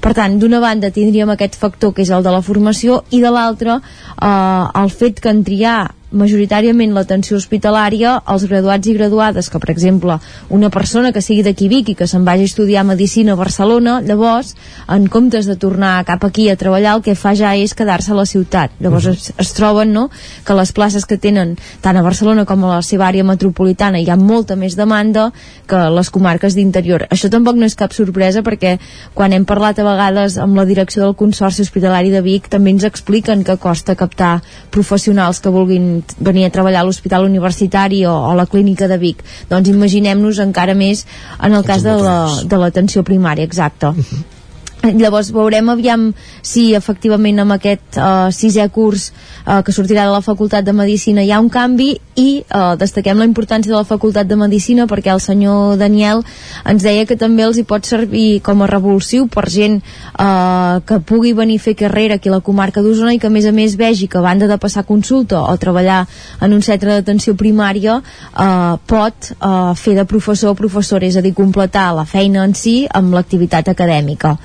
Per tant, d'una banda tindríem aquest factor que és el de la formació i de l'altra eh, el fet que en triar majoritàriament l'atenció hospitalària als graduats i graduades, que per exemple una persona que sigui d'aquí Vic i que se'n vagi a estudiar Medicina a Barcelona, llavors en comptes de tornar cap aquí a treballar el que fa ja és quedar-se a la ciutat llavors uh -huh. es, es troben no, que les places que tenen tant a Barcelona com a la seva àrea metropolitana hi ha molta més demanda que les comarques d'interior. Això tampoc no és cap sorpresa perquè quan hem parlat a vegades amb la direcció del Consorci Hospitalari de Vic també ens expliquen que costa captar professionals que vulguin venir a treballar a l'Hospital Universitari o, o la Clínica de Vic. Doncs imaginem-nos encara més en el cas de l'atenció la, de primària, exacte. Llavors veurem aviam si efectivament amb aquest uh, sisè curs uh, que sortirà de la Facultat de Medicina hi ha un canvi i uh, destaquem la importància de la Facultat de Medicina perquè el senyor Daniel ens deia que també els hi pot servir com a revulsiu per gent uh, que pugui venir a fer carrera aquí a la comarca d'Osona i que a més a més vegi que a banda de passar consulta o treballar en un centre d'atenció primària uh, pot uh, fer de professor o professora, és a dir, completar la feina en si amb l'activitat acadèmica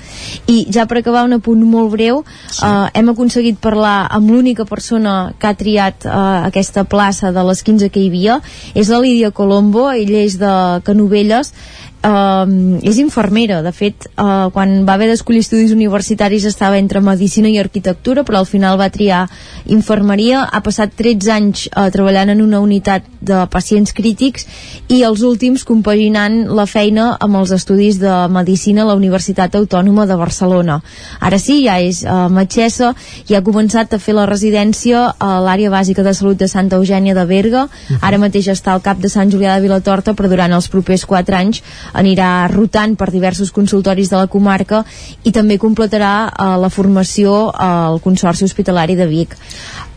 i ja per acabar un apunt molt breu. Sí. uh, hem aconseguit parlar amb l'única persona que ha triat uh, aquesta plaça de les 15 que hi havia. És la Lídia Colombo, ella és de Canovelles Uh, és infermera, de fet uh, quan va haver d'escollir estudis universitaris estava entre Medicina i Arquitectura però al final va triar Infermeria. Ha passat 13 anys uh, treballant en una unitat de pacients crítics i els últims compaginant la feina amb els estudis de Medicina a la Universitat Autònoma de Barcelona. Ara sí, ja és uh, metgessa i ha començat a fer la residència a l'àrea bàsica de salut de Santa Eugènia de Berga. -huh. ara mateix està al cap de Sant Julià de Vilatorta però durant els propers 4 anys anirà rotant per diversos consultoris de la comarca i també completarà eh, la formació al Consorci Hospitalari de Vic.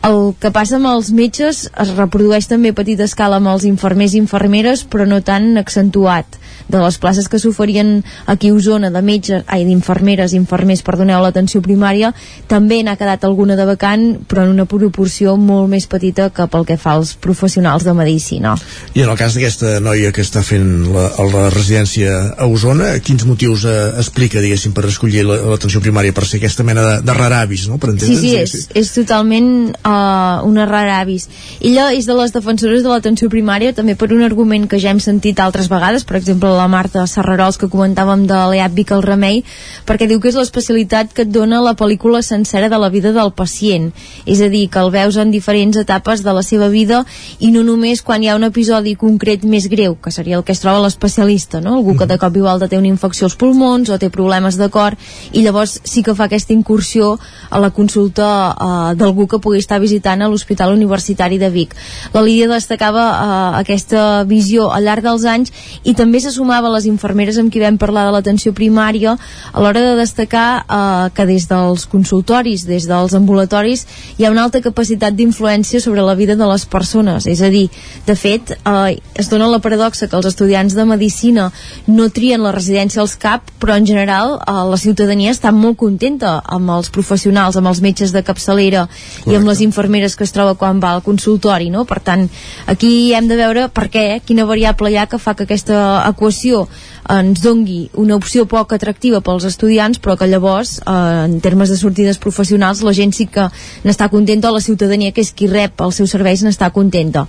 El que passa amb els metges es reprodueix també a petita escala amb els infermers i infermeres, però no tan accentuat de les places que s'oferien aquí a Osona de metges, ai, d'infermeres infermers, perdoneu, l'atenció primària, també n'ha quedat alguna de vacant, però en una proporció molt més petita que pel que fa als professionals de medicina. I en el cas d'aquesta noia que està fent la, la residència a Osona, quins motius eh, explica, diguéssim, per escollir l'atenció primària, per ser aquesta mena de, de raravis, no? Per sí, sí, és, és totalment uh, una raravis. Ella és de les defensores de l'atenció primària, també per un argument que ja hem sentit altres vegades, per exemple, la Marta Serrarols que comentàvem de l'EAP Vic el Remei perquè diu que és l'especialitat que et dona la pel·lícula sencera de la vida del pacient és a dir, que el veus en diferents etapes de la seva vida i no només quan hi ha un episodi concret més greu que seria el que es troba l'especialista no? algú que de cop i volta té una infecció als pulmons o té problemes de cor i llavors sí que fa aquesta incursió a la consulta uh, d'algú que pugui estar visitant a l'Hospital Universitari de Vic. La Lídia destacava uh, aquesta visió al llarg dels anys i també se sumava les infermeres amb qui vam parlar de l'atenció primària a l'hora de destacar eh, que des dels consultoris, des dels ambulatoris hi ha una alta capacitat d'influència sobre la vida de les persones, és a dir de fet eh, es dona la paradoxa que els estudiants de Medicina no trien la residència als CAP però en general eh, la ciutadania està molt contenta amb els professionals, amb els metges de capçalera Correcte. i amb les infermeres que es troba quan va al consultori, no? Per tant, aquí hem de veure per què, quina variable hi ha que fa que aquesta equació situació ens dongui una opció poc atractiva pels estudiants però que llavors eh, en termes de sortides professionals la gent sí que n'està contenta la ciutadania que és qui rep els seus serveis n'està contenta.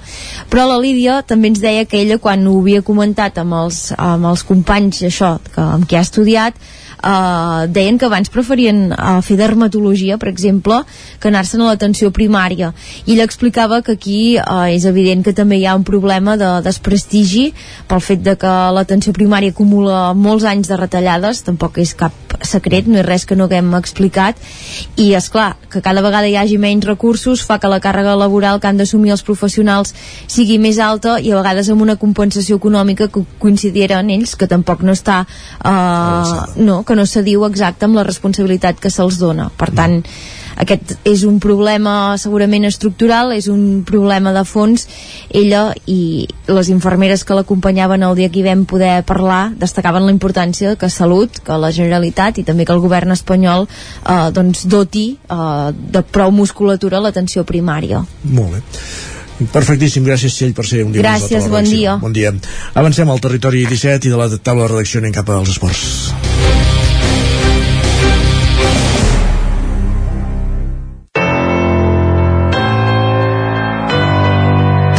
Però la Lídia també ens deia que ella quan ho havia comentat amb els, amb els companys això, que, amb qui ha estudiat eh, deien que abans preferien uh, fer dermatologia, per exemple, que anar-se'n a l'atenció primària. I ella explicava que aquí uh, és evident que també hi ha un problema de desprestigi pel fet de que l'atenció primària acumula molts anys de retallades, tampoc és cap secret, no és res que no haguem explicat, i és clar que cada vegada hi hagi menys recursos fa que la càrrega laboral que han d'assumir els professionals sigui més alta i a vegades amb una compensació econòmica que coincidieran ells, que tampoc no està uh, no, que que no se diu exacte amb la responsabilitat que se'ls dona. Per tant, aquest és un problema segurament estructural, és un problema de fons. Ella i les infermeres que l'acompanyaven el dia que hi vam poder parlar destacaven la importància que Salut, que la Generalitat i també que el govern espanyol eh, doncs doti eh, de prou musculatura l'atenció primària. Molt bé. Perfectíssim, gràcies Txell per ser un dia Gràcies, bon dia. Bon dia. Avancem al territori 17 i de la taula de redacció anem cap als esports.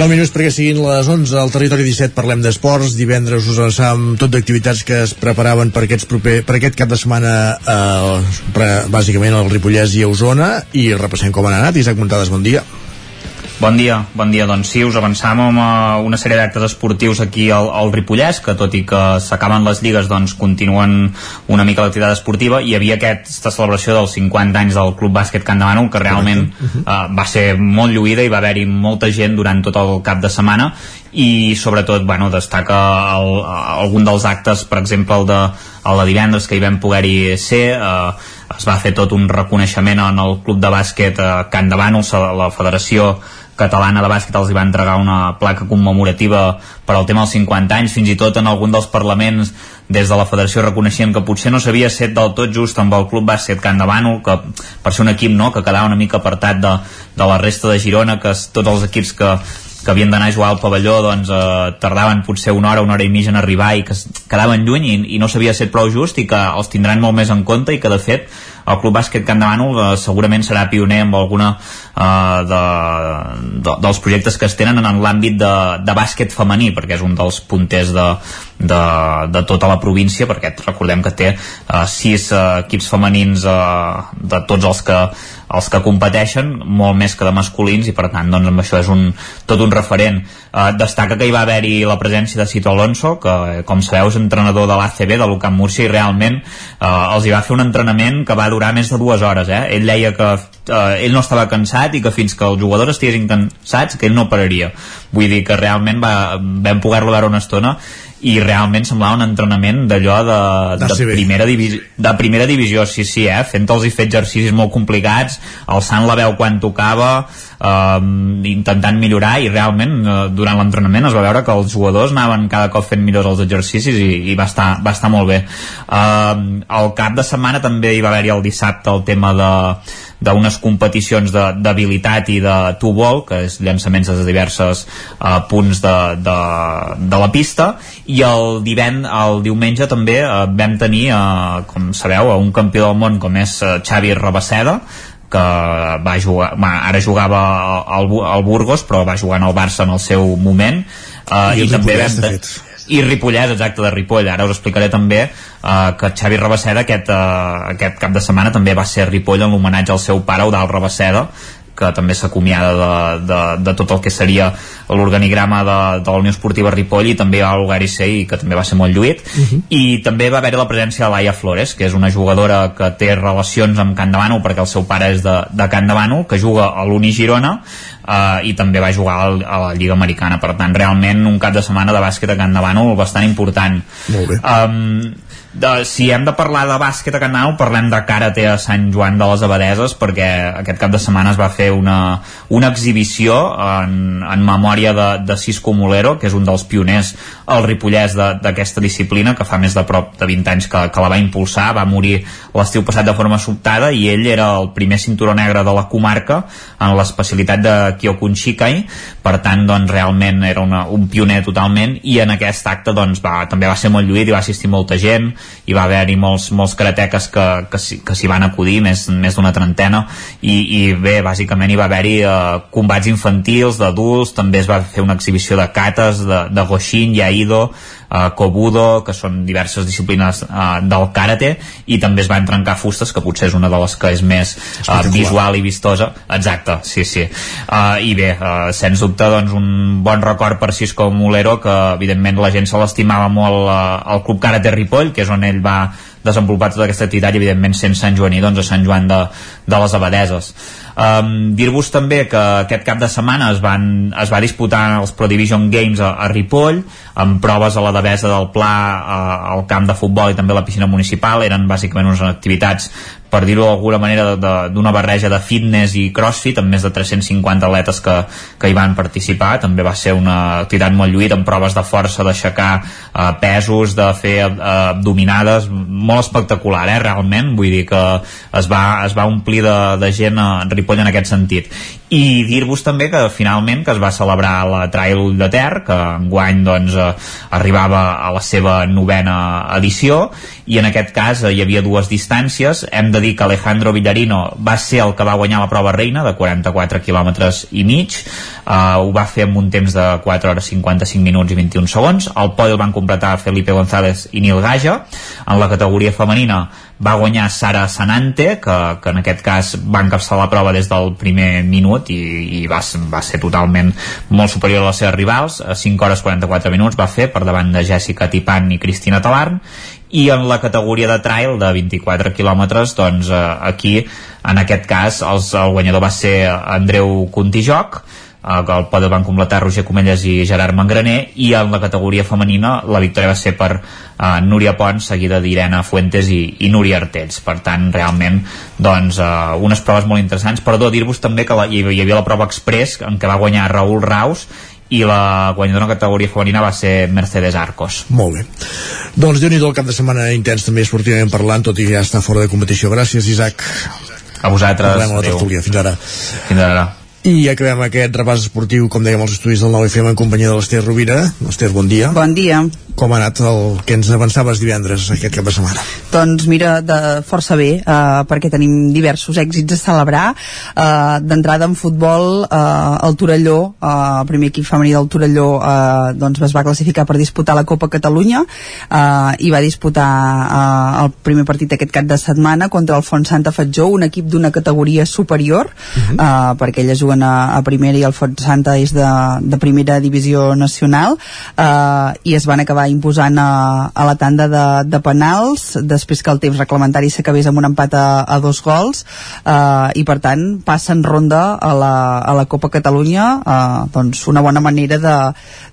Nou minuts perquè siguin les 11 al territori 17 parlem d'esports. Divendres us avançàvem tot d'activitats que es preparaven per, aquests proper, per aquest cap de setmana eh, bàsicament al Ripollès i a Osona i repassem com han anat. Isaac Montades, bon dia. Bon dia, bon dia. Doncs sí, us avançam amb uh, una sèrie d'actes esportius aquí al, al Ripollès, que tot i que s'acaben les lligues, doncs continuen una mica l'activitat esportiva. Hi havia aquesta celebració dels 50 anys del Club Bàsquet Can Demano, que realment uh, va ser molt lluïda i va haver-hi molta gent durant tot el cap de setmana i sobretot bueno, destaca el, algun dels actes per exemple el de, el de divendres que hi vam poder-hi ser eh, es va fer tot un reconeixement en el club de bàsquet eh, Can Bànols, la federació catalana de bàsquet els hi va entregar una placa commemorativa per al tema dels 50 anys, fins i tot en algun dels parlaments des de la federació reconeixien que potser no s'havia set del tot just amb el club bàsquet Can de Bànol, que per ser un equip no, que quedava una mica apartat de, de la resta de Girona, que tots els equips que que havien d'anar a jugar al pavelló doncs, eh, tardaven potser una hora, una hora i mitja en arribar i que quedaven lluny i, i no s'havia set prou just i que els tindran molt més en compte i que de fet el Club Bàsquet Can de eh, segurament serà pioner amb alguna eh, de, de, dels projectes que es tenen en l'àmbit de, de bàsquet femení perquè és un dels punters de, de, de tota la província perquè recordem que té eh, sis eh, equips femenins eh, de tots els que els que competeixen molt més que de masculins i per tant doncs amb això és un, tot un referent. Eh, destaca que hi va haver-hi la presència de Cito Alonso que com sabeu és entrenador de l'ACB de l'UCAM Múrcia i realment eh, els hi va fer un entrenament que va durar més de dues hores eh? ell deia que eh, ell no estava cansat i que fins que els jugadors estiguessin cansats que ell no pararia vull dir que realment va, vam poder-lo veure una estona i realment semblava un entrenament d'allò de, de, primera de primera divisió, sí, sí, eh? fent-los i fer exercicis molt complicats, alçant la veu quan tocava, eh, intentant millorar i realment eh, durant l'entrenament es va veure que els jugadors anaven cada cop fent millors els exercicis i, i va, estar, va estar molt bé. Eh, el cap de setmana també hi va haver-hi el dissabte el tema de d'unes competicions d'habilitat i de two-ball, que és llançaments de diversos uh, punts de, de, de la pista, i el, divend, el diumenge també uh, vam tenir, uh, com sabeu, un campió del món com és uh, Xavi Rabaseda, que va jugar, va, ara jugava al, al Burgos però va jugar en el Barça en el seu moment. Uh, i, i també vam, i Ripollès, exacte, de Ripoll. Ara us explicaré també uh, que Xavi Rabaceda aquest, uh, aquest cap de setmana també va ser a Ripoll en l'homenatge al seu pare, Eudal Rabaceda, que també s'acomiada de, de, de tot el que seria l'organigrama de, de la Unió Esportiva Ripoll i també a l'Ugarisei i que també va ser molt lluït. Uh -huh. i també va haver la presència de Laia Flores que és una jugadora que té relacions amb Can Davano perquè el seu pare és de, de Can Davano que juga a l'Uni Girona uh, i també va jugar al, a la Lliga Americana. Per tant realment un cap de setmana de bàsquet a Can Davano bastant important. Molt bé. Um, de, si hem de parlar de bàsquet a Canal parlem de karate a Sant Joan de les Abadeses perquè aquest cap de setmana es va fer una, una exhibició en, en memòria de, de Cisco Molero que és un dels pioners al Ripollès d'aquesta disciplina que fa més de prop de 20 anys que, que la va impulsar. Va morir l'estiu passat de forma sobtada i ell era el primer cinturó negre de la comarca en l'especialitat de Kyokunshikai per tant doncs realment era una, un pioner totalment i en aquest acte doncs va, també va ser molt lluït i va assistir molta gent hi va haver-hi molts, molts karateques que, que, que s'hi van acudir, més, més d'una trentena. I, i bé, bàsicament hi va haver-hi eh, combats infantils, d'adults també es va fer una exhibició de katas de, de Goshin, Yaido eh, Kobudo, que són diverses disciplines eh, del karate i també es van trencar fustes, que potser és una de les que és més eh, visual i vistosa. Exacte, sí, sí. Uh, i bé, uh, sens dubte doncs, un bon record per Cisco Molero que evidentment la gent se l'estimava molt uh, al Club Karate Ripoll, que és on ell va desenvolupar tota aquesta activitat i evidentment sent Sant Joaní doncs a Sant Joan de, de les Abadeses. Um, dir-vos també que aquest cap de setmana es, van, es va disputar els Pro Division Games a, a Ripoll amb proves a la Devesa del Pla a, al camp de futbol i també a la piscina municipal. Eren bàsicament unes activitats per dir-ho d'alguna manera, d'una barreja de fitness i crossfit, amb més de 350 atletes que, que hi van participar. També va ser una activitat molt lluïda, amb proves de força, d'aixecar eh, pesos, de fer eh, abdominades, molt espectacular, eh, realment. Vull dir que es va, es va omplir de, de gent a Ripoll en aquest sentit i dir-vos també que finalment que es va celebrar la Trail de Ter que enguany doncs eh, arribava a la seva novena edició i en aquest cas hi havia dues distàncies. Hem de dir que Alejandro Villarino va ser el que va guanyar la prova reina de 44 quilòmetres i mig eh, ho va fer amb un temps de 4 hores 55 minuts i 21 segons. El podi el van completar Felipe González i Nil Gaja. En la categoria femenina va guanyar Sara Sanante que, que en aquest cas va encapçalar la prova des del primer minut i, i va, va ser totalment molt superior a les seves rivals. A 5 hores 44 minuts va fer per davant de Jessica Tipan i Cristina Talarn. I en la categoria de trail de 24 quilòmetres doncs eh, aquí en aquest cas els, el guanyador va ser Andreu Contijoc eh, el podi van completar Roger Comelles i Gerard Mangraner i en la categoria femenina la victòria va ser per eh, Núria Pons seguida d'Irena Fuentes i, i Núria Artells per tant realment doncs eh, unes proves molt interessants perdó dir-vos també que la, hi havia la prova express en què va guanyar Raül Raus i la guanyadora en categoria femenina va ser Mercedes Arcos. Molt bé. Doncs déu nhi el cap de setmana intens també esportivament parlant, tot i que ja està fora de competició. Gràcies, Isaac. A vosaltres. Parlem a la tertúlia. Fins ara. Fins ara. I acabem aquest repàs esportiu, com dèiem, els estudis del 9FM en companyia de l'Ester Rovira. Esther, bon dia. Bon dia. Com ha anat el que ens avançaves divendres aquest cap de setmana? Doncs mira, de força bé, eh, perquè tenim diversos èxits a celebrar. Eh, D'entrada en futbol, eh, el Torelló, eh, el primer equip femení del Torelló, eh, doncs es va classificar per disputar la Copa Catalunya eh, i va disputar eh, el primer partit aquest cap de setmana contra el Font Santa Fatjó, un equip d'una categoria superior, uh -huh. eh, perquè elles juguen a, a primera i el Font Santa és de, de primera divisió nacional, eh, i es van acabar imposant a, a la tanda de, de penals després que el temps reglamentari s'acabés amb un empat a, a dos gols eh, i per tant passen ronda a la, a la Copa Catalunya eh, doncs una bona manera de,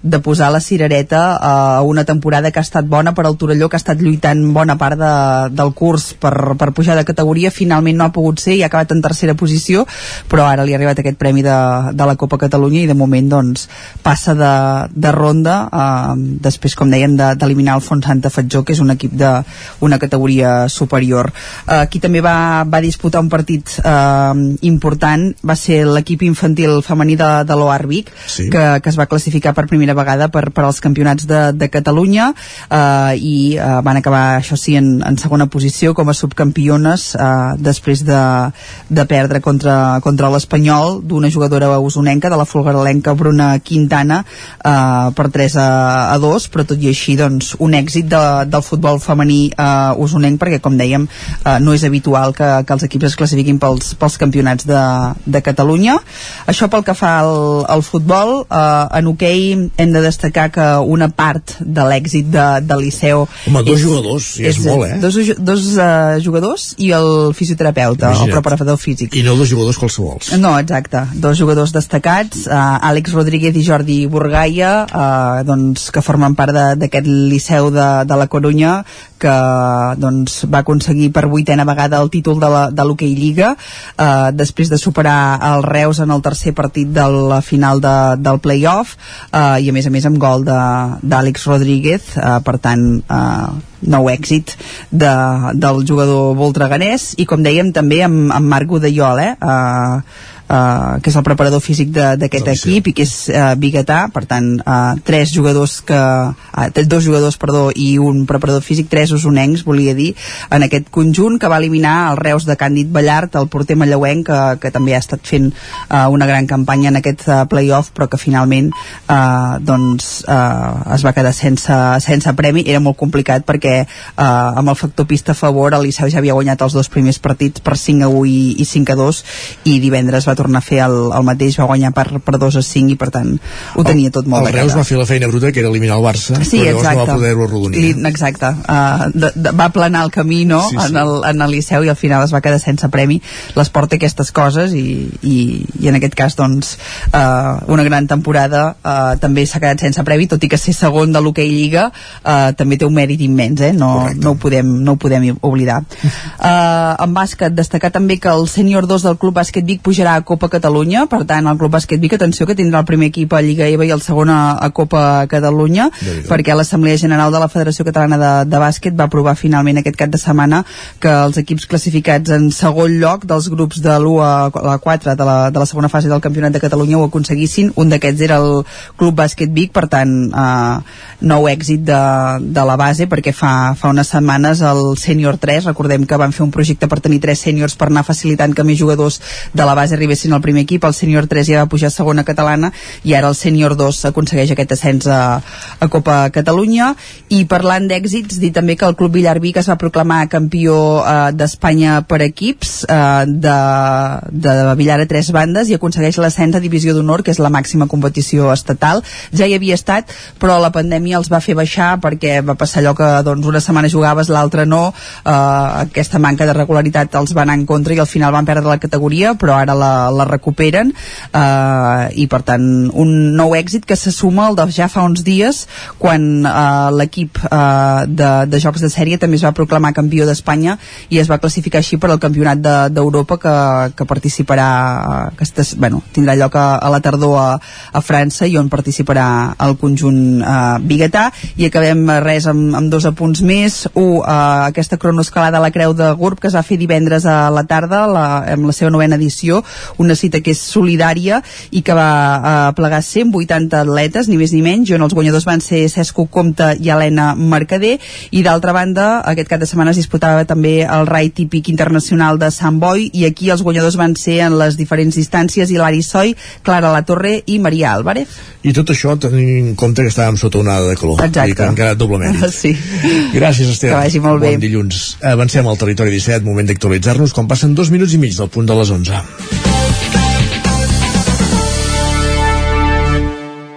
de posar la cirereta a una temporada que ha estat bona per al Torelló que ha estat lluitant bona part de, del curs per, per pujar de categoria. Finalment no ha pogut ser i ha acabat en tercera posició però ara li ha arribat aquest premi de, de la Copa Catalunya i de moment doncs passa de, de ronda eh, després com dèiem d'eliminar de, el Font Santa Fatjó que és un equip d'una categoria superior eh, qui també va, va disputar un partit eh, important va ser l'equip infantil femení de, de l'Oarvic sí. que, que es va classificar per primera vegada per, per als campionats de, de Catalunya eh, i eh, van acabar això sí en, en segona posició com a subcampiones eh, després de, de perdre contra, contra l'Espanyol d'una jugadora usonenca de la folgarolenca Bruna Quintana eh, per 3 a, a 2 però tot i així doncs, un èxit de, del futbol femení eh, usonenc perquè com dèiem eh, no és habitual que, que els equips es classifiquin pels, pels campionats de, de Catalunya això pel que fa al, al futbol eh, en hoquei hem de destacar que una part de l'èxit de, de Liceu Home, dos és, jugadors, sí, és, és molt, eh? Dos, dos uh, jugadors i el fisioterapeuta, Imagina't. el preparador físic. I no dos jugadors qualsevols. No, exacte. Dos jugadors destacats, uh, Àlex Rodríguez i Jordi Burgaia, uh, doncs, que formen part d'aquest Liceu de, de la Corunya, que doncs, va aconseguir per vuitena vegada el títol de, l'Hockey Lliga eh, després de superar el Reus en el tercer partit de la final de, del playoff eh, i a més a més amb gol d'Àlex Rodríguez eh, per tant eh, nou èxit de, del jugador voltreganès i com dèiem també amb, amb Marc Godellol eh, eh que és el preparador físic d'aquest equip i que és uh, biguetà, per tant uh, tres jugadors que uh, dos jugadors perdó i un preparador físic tres usonencs volia dir en aquest conjunt que va eliminar el Reus de Càndid Ballart el porter Mallauenc que, que també ha estat fent uh, una gran campanya en aquest uh, playoff però que finalment uh, doncs uh, es va quedar sense, sense premi. Era molt complicat perquè uh, amb el factor pista a favor el Liceu ja havia guanyat els dos primers partits per 5 a 1 i, i 5 a 2 i divendres va tornar a fer el, el mateix, va guanyar per, per 2 a 5 i per tant ho tenia tot molt el, el Reus va fer la feina bruta que era eliminar el Barça sí, però exacte. no va poder-ho arrodonir exacte, uh, de, de, va planar el camí no? sí, sí. En, el, en el Liceu i al final es va quedar sense premi l'esport té aquestes coses i, i, i en aquest cas doncs uh, una gran temporada uh, també s'ha quedat sense premi tot i que ser segon de l'Hockey Lliga uh, també té un mèrit immens eh? no, no, ho podem, no ho podem oblidar uh, en bàsquet destacar també que el sènior 2 del Club Bàsquet Vic pujarà a Copa Catalunya, per tant el Club Bàsquet Vic, atenció que tindrà el primer equip a Lliga EVA i el segon a, a Copa Catalunya, perquè l'Assemblea General de la Federació Catalana de, de Bàsquet va aprovar finalment aquest cap de setmana que els equips classificats en segon lloc dels grups de l'1 a la 4 de la, de la segona fase del Campionat de Catalunya ho aconseguissin, un d'aquests era el Club Bàsquet Vic, per tant eh, nou èxit de, de la base perquè fa, fa unes setmanes el Sènior 3, recordem que van fer un projecte per tenir tres sèniors per anar facilitant que més jugadors de la base arribessin arribessin al primer equip, el sènior 3 ja va pujar a segona catalana i ara el sènior 2 aconsegueix aquest ascens a, a Copa Catalunya i parlant d'èxits, dir també que el Club Villarví que es va proclamar campió eh, d'Espanya per equips eh, de, de Villar a tres bandes i aconsegueix l'ascens a Divisió d'Honor, que és la màxima competició estatal. Ja hi havia estat, però la pandèmia els va fer baixar perquè va passar allò que doncs, una setmana jugaves, l'altra no, eh, aquesta manca de regularitat els va anar en contra i al final van perdre la categoria, però ara la, la recuperen eh, i per tant un nou èxit que se suma al de ja fa uns dies quan eh, l'equip eh, de, de jocs de sèrie també es va proclamar campió d'Espanya i es va classificar així per al campionat d'Europa de, que, que participarà que estes, bueno, tindrà lloc a, a la tardor a, a França i on participarà el conjunt eh, biguetà. I acabem res amb, amb dos apunts més. Un, eh, aquesta cronoescalada a la Creu de Gurb que es va fer divendres a la tarda la, amb la seva novena edició una cita que és solidària i que va eh, plegar 180 atletes, ni més ni menys, on els guanyadors van ser Cesco Comte i Helena Mercader, i d'altra banda, aquest cap de setmana es disputava també el Rai Típic Internacional de Sant Boi, i aquí els guanyadors van ser en les diferents distàncies Hilari Soy, Clara La Torre i Maria Álvarez. I tot això tenint en compte que estàvem sota onada de calor. Exacte. I que encara doble mèrit. Sí. Gràcies, Esther. Que vagi molt bé. Bon dilluns. Avancem al territori 17, moment d'actualitzar-nos quan passen dos minuts i mig del punt de les 11.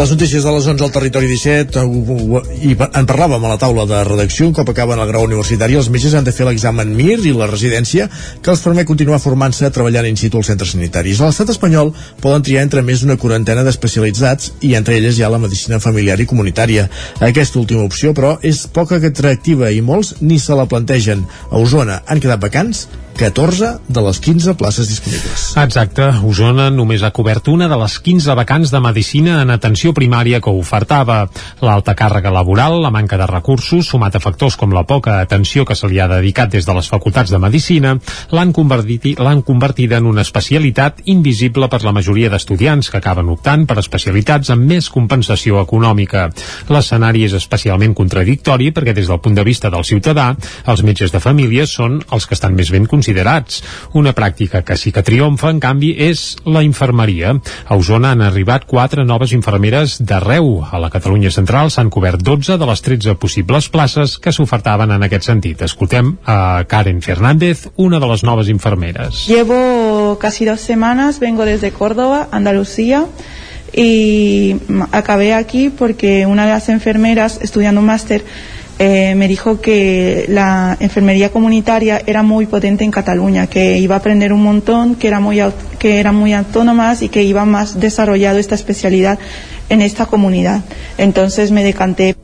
Les notícies de les 11 al territori 17 uh, i en parlàvem a la taula de redacció un cop acaben el grau universitari els metges han de fer l'examen MIR i la residència que els permet continuar formant-se treballant in situ als centres sanitaris. A l'estat espanyol poden triar entre més d'una quarantena d'especialitzats i entre elles hi ha la medicina familiar i comunitària. Aquesta última opció, però, és poc atractiva i molts ni se la plantegen. A Osona han quedat vacants 14 de les 15 places disponibles. Exacte, Osona només ha cobert una de les 15 vacants de medicina en atenció primària que ofertava. L'alta càrrega laboral, la manca de recursos, sumat a factors com la poca atenció que se li ha dedicat des de les facultats de medicina, l'han convertit, l'han convertida en una especialitat invisible per la majoria d'estudiants que acaben optant per especialitats amb més compensació econòmica. L'escenari és especialment contradictori perquè des del punt de vista del ciutadà, els metges de família són els que estan més ben considerats. Una pràctica que sí que triomfa, en canvi, és la infermeria. A Osona han arribat quatre noves infermeres d'arreu. A la Catalunya Central s'han cobert 12 de les 13 possibles places que s'ofertaven en aquest sentit. Escoltem a Karen Fernández, una de les noves infermeres. Llevo casi dos semanas, vengo desde Córdoba, Andalucía, y acabé aquí porque una de las enfermeras estudiando un máster eh, me dijo que la enfermería comunitaria era muy potente en Cataluña, que iba a aprender un montón, que era muy, que eran muy autónomas y que iba más desarrollado esta especialidad en esta comunidad. Entonces me decanté.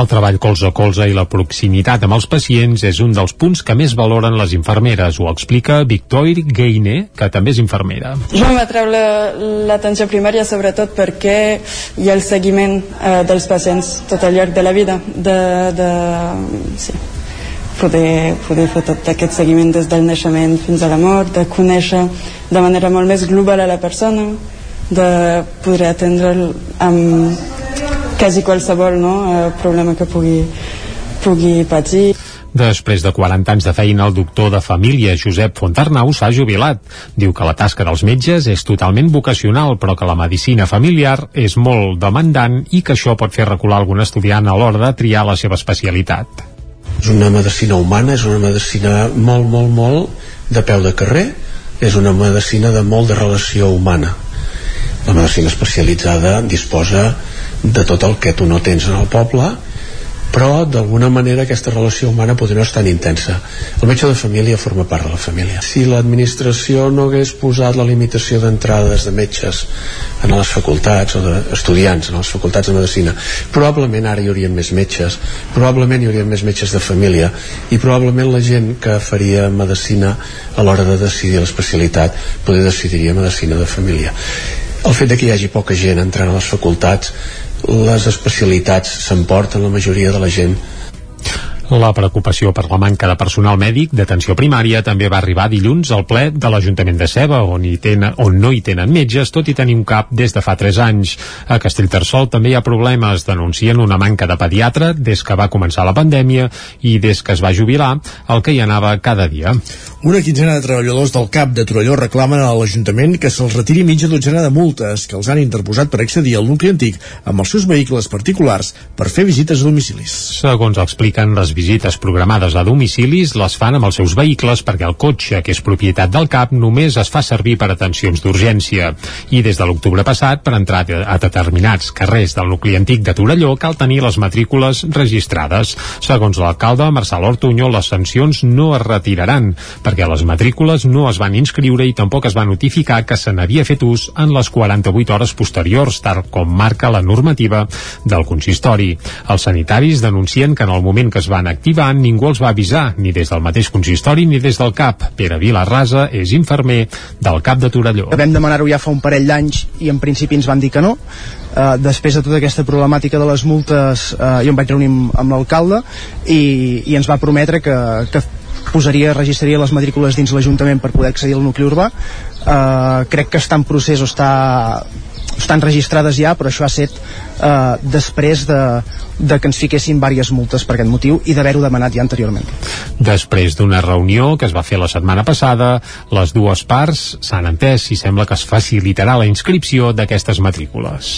El treball colze a colze i la proximitat amb els pacients és un dels punts que més valoren les infermeres, ho explica Victoire Gaine, que també és infermera. Jo m'atreu l'atenció la, primària sobretot perquè hi ha el seguiment eh, dels pacients tot al llarg de la vida, de, de, sí, poder, poder fer tot aquest seguiment des del naixement fins a la mort, de conèixer de manera molt més global a la persona, de poder atendre'l amb quasi qualsevol no, eh, problema que pugui, pugui patir. Després de 40 anys de feina, el doctor de família Josep Fontarnau s'ha jubilat. Diu que la tasca dels metges és totalment vocacional, però que la medicina familiar és molt demandant i que això pot fer recular algun estudiant a l'hora de triar la seva especialitat. És una medicina humana, és una medicina molt, molt, molt de peu de carrer, és una medicina de molt de relació humana. La medicina especialitzada disposa de tot el que tu no tens en el poble però d'alguna manera aquesta relació humana podria no estar tan intensa. El metge de família forma part de la família. Si l'administració no hagués posat la limitació d'entrades de metges en les facultats o d'estudiants en les facultats de medicina probablement ara hi haurien més metges probablement hi haurien més metges de família i probablement la gent que faria medicina a l'hora de decidir l'especialitat poder decidiria medicina de família. El fet de que hi hagi poca gent entrant a les facultats les especialitats s'emporten la majoria de la gent La preocupació per la manca de personal mèdic d'atenció primària també va arribar dilluns al ple de l'Ajuntament de Ceba, on, hi tenen, on no hi tenen metges, tot i tenir un cap des de fa 3 anys. A Castellterçol també hi ha problemes. Denuncien una manca de pediatre des que va començar la pandèmia i des que es va jubilar, el que hi anava cada dia. Una quinzena de treballadors del CAP de Torelló reclamen a l'Ajuntament que se'ls retiri mitja dotzena de multes que els han interposat per accedir al nucli antic amb els seus vehicles particulars per fer visites a domicilis. Segons expliquen, les visites programades a domicilis les fan amb els seus vehicles perquè el cotxe, que és propietat del CAP, només es fa servir per atencions d'urgència. I des de l'octubre passat, per entrar a determinats carrers del nucli antic de Torelló, cal tenir les matrícules registrades. Segons l'alcalde Marçal Ortuño, les sancions no es retiraran perquè les matrícules no es van inscriure i tampoc es va notificar que se n'havia fet ús en les 48 hores posteriors, tal com marca la normativa del consistori. Els sanitaris denuncien que en el moment que es van activar ningú els va avisar, ni des del mateix consistori ni des del CAP. Pere Vilarrasa és infermer del CAP de Torelló. Vam demanar-ho ja fa un parell d'anys i en principi ens van dir que no. Uh, després de tota aquesta problemàtica de les multes uh, jo em vaig reunir amb, amb l'alcalde i, i ens va prometre que, que posaria, registraria les matrícules dins l'Ajuntament per poder accedir al nucli urbà uh, crec que està en procés o està estan registrades ja, però això ha set eh, després de, de que ens fiquessin diverses multes per aquest motiu i d'haver-ho demanat ja anteriorment. Després d'una reunió que es va fer la setmana passada, les dues parts s'han entès i sembla que es facilitarà la inscripció d'aquestes matrícules.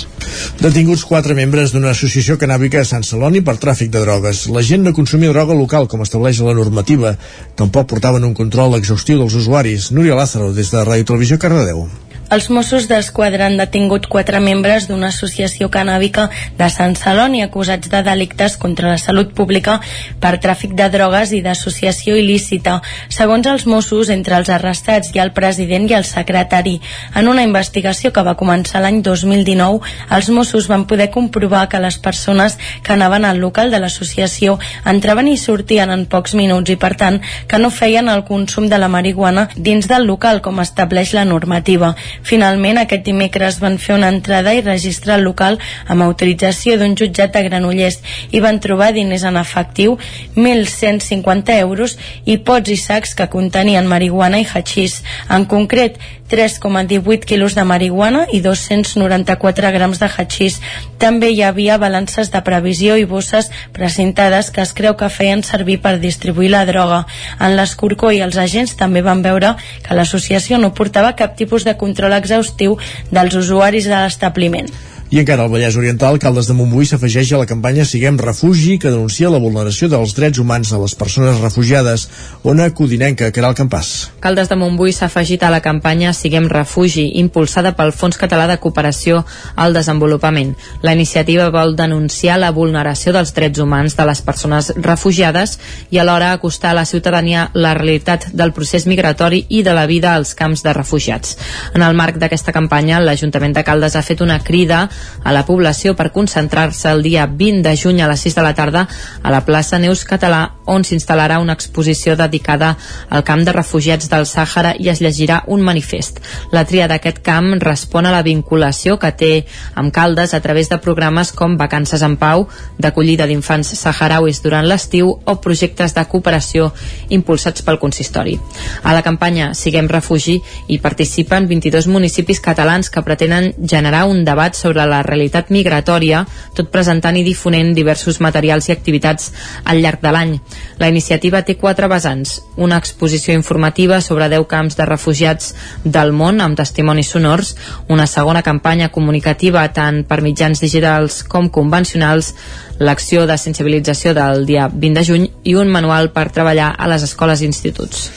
Detinguts quatre membres d'una associació canàbica a Sant Celoni per tràfic de drogues. La gent no consumia droga local, com estableix la normativa. Tampoc portaven un control exhaustiu dels usuaris. Núria Lázaro, des de Ràdio Televisió, Cardedeu. Els Mossos d'Esquadra han detingut quatre membres d'una associació canàbica de Sant Celoni acusats de delictes contra la salut pública per tràfic de drogues i d'associació il·lícita. Segons els Mossos, entre els arrestats hi ha el president i el secretari. En una investigació que va començar l'any 2019, els Mossos van poder comprovar que les persones que anaven al local de l'associació entraven i sortien en pocs minuts i, per tant, que no feien el consum de la marihuana dins del local, com estableix la normativa. Finalment, aquest dimecres van fer una entrada i registrar el local amb autorització d'un jutjat de Granollers i van trobar diners en efectiu, 1.150 euros i pots i sacs que contenien marihuana i hachís. En concret, 3,18 quilos de marihuana i 294 grams de hachís. També hi havia balances de previsió i bosses precintades que es creu que feien servir per distribuir la droga. En l'escorcó i els agents també van veure que l'associació no portava cap tipus de control exhaustiu dels usuaris de l'establiment. I encara al Vallès Oriental, Caldes de Montbui s'afegeix a la campanya Siguem Refugi, que denuncia la vulneració dels drets humans de les persones refugiades. Ona Codinenca, Caral Campàs. Caldes de Montbui s'ha afegit a la campanya Siguem Refugi, impulsada pel Fons Català de Cooperació al Desenvolupament. La iniciativa vol denunciar la vulneració dels drets humans de les persones refugiades i alhora acostar a la ciutadania la realitat del procés migratori i de la vida als camps de refugiats. En el marc d'aquesta campanya, l'Ajuntament de Caldes ha fet una crida a la població per concentrar-se el dia 20 de juny a les 6 de la tarda a la plaça Neus Català on s'instal·larà una exposició dedicada al camp de refugiats del Sàhara i es llegirà un manifest. La tria d'aquest camp respon a la vinculació que té amb Caldes a través de programes com Vacances en Pau, d'acollida d'infants saharauis durant l'estiu o projectes de cooperació impulsats pel consistori. A la campanya Siguem Refugi hi participen 22 municipis catalans que pretenen generar un debat sobre la realitat migratòria, tot presentant i difonent diversos materials i activitats al llarg de l'any. La iniciativa té quatre vessants. Una exposició informativa sobre 10 camps de refugiats del món amb testimonis sonors, una segona campanya comunicativa tant per mitjans digitals com convencionals, l'acció de sensibilització del dia 20 de juny i un manual per treballar a les escoles i instituts.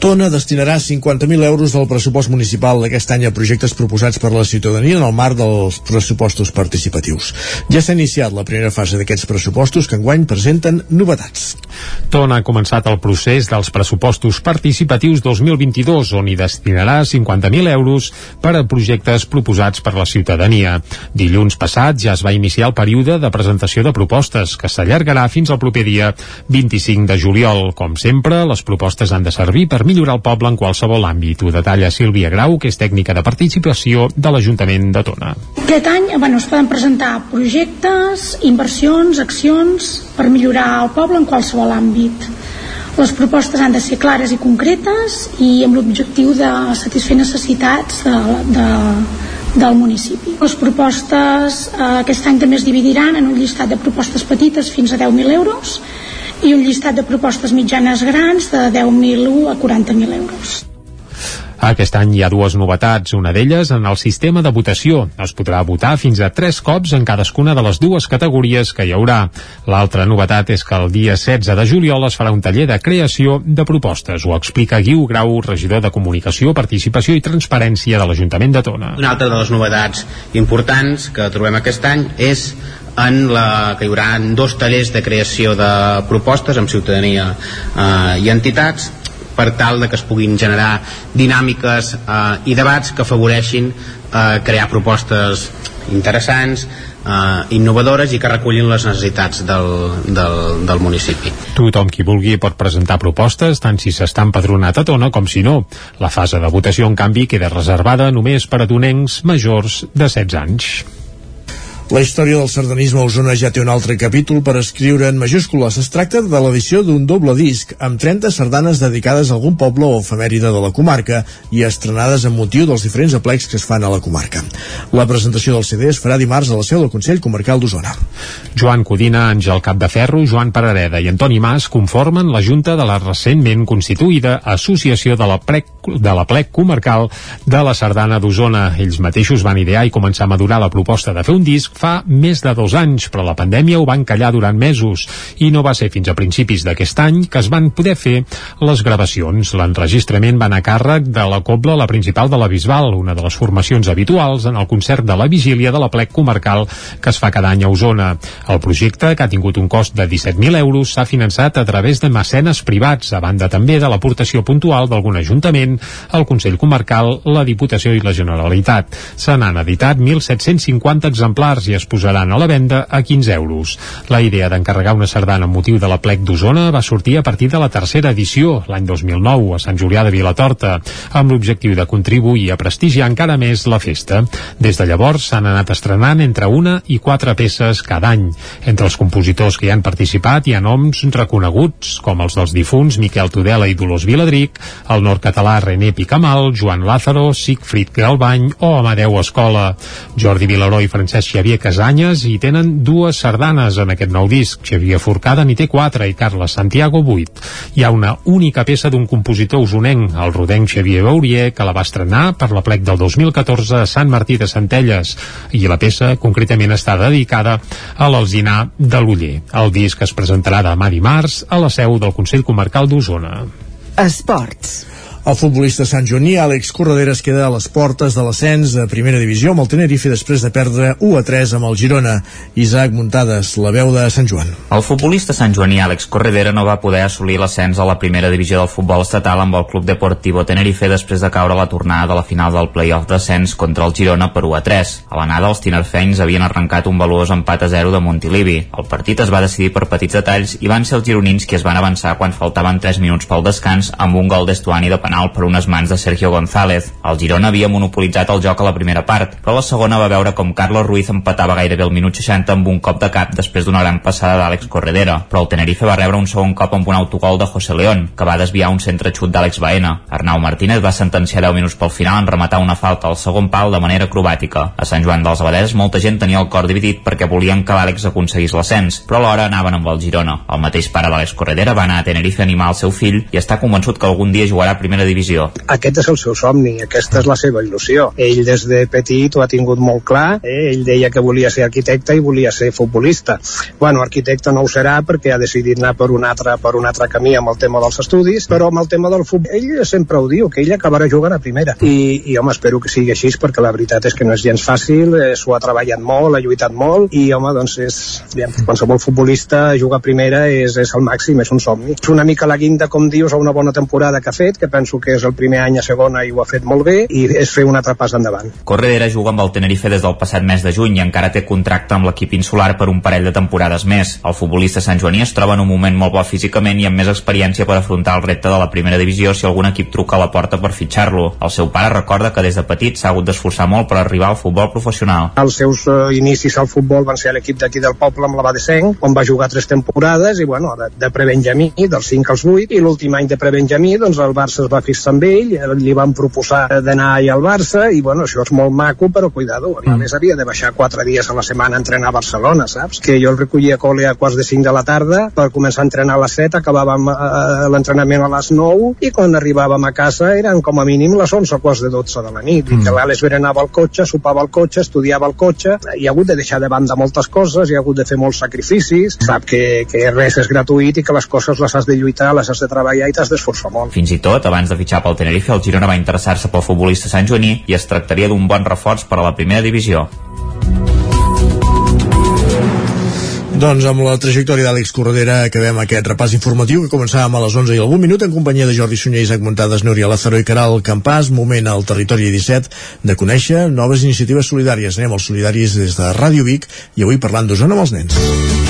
Tona destinarà 50.000 euros del pressupost municipal d'aquest any a projectes proposats per la ciutadania en el marc dels pressupostos participatius. Ja s'ha iniciat la primera fase d'aquests pressupostos que enguany presenten novetats. Tona ha començat el procés dels pressupostos participatius 2022 on hi destinarà 50.000 euros per a projectes proposats per la ciutadania. Dilluns passat ja es va iniciar el període de presentació de propostes que s'allargarà fins al proper dia 25 de juliol. Com sempre, les propostes han de servir per millorar el poble en qualsevol àmbit. Ho detalla Sílvia Grau, que és tècnica de participació de l'Ajuntament de Tona. Aquest any bueno, es poden presentar projectes, inversions, accions per millorar el poble en qualsevol àmbit. Les propostes han de ser clares i concretes i amb l'objectiu de satisfer necessitats de, de, del municipi. Les propostes eh, aquest any també es dividiran en un llistat de propostes petites fins a 10.000 euros i un llistat de propostes mitjanes grans de 10.000 a 40.000 euros. Aquest any hi ha dues novetats, una d'elles en el sistema de votació. Es podrà votar fins a tres cops en cadascuna de les dues categories que hi haurà. L'altra novetat és que el dia 16 de juliol es farà un taller de creació de propostes. Ho explica Guiu Grau, regidor de Comunicació, Participació i Transparència de l'Ajuntament de Tona. Una altra de les novetats importants que trobem aquest any és en la, que hi haurà dos tallers de creació de propostes amb ciutadania eh, i entitats per tal de que es puguin generar dinàmiques eh, i debats que afavoreixin eh, crear propostes interessants eh, innovadores i que recullin les necessitats del, del, del municipi. Tothom qui vulgui pot presentar propostes, tant si s'està empadronat a Tona com si no. La fase de votació, en canvi, queda reservada només per a donencs majors de 16 anys. La història del sardanisme a Osona ja té un altre capítol per escriure en majúscules. Es tracta de l'edició d'un doble disc amb 30 sardanes dedicades a algun poble o efemèride de la comarca i estrenades amb motiu dels diferents aplecs que es fan a la comarca. La presentació del CD es farà dimarts a la seu del Consell Comarcal d'Osona. Joan Codina, Àngel Capdeferro, Joan Parareda i Antoni Mas conformen la Junta de la recentment constituïda Associació de la Plec, de la Plec Comarcal de la Sardana d'Osona. Ells mateixos van idear i començar a madurar la proposta de fer un disc fa més de dos anys, però la pandèmia ho van callar durant mesos i no va ser fins a principis d'aquest any que es van poder fer les gravacions. L'enregistrament va anar a càrrec de la Cobla, la principal de la Bisbal, una de les formacions habituals en el concert de la vigília de la plec comarcal que es fa cada any a Osona. El projecte, que ha tingut un cost de 17.000 euros, s'ha finançat a través de mecenes privats, a banda també de l'aportació puntual d'algun ajuntament, el Consell Comarcal, la Diputació i la Generalitat. Se n'han editat 1.750 exemplars i es posaran a la venda a 15 euros. La idea d'encarregar una sardana amb motiu de la plec d'Osona va sortir a partir de la tercera edició, l'any 2009, a Sant Julià de Vilatorta, amb l'objectiu de contribuir a prestigiar encara més la festa. Des de llavors s'han anat estrenant entre una i quatre peces cada any. Entre els compositors que hi han participat hi ha noms reconeguts, com els dels difunts Miquel Tudela i Dolors Viladric, el nord-català René Picamal, Joan Lázaro, Siegfried Galbany o Amadeu Escola. Jordi Vilaró i Francesc Xavier Casanyes i tenen dues sardanes en aquest nou disc. Xavier Forcada n'hi té quatre i Carles Santiago vuit. Hi ha una única peça d'un compositor usonenc, el rodenc Xavier Baurier, que la va estrenar per la plec del 2014 a Sant Martí de Centelles i la peça concretament està dedicada a l'Alzinar de l'Uller. El disc es presentarà demà dimarts a la seu del Consell Comarcal d'Osona. Esports. El futbolista Sant Joaní, Àlex Corredera, es queda a les portes de l'ascens a primera divisió amb el Tenerife després de perdre 1 a 3 amb el Girona. Isaac Muntades, la veu de Sant Joan. El futbolista Sant Joaní Àlex Corredera no va poder assolir l'ascens a la primera divisió del futbol estatal amb el Club Deportivo Tenerife després de caure a la tornada de la final del playoff d'ascens contra el Girona per 1 a 3. A l'anada, els tinerfenys havien arrencat un valuós empat a 0 de Montilivi. El partit es va decidir per petits detalls i van ser els gironins qui es van avançar quan faltaven 3 minuts pel descans amb un gol d'Estuani de penal per unes mans de Sergio González. El Girona havia monopolitzat el joc a la primera part, però la segona va veure com Carlos Ruiz empatava gairebé al minut 60 amb un cop de cap després d'una gran passada d'Àlex Corredera, però el Tenerife va rebre un segon cop amb un autogol de José León, que va desviar un centre xut d'Àlex Baena. Arnau Martínez va sentenciar 10 minuts pel final en rematar una falta al segon pal de manera acrobàtica. A Sant Joan dels Abadeses molta gent tenia el cor dividit perquè volien que l'Àlex aconseguís l'ascens, però alhora anaven amb el Girona. El mateix pare d'Àlex Corredera va anar a Tenerife a animar el seu fill i està convençut que algun dia jugarà a primera divisió il·lusió. Aquest és el seu somni, aquesta és la seva il·lusió. Ell des de petit ho ha tingut molt clar, eh? ell deia que volia ser arquitecte i volia ser futbolista. Bueno, arquitecte no ho serà perquè ha decidit anar per un altre, per un altre camí amb el tema dels estudis, però amb el tema del futbol, ell sempre ho diu, que ell acabarà jugant a primera. I, i home, espero que sigui així perquè la veritat és que no és gens fàcil, eh, s'ho ha treballat molt, ha lluitat molt i home, doncs és, aviam, qualsevol futbolista jugar a primera és, és el màxim, és un somni. És una mica la guinda, com dius, a una bona temporada que ha fet, que penso penso que és el primer any a segona i ho ha fet molt bé i és fer un altre pas endavant. Corredera juga amb el Tenerife des del passat mes de juny i encara té contracte amb l'equip insular per un parell de temporades més. El futbolista Sant Joaní es troba en un moment molt bo físicament i amb més experiència per afrontar el repte de la primera divisió si algun equip truca a la porta per fitxar-lo. El seu pare recorda que des de petit s'ha hagut d'esforçar molt per arribar al futbol professional. Els seus uh, inicis al futbol van ser a l'equip d'aquí del poble amb la Badesenc, on va jugar tres temporades i bueno, de, de prebenjamí, dels 5 als 8 i l'últim any de prebenjamí doncs el Barça es va fixar amb ell, eh, li van proposar d'anar ahir al Barça i bueno, això és molt maco però cuidado, a més havia de baixar quatre dies a la setmana a entrenar a Barcelona, saps? Que jo el recollia a col·le a quarts de 5 de la tarda per començar a entrenar a les 7, acabàvem eh, l'entrenament a les 9 i quan arribàvem a casa eren com a mínim les 11 o quarts de 12 de la nit mm. i que l'Àlex berenava al cotxe, sopava al cotxe, estudiava al cotxe, hi ha hagut de deixar de banda moltes coses, hi ha hagut de fer molts sacrificis, sap que, que res és gratuït i que les coses les has de lluitar, les has de treballar i t'has d'esforçar molt. Fins i tot, abans de fitxar pel Tenerife, el Girona va interessar-se pel futbolista Sant Joaní i es tractaria d'un bon reforç per a la primera divisió. Doncs amb la trajectòria d'Àlex Corredera acabem aquest repàs informatiu que començàvem a les 11 i algun minut en companyia de Jordi Sunyer, Isaac Montades, Núria Lázaro i Caral Campàs. Moment al territori 17 de conèixer noves iniciatives solidàries. Anem als solidaris des de Ràdio Vic i avui parlant d'Osona amb els nens.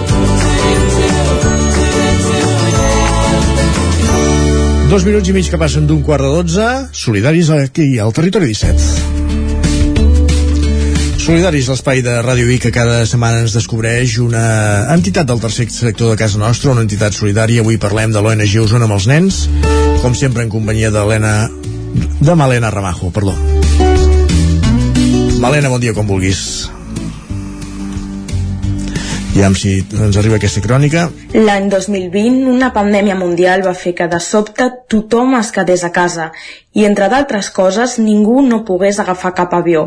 Dos minuts i mig que passen d'un quart de dotze, solidaris aquí al Territori 17. Solidaris, l'espai de Ràdio Vic que cada setmana ens descobreix una entitat del tercer sector de casa nostra, una entitat solidària. Avui parlem de l'ONG Osona amb els nens, com sempre en companyia d'Helena de Malena Ramajo, perdó. Malena, bon dia, com vulguis. Aviam si ens arriba aquesta crònica. L'any 2020, una pandèmia mundial va fer que de sobte tothom es quedés a casa i, entre d'altres coses, ningú no pogués agafar cap avió.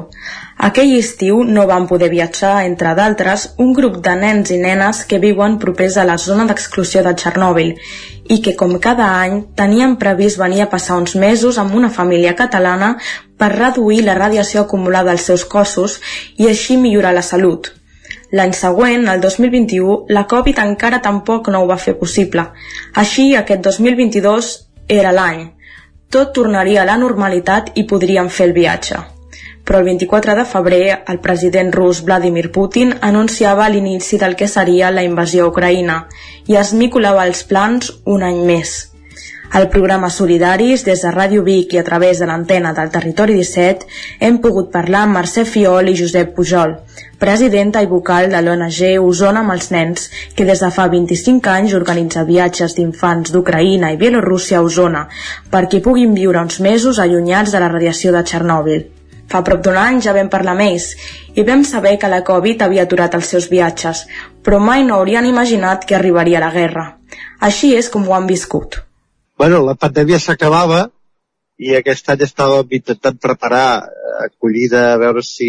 Aquell estiu no van poder viatjar, entre d'altres, un grup de nens i nenes que viuen propers a la zona d'exclusió de Txernòbil i que, com cada any, tenien previst venir a passar uns mesos amb una família catalana per reduir la radiació acumulada als seus cossos i així millorar la salut. L'any següent, el 2021, la Covid encara tampoc no ho va fer possible. Així, aquest 2022 era l'any. Tot tornaria a la normalitat i podríem fer el viatge. Però el 24 de febrer, el president rus Vladimir Putin anunciava l'inici del que seria la invasió a Ucraïna i esmicolava els plans un any més. Al programa Solidaris, des de Ràdio Vic i a través de l'antena del Territori 17, hem pogut parlar amb Mercè Fiol i Josep Pujol, presidenta i vocal de l'ONG Osona amb els nens, que des de fa 25 anys organitza viatges d'infants d'Ucraïna i Bielorússia a Osona, perquè puguin viure uns mesos allunyats de la radiació de Txernòbil. Fa prop d'un any ja vam parlar amb ells i vam saber que la Covid havia aturat els seus viatges, però mai no haurien imaginat que arribaria la guerra. Així és com ho han viscut bueno, la pandèmia s'acabava i aquest any estàvem intentant preparar eh, acollida a veure si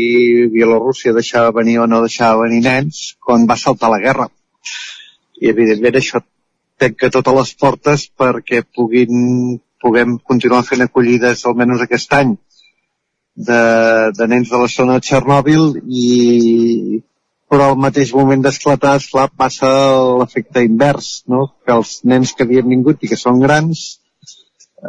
Bielorússia deixava venir o no deixava venir nens quan va saltar la guerra. I evidentment això tanca totes les portes perquè puguin, puguem continuar fent acollides almenys aquest any de, de nens de la zona de Txernòbil i però al mateix moment d'esclatar, esclar, passa l'efecte invers, no? que els nens que havien vingut i que són grans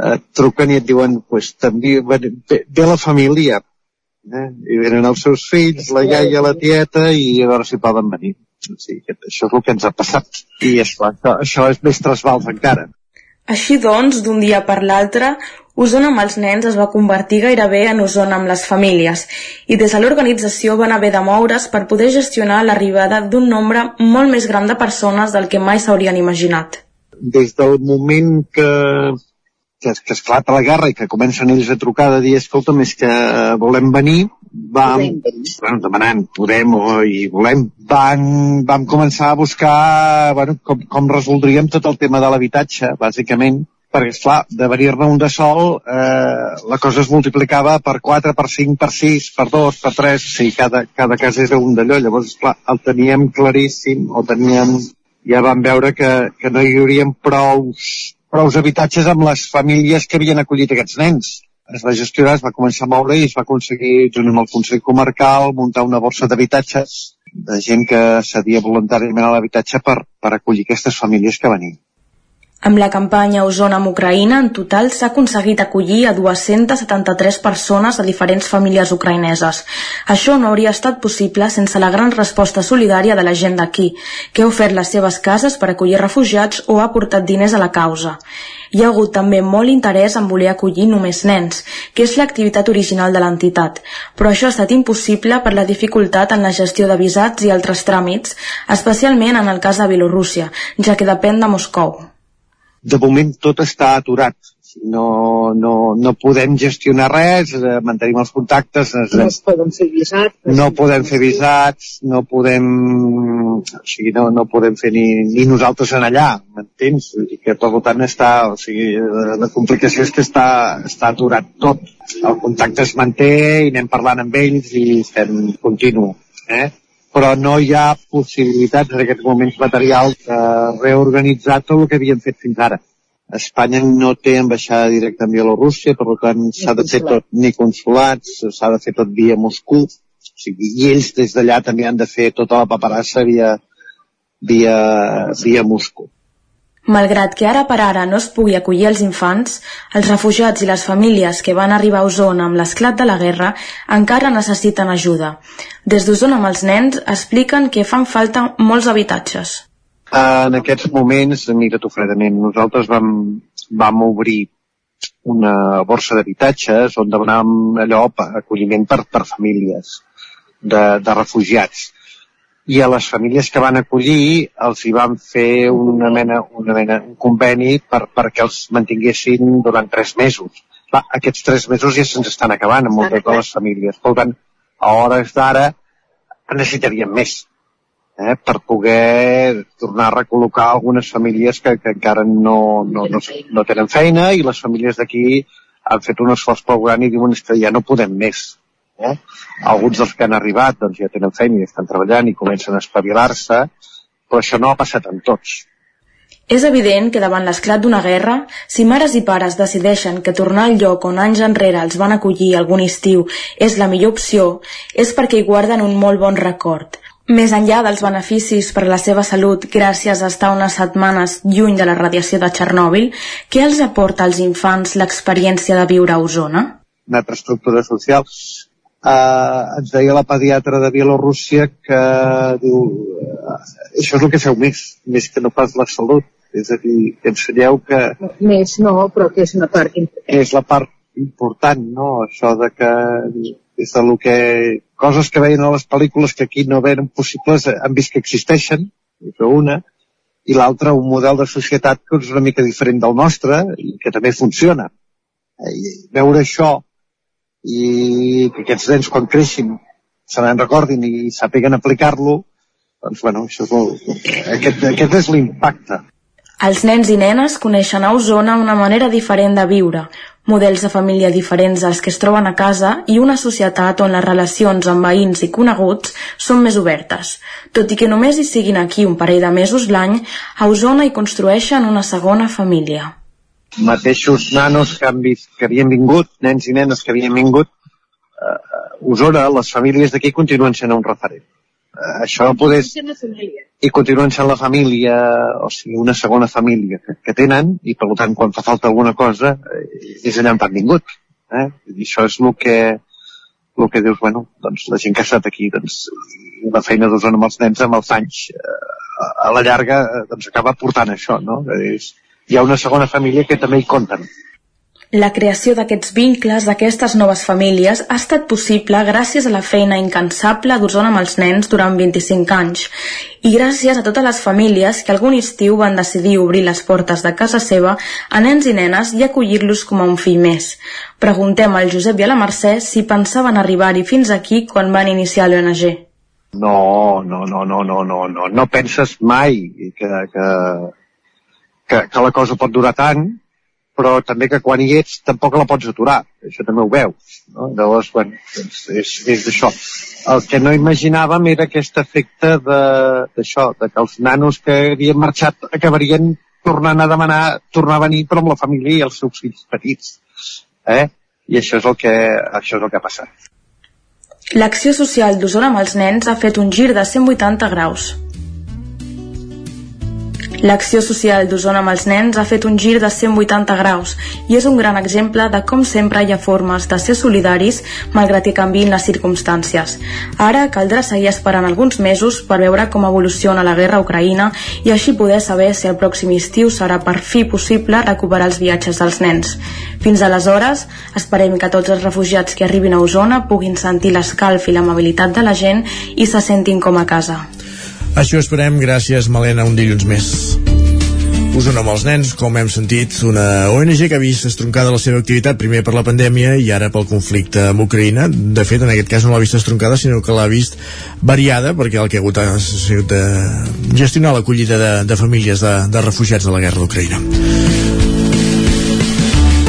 eh, truquen i et diuen pues, també ve, ve la família eh? i venen els seus fills, la iaia, la tieta i a veure si poden venir. O sigui, això és el que ens ha passat. I esclar, això, això és més trasbals encara. Així doncs, d'un dia per l'altre, Osona amb els nens es va convertir gairebé en Osona amb les famílies. I des de l'organització van haver de moure's per poder gestionar l'arribada d'un nombre molt més gran de persones del que mai s'haurien imaginat. Des del moment que, que, que esclata la guerra i que comencen ells a trucar de dir escolta, més que volem venir, vam, bueno, demanant podem o i volem, van, vam començar a buscar bueno, com, com resoldríem tot el tema de l'habitatge, bàsicament, perquè, esclar, de venir-ne un de sol, eh, la cosa es multiplicava per 4, per 5, per 6, per 2, per 3, o sigui, cada, cada cas era un d'allò. Llavors, esclar, el teníem claríssim, o teníem... Ja vam veure que, que no hi haurien prous, prous habitatges amb les famílies que havien acollit aquests nens. Es va gestionar, es va començar a moure i es va aconseguir, junt amb el Consell Comarcal, muntar una borsa d'habitatges de gent que cedia voluntàriament a l'habitatge per, per acollir aquestes famílies que venien. Amb la campanya Osona amb Ucraïna, en total s'ha aconseguit acollir a 273 persones de diferents famílies ucraïneses. Això no hauria estat possible sense la gran resposta solidària de la gent d'aquí, que ha ofert les seves cases per acollir refugiats o ha portat diners a la causa. Hi ha hagut també molt interès en voler acollir només nens, que és l'activitat original de l'entitat, però això ha estat impossible per la dificultat en la gestió de visats i altres tràmits, especialment en el cas de Bielorússia, ja que depèn de Moscou de moment tot està aturat. No, no, no podem gestionar res, eh, mantenim els contactes. No es poden fer visats. No podem fer visats, no podem... O sigui, no, no podem fer ni, ni nosaltres en allà, m'entens? I que per tant està... O sigui, la complicació és que està, està aturat tot. El contacte es manté i anem parlant amb ells i estem continu. Eh? Però no hi ha possibilitats en aquests moments materials de reorganitzar tot el que havien fet fins ara. Espanya no té ambaixada directa en Bielorússia, per tant s'ha de fer tot, ni consulats, s'ha de fer tot via Moscou, o sigui, i ells des d'allà també han de fer tota la paperassa via, via, via Moscou. Malgrat que ara per ara no es pugui acollir els infants, els refugiats i les famílies que van arribar a Osona amb l'esclat de la guerra encara necessiten ajuda. Des d'Osona amb els nens expliquen que fan falta molts habitatges. En aquests moments, mira-t'ho fredament, nosaltres vam, vam obrir una borsa d'habitatges on demanàvem allò, acolliment per, per famílies de, de refugiats i a les famílies que van acollir els hi van fer una mena, una mena un conveni per, perquè els mantinguessin durant tres mesos. Clar, aquests tres mesos ja se'ns estan acabant amb moltes de les famílies. Per tant, a hores d'ara necessitaríem més eh, per poder tornar a recol·locar algunes famílies que, que encara no, no, no, no tenen feina i les famílies d'aquí han fet un esforç prou gran i diuen que ja no podem més Eh? Alguns dels que han arribat doncs, ja tenen feina i estan treballant i comencen a espavilar-se, però això no ha passat amb tots. És evident que davant l'esclat d'una guerra, si mares i pares decideixen que tornar al lloc on anys enrere els van acollir algun estiu és la millor opció, és perquè hi guarden un molt bon record. Més enllà dels beneficis per a la seva salut gràcies a estar unes setmanes lluny de la radiació de Txernòbil, què els aporta als infants l'experiència de viure a Osona? Una altra estructura social eh, ens deia la pediatra de Bielorússia que diu eh, això és el que feu més, més que no pas la salut. És a dir, que ensenyeu que... Més no, però que és una part important. És la part important, no? Això de que és de lo que... Coses que veien a les pel·lícules que aquí no venen possibles, han vist que existeixen, això una, i l'altra un model de societat que és una mica diferent del nostre i que també funciona. I veure això i que aquests nens quan creixin se n'en recordin i sàpiguen aplicar-lo doncs bueno, això és el, aquest, aquest és l'impacte. Els nens i nenes coneixen a Osona una manera diferent de viure, models de família diferents als que es troben a casa i una societat on les relacions amb veïns i coneguts són més obertes. Tot i que només hi siguin aquí un parell de mesos l'any, a Osona hi construeixen una segona família mateixos nanos que, han vist, que havien vingut, nens i nenes que havien vingut, eh, Osona, les famílies d'aquí continuen sent un referent. Eh, això no poder... I continuen sent la família, o sigui, una segona família que, que tenen, i per tant, quan fa falta alguna cosa, eh, és allà on han vingut. Eh? I això és el que, el que dius, bueno, doncs la gent que ha estat aquí, doncs, la feina d'Osona amb els nens, amb els anys, eh, a la llarga, eh, doncs acaba portant això, no? És, hi ha una segona família que també hi compten. La creació d'aquests vincles, d'aquestes noves famílies, ha estat possible gràcies a la feina incansable d'Osona amb els nens durant 25 anys i gràcies a totes les famílies que algun estiu van decidir obrir les portes de casa seva a nens i nenes i acollir-los com a un fill més. Preguntem al Josep i a la Mercè si pensaven arribar-hi fins aquí quan van iniciar l'ONG. No, no, no, no, no, no, no, no penses mai que, que, que, que la cosa pot durar tant, però també que quan hi ets tampoc la pots aturar, això també ho veus. No? Llavors, bueno, doncs és, és això. El que no imaginàvem era aquest efecte d'això, de, de que els nanos que havien marxat acabarien tornant a demanar, tornar a venir però amb la família i els seus fills petits. Eh? I això és el que, això és el que ha passat. L'acció social d'Osona amb els nens ha fet un gir de 180 graus. L'acció social d'Osona amb els nens ha fet un gir de 180 graus i és un gran exemple de com sempre hi ha formes de ser solidaris malgrat que canvin les circumstàncies. Ara caldrà seguir esperant alguns mesos per veure com evoluciona la guerra a Ucraïna i així poder saber si el pròxim estiu serà per fi possible recuperar els viatges dels nens. Fins aleshores, esperem que tots els refugiats que arribin a Osona puguin sentir l'escalf i l'amabilitat de la gent i se sentin com a casa. Això esperem, gràcies Malena, un dilluns més. Osona amb els nens, com hem sentit, una ONG que ha vist estroncada la seva activitat primer per la pandèmia i ara pel conflicte amb Ucraïna. De fet, en aquest cas no l'ha vist estroncada, sinó que l'ha vist variada, perquè el que ha hagut ha sigut de gestionar l'acollida de, de famílies de, de refugiats de la guerra d'Ucraïna.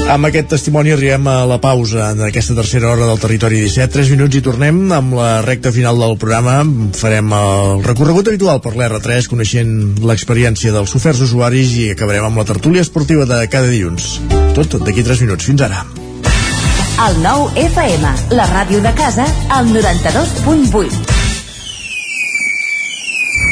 Amb aquest testimoni arribem a la pausa d'aquesta tercera hora del Territori 17. 3 minuts i tornem amb la recta final del programa. Farem el recorregut habitual per l'R3, coneixent l'experiència dels oferts usuaris i acabarem amb la tertúlia esportiva de cada dilluns. Tot d'aquí 3 minuts. Fins ara. El nou FM, la ràdio de casa, al 92.8.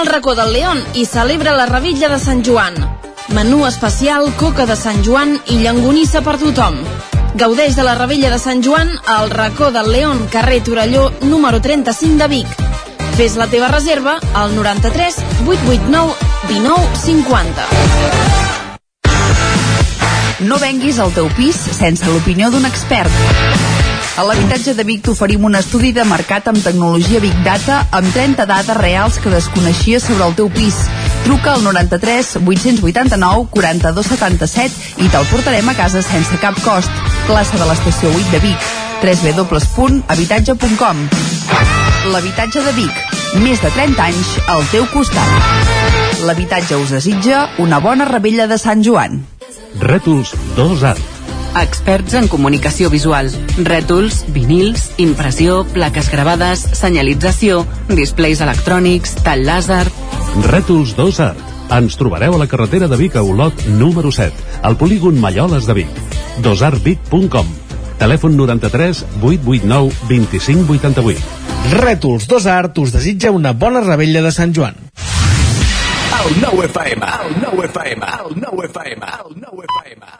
Al racó del León i celebra la rebella de Sant Joan. Menú especial, coca de Sant Joan i llangonissa per tothom. Gaudeix de la rebella de Sant Joan al racó del León, carrer Torelló, número 35 de Vic. Fes la teva reserva al 93 889 19 50. No venguis al teu pis sense l'opinió d'un expert. A l'habitatge de Vic t'oferim un estudi de mercat amb tecnologia Big Data amb 30 dades reals que desconeixies sobre el teu pis. Truca al 93 889 42 77 i te'l portarem a casa sense cap cost. Plaça de l'Estació 8 de Vic. www.habitatge.com L'habitatge de Vic. Més de 30 anys al teu costat. L'habitatge us desitja una bona rebella de Sant Joan. Rètols 2 Art. Experts en comunicació visual. Rètols, vinils, impressió, plaques gravades, senyalització, displays electrònics, tall làser... Rètols 2 Art. Ens trobareu a la carretera de Vic a Olot número 7, al polígon Malloles de Vic. dosartvic.com Telèfon 93 889 2588. Rètols 2 Art us desitja una bona rebella de Sant Joan. El nou FM, el nou FM, el nou FM, el nou FM, el nou FM.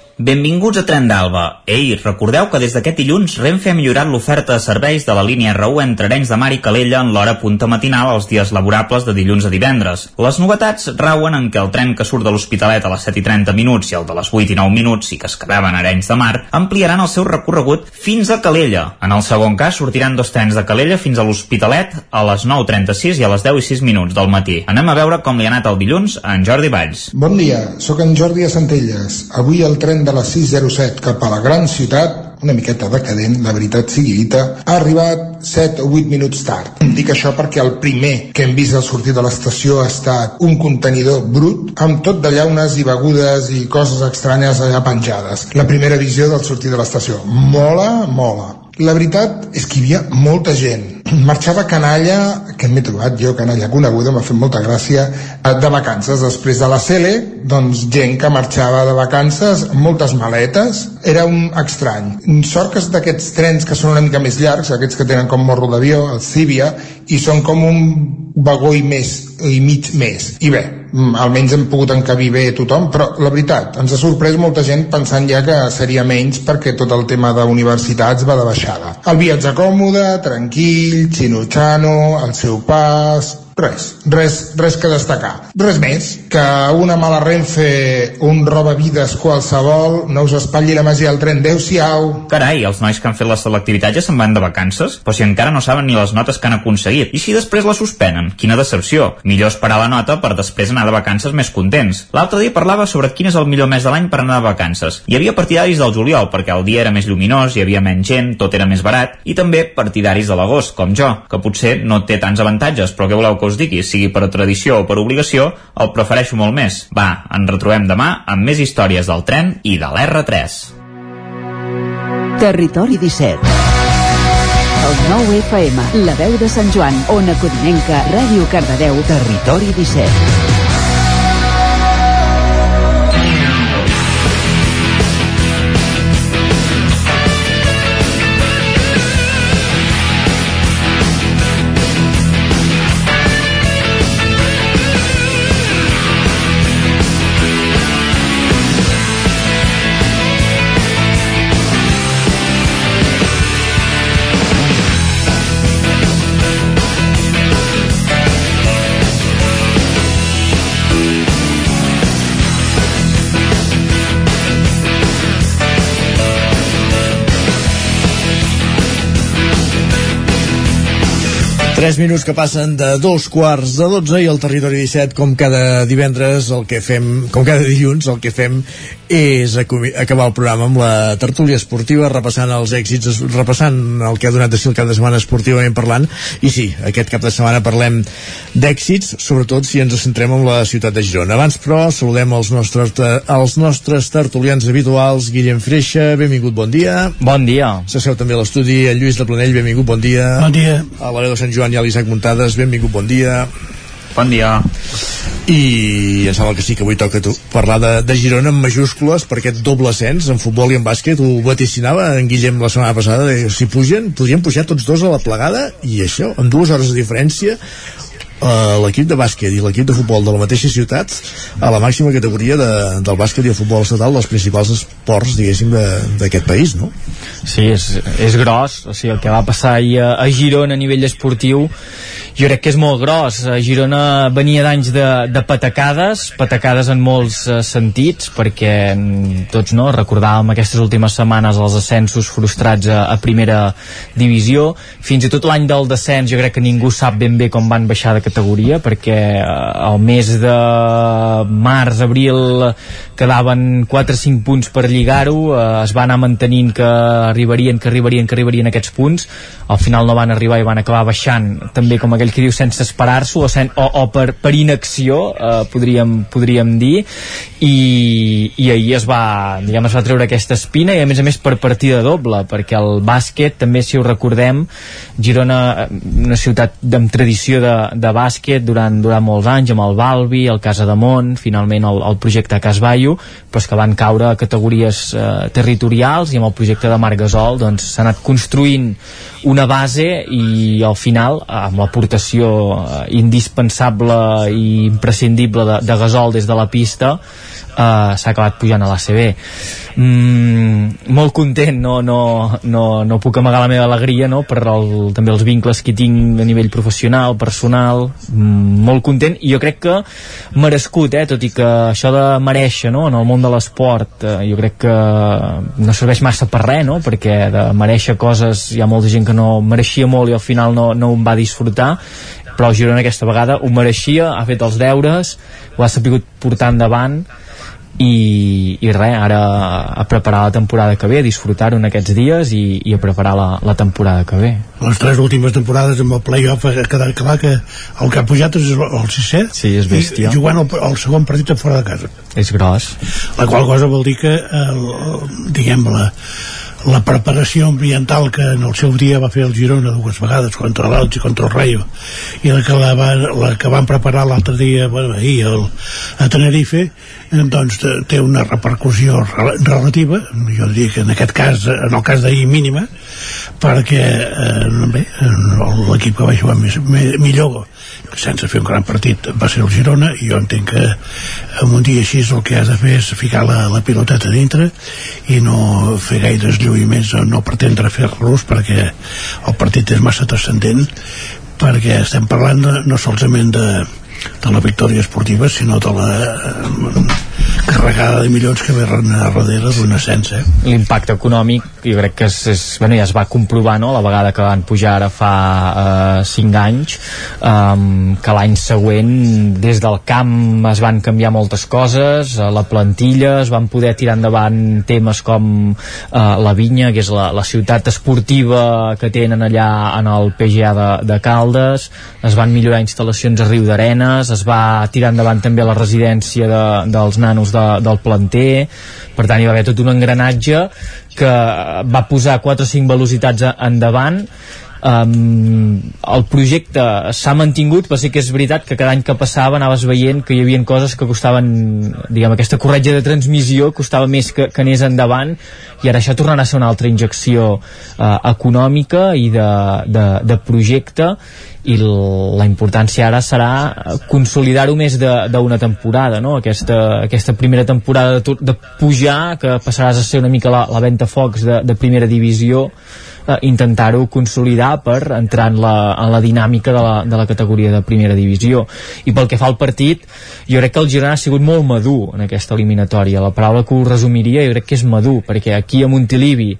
Benvinguts a Tren d'Alba. Ei, recordeu que des d'aquest dilluns Renfe ha millorat l'oferta de serveis de la línia R1 entre Arenys de Mar i Calella en l'hora punta matinal els dies laborables de dilluns a divendres. Les novetats rauen en que el tren que surt de l'Hospitalet a les 7 i 30 minuts i el de les 8 i 9 minuts i que es quedaven a Arenys de Mar ampliaran el seu recorregut fins a Calella. En el segon cas sortiran dos trens de Calella fins a l'Hospitalet a les 9.36 i a les 10 i 6 minuts del matí. Anem a veure com li ha anat el dilluns a en Jordi Valls. Bon dia, sóc en Jordi a Centelles. Avui el tren de de les 6.07 cap a la gran ciutat, una miqueta decadent, la veritat sigui dita, ha arribat 7 o 8 minuts tard. Dic això perquè el primer que hem vist al sortir de l'estació ha estat un contenidor brut amb tot de llaunes i begudes i coses estranyes allà penjades. La primera visió del sortir de l'estació. Mola, mola. La veritat és que hi havia molta gent. Marxava canalla, que m'he trobat jo, canalla coneguda, m'ha fet molta gràcia, eh, de vacances. Després de la Cele, doncs gent que marxava de vacances, moltes maletes, era un estrany. Sort que d'aquests trens que són una mica més llargs, aquests que tenen com morro d'avió, el Cívia, i són com un vagó i més, i mig més. I bé, Mm, almenys hem pogut encabir bé tothom, però la veritat, ens ha sorprès molta gent pensant ja que seria menys perquè tot el tema d'universitats va de baixada. El viatge còmode, tranquil, xino-xano, el seu pas, Res, res, res que destacar. Res més, que una mala Renfe, un roba vides qualsevol, no us espatlli la màgia del tren, adeu-siau. Carai, els nois que han fet la selectivitat ja se'n van de vacances? Però si encara no saben ni les notes que han aconseguit. I si després la suspenen? Quina decepció. Millor esperar la nota per després anar de vacances més contents. L'altre dia parlava sobre quin és el millor mes de l'any per anar de vacances. Hi havia partidaris del juliol, perquè el dia era més lluminós, hi havia menys gent, tot era més barat, i també partidaris de l'agost, com jo, que potser no té tants avantatges, però què voleu que us digui, sigui per tradició o per obligació, el prefereixo molt més. Va, ens retrobem demà amb més històries del tren i de l'R3. Territori 17 El 9 FM, la veu de Sant Joan, Ona Codinenca, Ràdio Cardedeu, Territori 17. 3 minuts que passen de dos quarts de 12 i el territori 17, com cada divendres, el que fem, com cada dilluns, el que fem és acabar el programa amb la tertúlia esportiva, repassant els èxits, repassant el que ha donat de si el cap de setmana esportivament parlant, i sí, aquest cap de setmana parlem d'èxits, sobretot si ens centrem en la ciutat de Girona. Abans, però, saludem els nostres, els nostres tertulians habituals, Guillem Freixa, benvingut, bon dia. Bon dia. S'asseu també a l'estudi, el Lluís de Planell, benvingut, bon dia. Bon dia. A la de Sant Joan i a l'Isaac Muntades, benvingut, bon dia. Bon dia. I em sembla que sí que avui toca tu, parlar de, de Girona en majúscules per aquest doble ascens en futbol i en bàsquet. Ho vaticinava en Guillem la setmana passada. De, si pugen, podrien pujar tots dos a la plegada i això, en dues hores de diferència, l'equip de bàsquet i l'equip de futbol de la mateixa ciutat a la màxima categoria de, del bàsquet i el futbol estatal dels principals esports, diguéssim, d'aquest país, no? Sí, és, és gros, o sigui, el que va passar ahir a, a Girona a nivell esportiu jo crec que és molt gros. Girona venia d'anys de, de patacades, patacades en molts uh, sentits, perquè mm, tots no recordàvem aquestes últimes setmanes els ascensos frustrats a, a primera divisió. Fins i tot l'any del descens jo crec que ningú sap ben bé com van baixar de categoria perquè eh, mes de març, abril quedaven 4 o 5 punts per lligar-ho eh, es va anar mantenint que arribarien, que arribarien, que arribarien aquests punts. Al final no van arribar i van acabar baixant també com aquell que diu sense esperar-s'ho o, sen, o, o per, per inacció eh, podríem, podríem dir. I, i ahir es va diguem, es va treure aquesta espina i a més a més per partida doble perquè el bàsquet també si ho recordem Girona, eh, una ciutat amb tradició de, de bàsquet durant, durant molts anys amb el Balbi, el Casa de Mont finalment el, el projecte Casballo però és que van caure a categories eh, territorials i amb el projecte de Marc Gasol doncs s'ha anat construint una base i al final amb l'aportació eh, indispensable i imprescindible de, de Gasol des de la pista uh, s'ha acabat pujant a l'ACB mm, molt content no, no, no, no puc amagar la meva alegria no, per el, també els vincles que tinc a nivell professional, personal mm, molt content i jo crec que merescut, eh, tot i que això de mereixer no, en el món de l'esport eh, jo crec que no serveix massa per res no, perquè de mereixer coses hi ha molta gent que no mereixia molt i al final no, no em va disfrutar però el Girona aquesta vegada ho mereixia, ha fet els deures ho ha sapigut portar endavant i, i res, ara a preparar la temporada que ve, a disfrutar-ho en aquests dies i, i a preparar la, la temporada que ve. Les tres últimes temporades amb el play-off ha quedat clar que el que ha pujat és el sisè sí, és bèstia. i jugant el, el segon partit fora de casa. És gros. La qual cosa vol dir que el, diguem la, la preparació ambiental que en el seu dia va fer el Girona dues vegades contra l'Alts i contra el Rayo i la que, la, va, la que van preparar l'altre dia bueno, ahir el, a Tenerife eh, doncs té una repercussió relativa jo diria que en aquest cas en el cas d'ahir mínima perquè eh, bé, l'equip que va jugar més, millor sense fer un gran partit va ser el Girona i jo entenc que en un dia així el que has de fer és ficar la, la piloteta dintre i no fer gaires lluïments no pretendre fer-los perquè el partit és massa transcendent perquè estem parlant no solament de, de la victòria esportiva sinó de la eh, carregada de milions que ve darrere d'un ascens eh? l'impacte econòmic jo crec que és, és, bueno, ja es va comprovar no? la vegada que van pujar ara fa eh, 5 anys um, que l'any següent des del camp es van canviar moltes coses a la plantilla es van poder tirar endavant temes com eh, la Vinya que és la, la ciutat esportiva que tenen allà en el PGA de, de Caldes es van millorar instal·lacions a Riu d'Arenes es va tirar endavant també la residència de, dels nanos de, del planter. Per tant hi va haver tot un engranatge que va posar 4 o 5 velocitats endavant um, el projecte s'ha mantingut però sí que és veritat que cada any que passava anaves veient que hi havia coses que costaven diguem, aquesta corretja de transmissió costava més que, que anés endavant i ara això tornarà a ser una altra injecció uh, econòmica i de, de, de projecte i la importància ara serà consolidar-ho més d'una temporada no? aquesta, aquesta primera temporada de, de pujar que passaràs a ser una mica la, la venta focs de, de primera divisió eh, intentar-ho consolidar per entrar en la, en la dinàmica de la, de la categoria de primera divisió. I pel que fa al partit jo crec que el Girona ha sigut molt madur en aquesta eliminatòria. La paraula que ho resumiria jo crec que és madur perquè aquí a Montilivi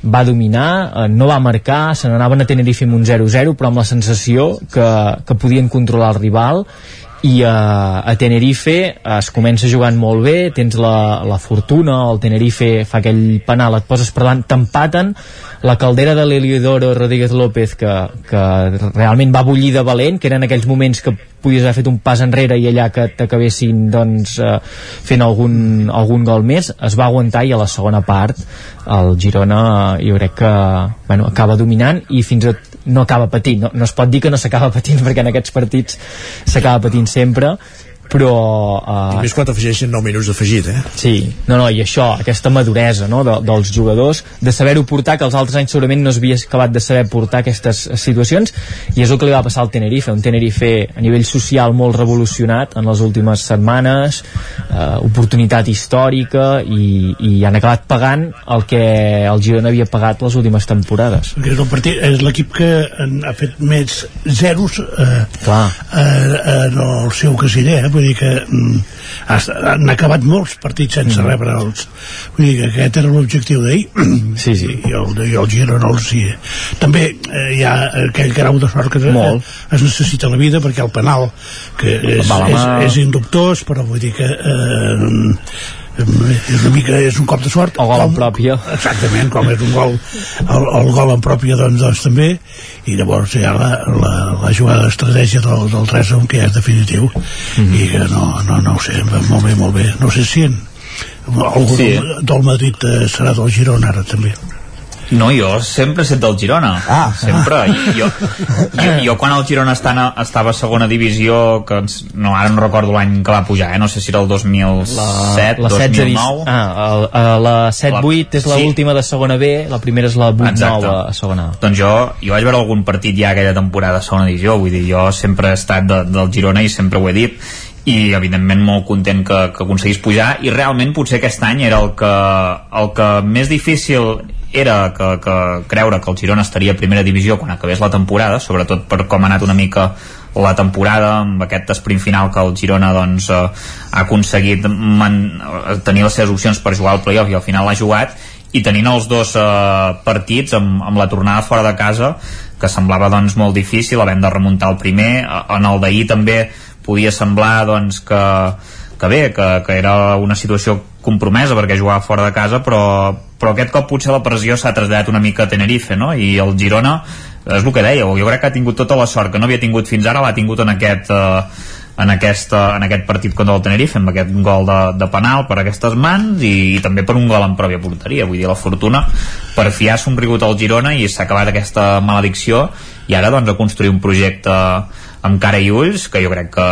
va dominar, eh, no va marcar se n'anaven a Tenerife amb un 0-0 però amb la sensació que, que podien controlar el rival i a, a Tenerife es comença jugant molt bé, tens la, la fortuna, el Tenerife fa aquell penal, et poses per davant, t'empaten. La caldera de l'Eliodoro Rodríguez López que, que realment va bullir de valent, que eren aquells moments que podies haver fet un pas enrere i allà que t'acabessin doncs, eh, fent algun, algun gol més, es va aguantar i a la segona part el Girona eh, jo crec que bueno, acaba dominant i fins a no acaba patint, no, no es pot dir que no s'acaba patint perquè en aquests partits s'acaba patint sempre però... Uh, més quan t'afegeixen 9 minuts d'afegit, eh? Sí, no, no, i això, aquesta maduresa no, de, dels jugadors, de saber-ho portar, que els altres anys segurament no s'havia acabat de saber portar aquestes situacions, i és el que li va passar al Tenerife, un Tenerife a nivell social molt revolucionat en les últimes setmanes, uh, oportunitat històrica, i, i han acabat pagant el que el Girona havia pagat les últimes temporades. És el partit, és l'equip que ha fet més zeros eh, Clar. Eh, en el seu casiller, eh? Vull dir que mm, han acabat molts partits sense mm. rebre els vull dir que aquest era l'objectiu d'ahir sí, sí. i el, i el Girona els sí. també eh, hi ha aquell grau de sort que Molt. es necessita a la vida perquè el penal que és, és, és indubtós però vull dir que eh, és una mica, és un cop de sort. El gol en pròpia. Exactament, com és un gol el, el gol en pròpia doncs, doncs també. I llavors hi ha la, la, la jugada d'estratègia del, del 3 1 que ja és definitiu. Mm -hmm. i que no, no, no ho sé, molt bé, molt bé. No sé si en, algú sí. del, del Madrid eh, serà del Girona ara també No, jo sempre he set del Girona. Ah. Sempre. I Jo, jo, jo quan el Girona estava, estava a segona divisió, que ens, no, ara no recordo l'any que va pujar, eh? no sé si era el 2007, la 2009... Ah, el, el, la 7-8 és l'última sí. de segona B, la primera és la 8-9 a segona A. Doncs jo, jo vaig veure algun partit ja aquella temporada a segona divisió, vull dir, jo sempre he estat de, del Girona i sempre ho he dit, i evidentment molt content que, que aconseguís pujar i realment potser aquest any era el que, el que més difícil era que, que creure que el Girona estaria a primera divisió quan acabés la temporada, sobretot per com ha anat una mica la temporada amb aquest sprint final que el Girona doncs, eh, ha aconseguit man, tenir les seves opcions per jugar al playoff i al final l'ha jugat i tenint els dos eh, partits amb, amb la tornada fora de casa que semblava doncs molt difícil havent de remuntar el primer en el d'ahir també podia semblar doncs, que, que bé, que, que era una situació compromesa perquè jugava fora de casa però, però aquest cop potser la pressió s'ha traslladat una mica a Tenerife no? i el Girona, és el que dèieu jo crec que ha tingut tota la sort que no havia tingut fins ara l'ha tingut en aquest, eh, en, aquesta, en aquest partit contra el Tenerife amb aquest gol de, de penal per aquestes mans i, i també per un gol en pròpia porteria vull dir, la fortuna per fi ha somrigut al Girona i s'ha acabat aquesta maledicció i ara doncs a construir un projecte amb cara i ulls que jo crec que,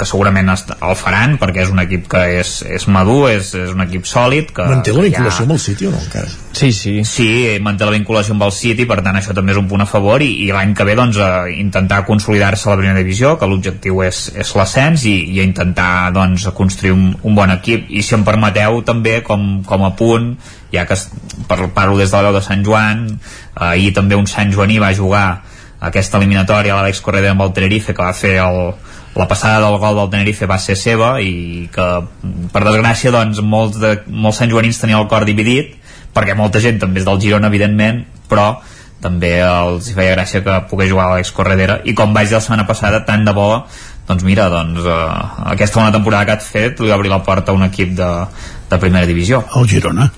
que segurament el faran perquè és un equip que és, és madur, és, és un equip sòlid que, Manté la vinculació ja... amb el City o no encara? Sí, sí. Sí, manté la vinculació amb el City, per tant això també és un punt a favor i, i l'any que ve doncs a intentar consolidar-se a la primera divisió, que l'objectiu és, és l'ascens i, i a intentar doncs construir un, un bon equip i si em permeteu també com, com a punt ja que parlo des de la veu de Sant Joan ahir també un Sant Joaní va jugar aquesta eliminatòria a l'Àlex Corredera amb el Tenerife que va fer el, la passada del gol del Tenerife va ser seva i que per desgràcia doncs molts, de, molts Sant Joanins tenien el cor dividit perquè molta gent també és del Girona evidentment però també els feia gràcia que pogués jugar a l'Àlex Corredera i com vaig dir la setmana passada tant de bo doncs mira, doncs, eh, aquesta bona temporada que ha fet li va obrir la porta a un equip de, de primera divisió. El Girona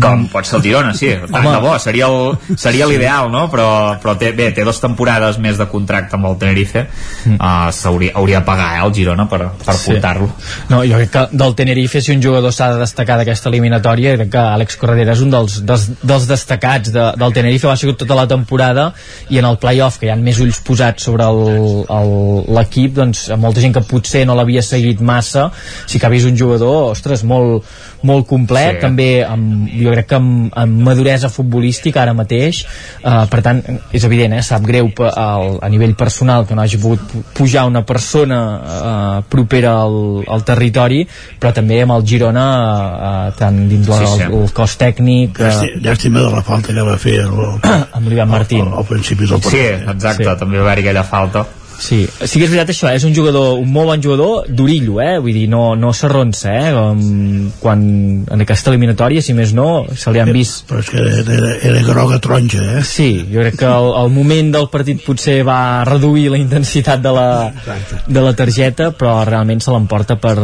com pot ser el Girona, sí, tant de bo seria l'ideal, no? però, però té, bé, té dues temporades més de contracte amb el Tenerife mm. uh, hauria, hauria de pagar eh, el Girona per, per sí. portar-lo no, jo crec que del Tenerife si un jugador s'ha de destacar d'aquesta eliminatòria crec que Àlex Corredera és un dels, dels, dels destacats de, del Tenerife ha sigut tota la temporada i en el playoff que hi ha més ulls posats sobre l'equip doncs molta gent que potser no l'havia seguit massa sí que ha vist un jugador, ostres, molt, molt complet, sí. també amb, jo crec que amb, amb maduresa futbolística ara mateix, eh, per tant és evident, eh, sap greu a, a nivell personal que no hagi pogut pujar una persona eh, propera al, al territori, però també amb el Girona eh, tant dins sí, sí. El, el cos tècnic eh, llàstima de la falta que va fer el, el, amb l'Ivan Martín al, al principi del partit sí, exacte, sí. també va haver aquella falta Sí, sí que és veritat això, eh? és un jugador, un molt bon jugador d'orillo, eh? vull dir, no, no s'arronsa, eh? Com quan en aquesta eliminatòria, si més no, se li han vist... Però és que era, era groga taronja, eh? Sí, jo crec que el, el moment del partit potser va reduir la intensitat de la, de la targeta, però realment se l'emporta per,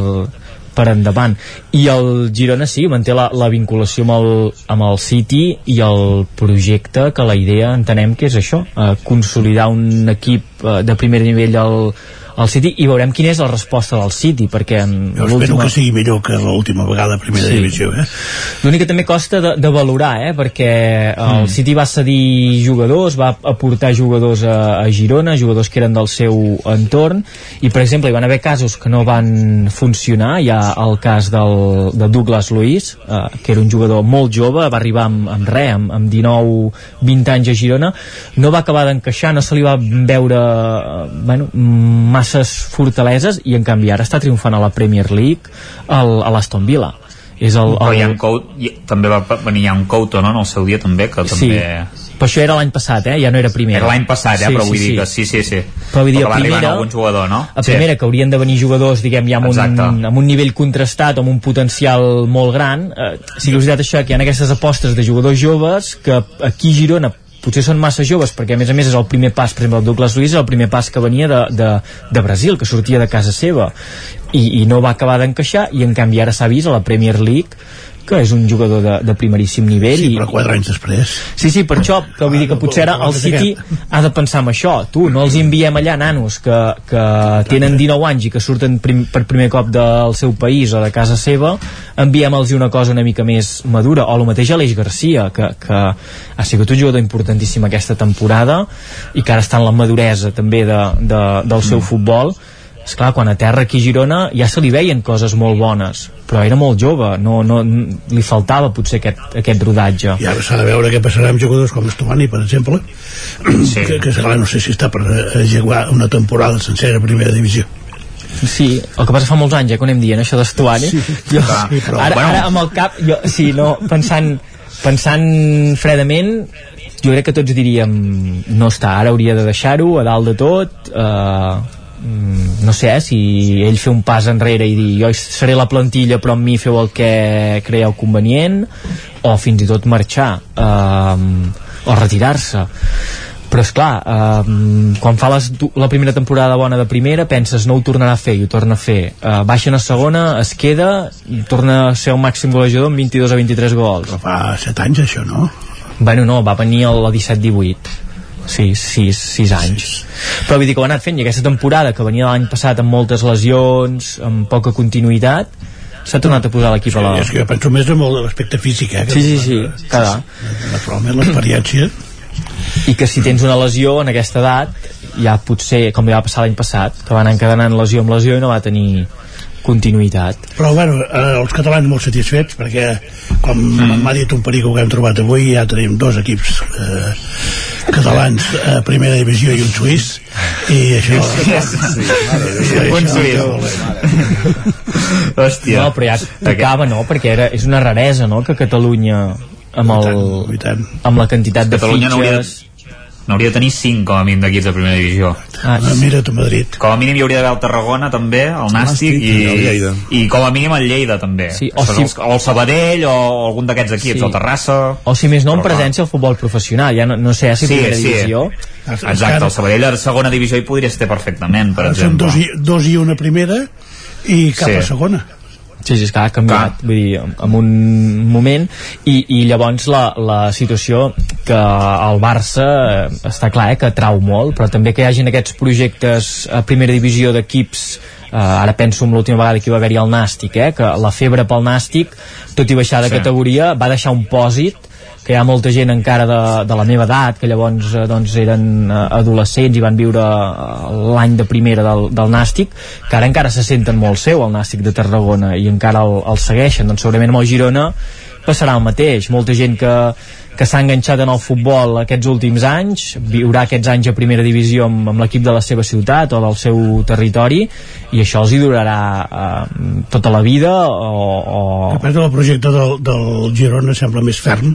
per endavant. I el Girona sí, manté la, la vinculació amb el, amb el City i el projecte que la idea entenem que és això, eh, consolidar un equip eh, de primer nivell al, al City i veurem quina és la resposta del City perquè en jo espero que sigui millor que l'última vegada a primera sí. divisió eh? l'únic que també costa de, de valorar eh? perquè el mm. City va cedir jugadors va aportar jugadors a, a Girona jugadors que eren del seu entorn i per exemple hi van haver casos que no van funcionar hi ha el cas del, de Douglas Luiz eh, que era un jugador molt jove va arribar amb, amb res, amb, amb 19-20 anys a Girona no va acabar d'encaixar no se li va veure eh, bueno, massa masses fortaleses i en canvi ara està triomfant a la Premier League al, a l'Aston Villa és el, el... Però Couto, també va venir un Couto no, en el seu dia també que sí. també però això era l'any passat, eh? ja no era primera. Era l'any passat, eh? Sí, però vull sí, dir que sí, sí, sí. Però vull dir, a primera, algun jugador, no? A primera, sí. que haurien de venir jugadors, diguem, ja amb un, amb un nivell contrastat, amb un potencial molt gran. Eh, sí que és veritat això, que hi ha aquestes apostes de jugadors joves que aquí a Girona potser són massa joves perquè a més a més és el primer pas, per exemple el Douglas Luiz és el primer pas que venia de, de, de Brasil que sortia de casa seva. I, i no va acabar d'encaixar i en canvi ara s'ha vist a la Premier League que és un jugador de, de primeríssim nivell Sí, i, però quatre anys després. Sí, sí, per això, que vull dir que potser ara el City ha de pensar en això. Tu, no els enviem allà nanos que, que tenen 19 anys i que surten prim, per primer cop del seu país o de casa seva, enviem-los una cosa una mica més madura. O el mateix Aleix Garcia, que, que ha sigut un jugador importantíssim aquesta temporada i que ara està en la maduresa també de, de, del seu futbol és clar, quan a terra aquí a Girona ja se li veien coses molt bones però era molt jove, no, no, li faltava potser aquest, aquest rodatge I ara s'ha de veure què passarà amb jugadors com Estovani, per exemple, sí. que, que clar, no sé si està per eh, jugar una temporada sencera a primera divisió. Sí, el que passa fa molts anys, eh, que ho anem dient, això d'estuari. Sí, jo, sí, però, ara, bueno. ara amb el cap, jo, sí, no, pensant, pensant fredament, jo crec que tots diríem no està, ara hauria de deixar-ho a dalt de tot eh, no sé, eh, si ell fer un pas enrere i dir jo seré la plantilla però amb mi feu el que creieu convenient o fins i tot marxar eh, o retirar-se. Però és clar, eh, quan fa les, la primera temporada bona de primera penses no ho tornarà a fer i ho torna a fer. Eh, baixen a segona, es queda i torna a ser el màxim golejador amb 22 a 23 gols. Però fa 7 anys això, no? bueno, no, va venir a la 17-18 sí, 6, 6 anys. Però vull dir que ho ha anat fent i aquesta temporada que venia l'any passat amb moltes lesions amb poca continuïtat s'ha tornat a posar l'equip sí, a la... és que jo penso més en l'aspecte físic eh, sí, sí, sí, cada. naturalment l'experiència. I que si tens una lesió en aquesta edat ja potser, com li va passar l'any passat que va anar encadenant lesió amb lesió i no va tenir continuïtat però bueno, eh, els catalans molt satisfets perquè com mm. m'ha dit un perico que hem trobat avui ja tenim dos equips eh, catalans a eh, primera divisió i un suís i això sí, sí, un suís hòstia no, però ja tocava, no? perquè era, és una raresa no? que Catalunya amb, el, amb la quantitat de Catalunya fitxes n'hauria de tenir 5 com a mínim d'equips de primera divisió. Ah, mira tu Madrid. Com a mínim hi hauria d'haver el Tarragona també el Nàstic i, el i com a mínim el Lleida també. Sí, o si- els, o el Sabadell o algun d'aquests equips Sí. o Terrassa. O si més no en presència al futbol professional ja no, no sé si Sí, primera sí. divisió. Exacte, el Sabadell a segona divisió hi podria estar perfectament per Ara són exemple. dos i, dos i una primera i cap Sí. a segona Sí, sí, és que ha canviat, vull dir, en un moment, i, i llavors la, la situació que el Barça eh, està clar eh, que trau molt, però també que hi hagin aquests projectes a primera divisió d'equips eh, ara penso en l'última vegada que hi va haver-hi el Nàstic, eh, que la febre pel Nàstic, tot i baixar de Sí. categoria, va deixar un pòsit que hi ha molta gent encara de, de la meva edat que llavors eh, doncs, eren eh, adolescents i van viure eh, l'any de primera del, del Nàstic que ara encara se senten molt seu el Nàstic de Tarragona i encara el, el segueixen. Doncs segurament amb el Girona passarà el mateix, molta gent que, que s'ha enganxat en el futbol aquests últims anys, viurà aquests anys a primera divisió amb, amb l'equip de la seva ciutat o del seu territori i això els hi durarà eh, tota la vida o, o... a part del projecte del, del Girona sembla més ferm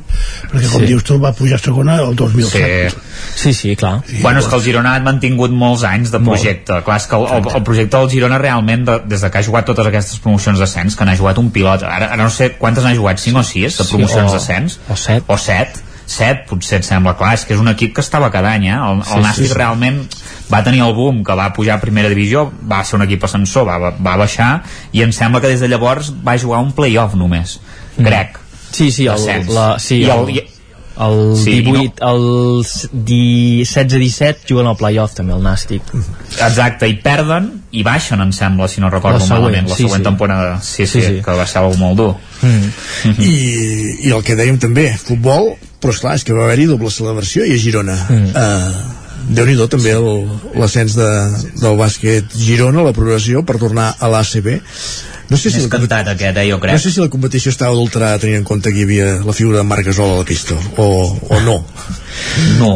perquè com Sí. dius tu va pujar a segona el 2007 Sí, sí, clar. Bueno, és que el Girona ha mantingut molts anys de projecte. Clar, és que el, el, el projecte del Girona realment, de, des de que ha jugat totes aquestes promocions d'ascens, que n'ha jugat un pilot, ara, ara no sé quantes n'ha jugat, 5 o 6 de promocions o- d'ascens? o set. O 7. 7 potser et sembla clar, és que és un equip que estava cada any eh? el, Sí, el Nàstic sí, sí. realment va tenir el boom que va pujar a primera divisió va ser un equip ascensor, va, va, baixar i em sembla que des de llavors va jugar un playoff només, crec Sí, sí, el, la, sí, I el, el- i- el Sí, i 18, el 16-17 juguen al playoff també, el Nàstic. Exacte, i perden i baixen, em sembla, si no recordo La següent, malament, la sí, següent sí. temporada. Sí, sí, Sí, sí. que va ser molt dur. Mm. I, i el que dèiem també, futbol però esclar, és que va haver-hi doble celebració i a Girona mm. uh, déu nhi també l'ascens de, del bàsquet Girona, la progressió per tornar a l'ACB no sé si Més la, cantat aquest, eh, jo crec. no sé si la competició estava adulterada tenint en compte que hi havia la figura de Marc Gasol a la pista o, o no No.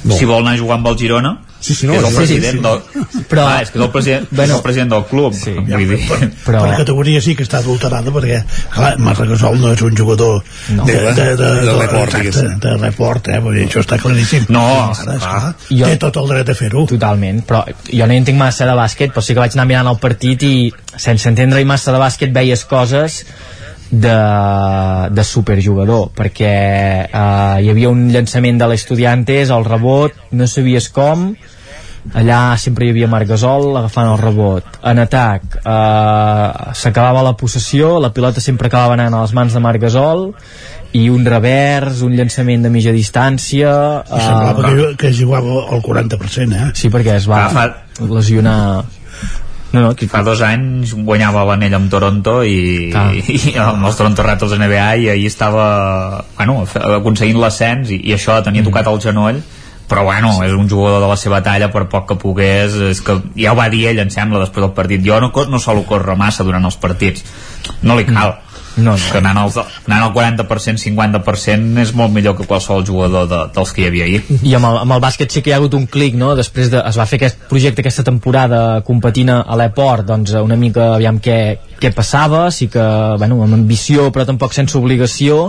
No. Si vol anar a jugar amb el Girona, Sí, sí, no, que és el sí, president sí. del... Però- Ah, és que és el president, Bueno. és el president del club. Sí, ja, vull dir... per, Però- per categoria sí que està adulterada perquè clar, Marc Gasol no és un jugador No. de, de, de, de, De report, exacte, de report eh? Vull dir, això està claríssim No, Ara, clar. esclar, Jo- té tot el dret a fer-ho Totalment, però jo no hi entenc massa de bàsquet, però sí que vaig anar mirant el partit i sense entendre-hi massa de bàsquet veies coses de, de superjugador perquè eh, hi havia un llançament de l'Estudiantes, el rebot no sabies com allà sempre hi havia Marc Gasol agafant el rebot. En atac eh, s'acabava la possessió la pilota sempre acabava anant a les mans de Marc Gasol i un revers, un llançament de mitja distància I semblava que, que jugava el 40%, eh? Sí, perquè es va Ah, lesionar no, no. Fa dos anys guanyava l'anell amb Toronto i, Ah. i amb els Toronto Raptors NBA i ahir estava bueno, aconseguint l'ascens i, i això tenia tocat el genoll però bueno, és un jugador de la seva talla per poc que pogués, és que ja ho va dir ell em sembla després del partit, jo no, no solo córrer massa durant els partits no li cal no, no. que anant al, anant al 40% 50% és molt millor que qualsevol jugador de, dels que hi havia ahir i amb el, amb el bàsquet sí que hi ha hagut un clic no? després de, es va fer aquest projecte aquesta temporada competint a l'Eport doncs una mica aviam què, què passava sí que, bueno, amb ambició però tampoc sense obligació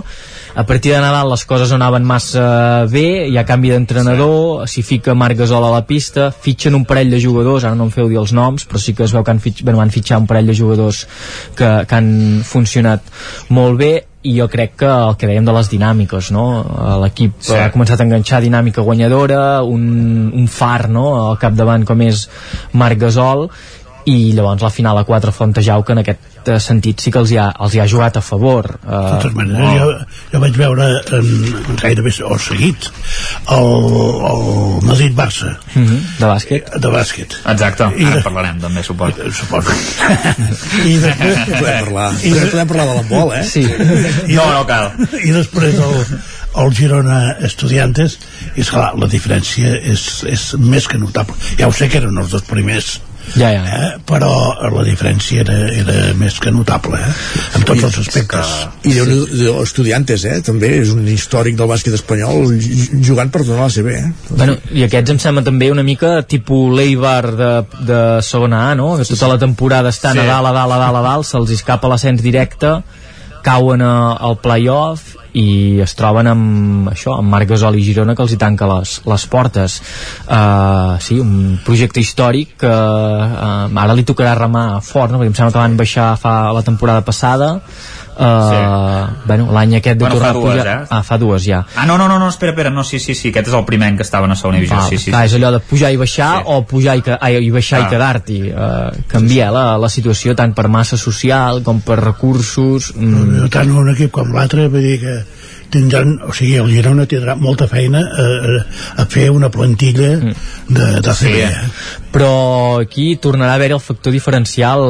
a partir de Nadal les coses no anaven massa bé hi ha canvi d'entrenador s'hi fica Marc Gasol a la pista fitxen un parell de jugadors, ara no em feu dir els noms però sí que es veu que han, fitx, bueno, van fitxar un parell de jugadors que, que han funcionat molt bé i jo crec que el que dèiem de les dinàmiques no? l'equip Sí. ha començat a enganxar dinàmica guanyadora un, un far no? al capdavant com és Marc Gasol i llavors la final a 4 Fontejau que en aquest eh, sentit sí que els hi ha, els hi ha jugat a favor De uh, totes maneres, jo, jo vaig veure en, gairebé o seguit el, el Madrid-Barça. Uh -huh, de bàsquet? De bàsquet. Exacte, I ara de- parlarem també suposo. Suposo. I després podem parlar, I de- podem parlar de l'handbol eh? sí. I no, no cal. I després el, el Girona Estudiantes. És clar, la diferència és, és més que notable. Ja ho sé que eren els dos primers ja, ja. Eh? però la diferència era, era més que notable eh? en tots els aspectes i de, de estudiantes, eh? també és un històric del bàsquet espanyol jugant per donar la CB eh? Bueno, i aquests em sembla també una mica tipus l'Eibar de, de segona A, no? Que tota la temporada estan Sí. a dalt, a dalt, a dalt, a dalt, se'ls escapa l'ascens directe, cauen a, al playoff i es troben amb això, amb Marc Gasol i Girona que els hi tanca les, les portes uh, sí, un projecte històric que uh, ara li tocarà remar fort no? perquè em sembla que van baixar fa la temporada passada uh, sí. bueno, l'any aquest de Bueno, tornar fa a dues, pujar eh? ah, fa dues ja Ah, no, no, no, no, espera, espera, no, sí, sí, sí, aquest és el primer any que estaven a segona divisió, Val, sí, sí, clar, sí. és allò de pujar i baixar sí. o pujar i, que, ai, i baixar Ah. i quedar-t'hi uh, canvia la, la situació tant per massa social com per recursos mm, tant un equip com l'altre vull dir que tindran, o sigui, el Girona tindrà molta feina a, a fer una plantilla de, de Sí, CB. eh? Però aquí tornarà a haver el factor diferencial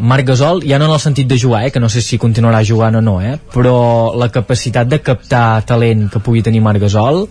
Marc Gasol, ja no en el sentit de jugar eh, que no sé si continuarà jugant o no eh, però la capacitat de captar talent que pugui tenir Marc Gasol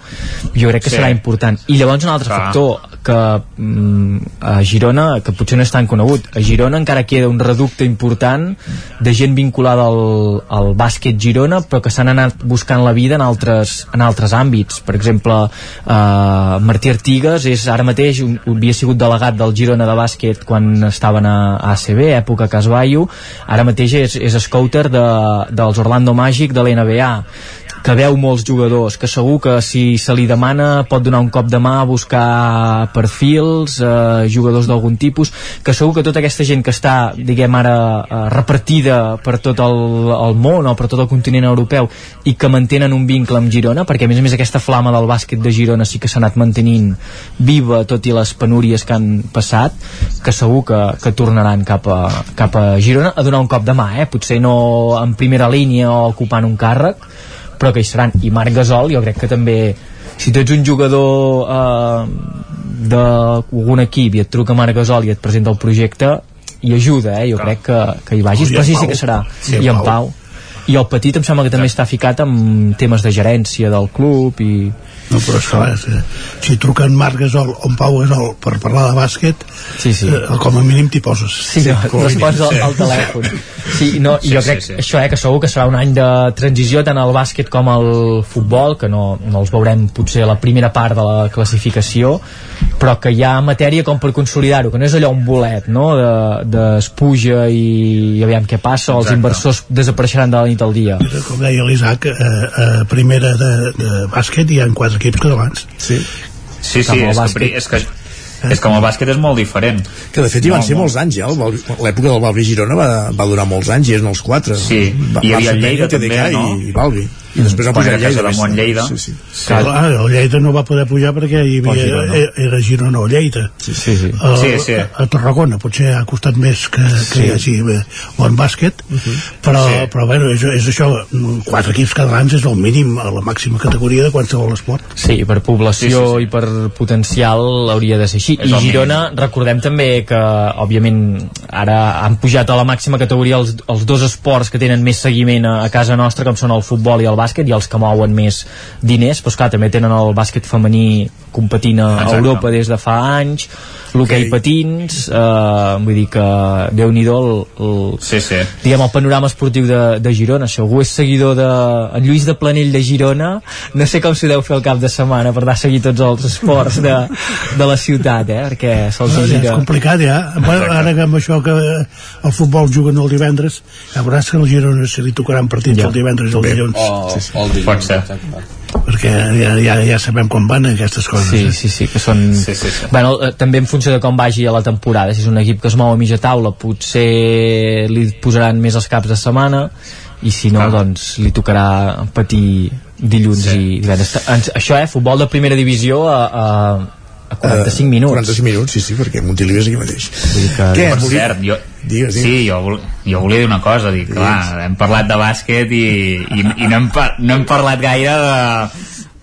jo crec que Sí. serà important i llavors un altre Clar. factor que mm, a Girona, que potser no és tan conegut a Girona encara queda un reducte important de gent vinculada al, al bàsquet Girona però que s'han anat buscant la vida en altres, en altres àmbits per exemple eh, Martí Artigas és ara mateix un, havia sigut delegat del Girona de bàsquet quan estaven a, ACB, època Casballo ara mateix és, és scouter de, dels Orlando Magic de l'NBA que veu molts jugadors, que segur que si se li demana pot donar un cop de mà a buscar perfils, eh, jugadors d'algun tipus, que segur que tota aquesta gent que està, diguem ara, eh, repartida per tot el, el món o per tot el continent europeu i que mantenen un vincle amb Girona, perquè a més a més aquesta flama del bàsquet de Girona sí que s'ha anat mantenint viva tot i les penúries que han passat, que segur que, que tornaran cap a, cap a Girona a donar un cop de mà, eh? potser no en primera línia o ocupant un càrrec, però que hi seran. I Marc Gasol jo crec que també si tu ets un jugador eh, d'algun equip i et truca Marc Gasol i et presenta el projecte i ajuda, eh? jo crec que, que hi vagis però sí, sí que serà. En i en Pau. Pau. I el petit em sembla que també està ficat amb temes de gerència del club i No, però esclar, si, si truquen Marc Gasol o en Pau Gasol per parlar de bàsquet, sí, sí. Eh, com a mínim t'hi poses. Sí, no, a mínim. respons al, al telèfon. Sí, no, Sí, jo sí, crec sí. això, eh, que segur que serà un any de transició tant al bàsquet com al futbol, que no, no els veurem potser a la primera part de la classificació, però que hi ha matèria com per consolidar-ho, que no és allò un bolet, no?, de, de es puja i, i aviam què passa, o els Exacte. inversors desapareixeran de la nit al dia. Com deia l'Isaac, eh, a primera de, de bàsquet hi ha quatre equips catalans. Sí. Sí, sí, és que, és que, és que amb el bàsquet és molt diferent. que de fet hi van Molt, ser molt. molts anys ja, l'època del Balbi Girona va, va durar molts anys i eren els quatre Sí, Va- hi havia Lleida TDK també, no? i, i Balbi i després va pujar era Lleida, de Mont Lleida. sí, sí. Clar, el Lleida no va poder pujar perquè hi havia, Girona. era, era Girona o Lleida. Sí, sí. sí. A, Sí, sí. a Tarragona potser ha costat més que, que Sí. hi hagi eh, bon bàsquet, però, Sí. però bueno, és, és això, quatre equips catalans és el mínim a la màxima categoria de qualsevol esport. Sí, per població Sí, sí, sí. i per potencial hauria de ser així. És I Girona, recordem també que, òbviament, ara han pujat a la màxima categoria els, els dos esports que tenen més seguiment a, a casa nostra, com són el futbol i el bàsquet, i els que mouen més diners, però esclar, també tenen el bàsquet femení competint a Exacte. Europa des de fa anys, l'hoquei Ok. patins, eh, vull dir que Déu-n'hi-do el, el, Sí, sí. diguem, el panorama esportiu de, de Girona. Si algú és seguidor de en Lluís de Planell de Girona, no sé com s'ho deu fer el cap de setmana per anar a seguir tots els esports de, de la ciutat, eh? perquè se'ls Ja és complicat, ja. Bueno, ara que amb això que el futbol juguen el divendres, ja veuràs que el Girona se li tocaran partits Ja. el divendres i el dilluns, O, Sí, sí. o el dilluns, Pot ser. exacte. Perquè ja, ja, ja sabem com van aquestes coses. Sí, eh? sí, sí, que són... Sí, sí, sí. Bueno, eh, també en funció de com vagi a la temporada. Si és un equip que es mou a mitja taula, potser li posaran més els caps de setmana i si no, Clar. doncs li tocarà patir dilluns Sí. i divendres. Això, eh? Futbol de primera divisió a, a, a 45 minuts. 45 minuts, sí, sí, perquè Montilivi és aquí mateix. Vull dir que... Què? Per cert, jo, Digues, digues. sí, jo, vol, jo volia dir una cosa, dic, clar, hem parlat de bàsquet i, i, i no, hem, no hem parlat gaire de,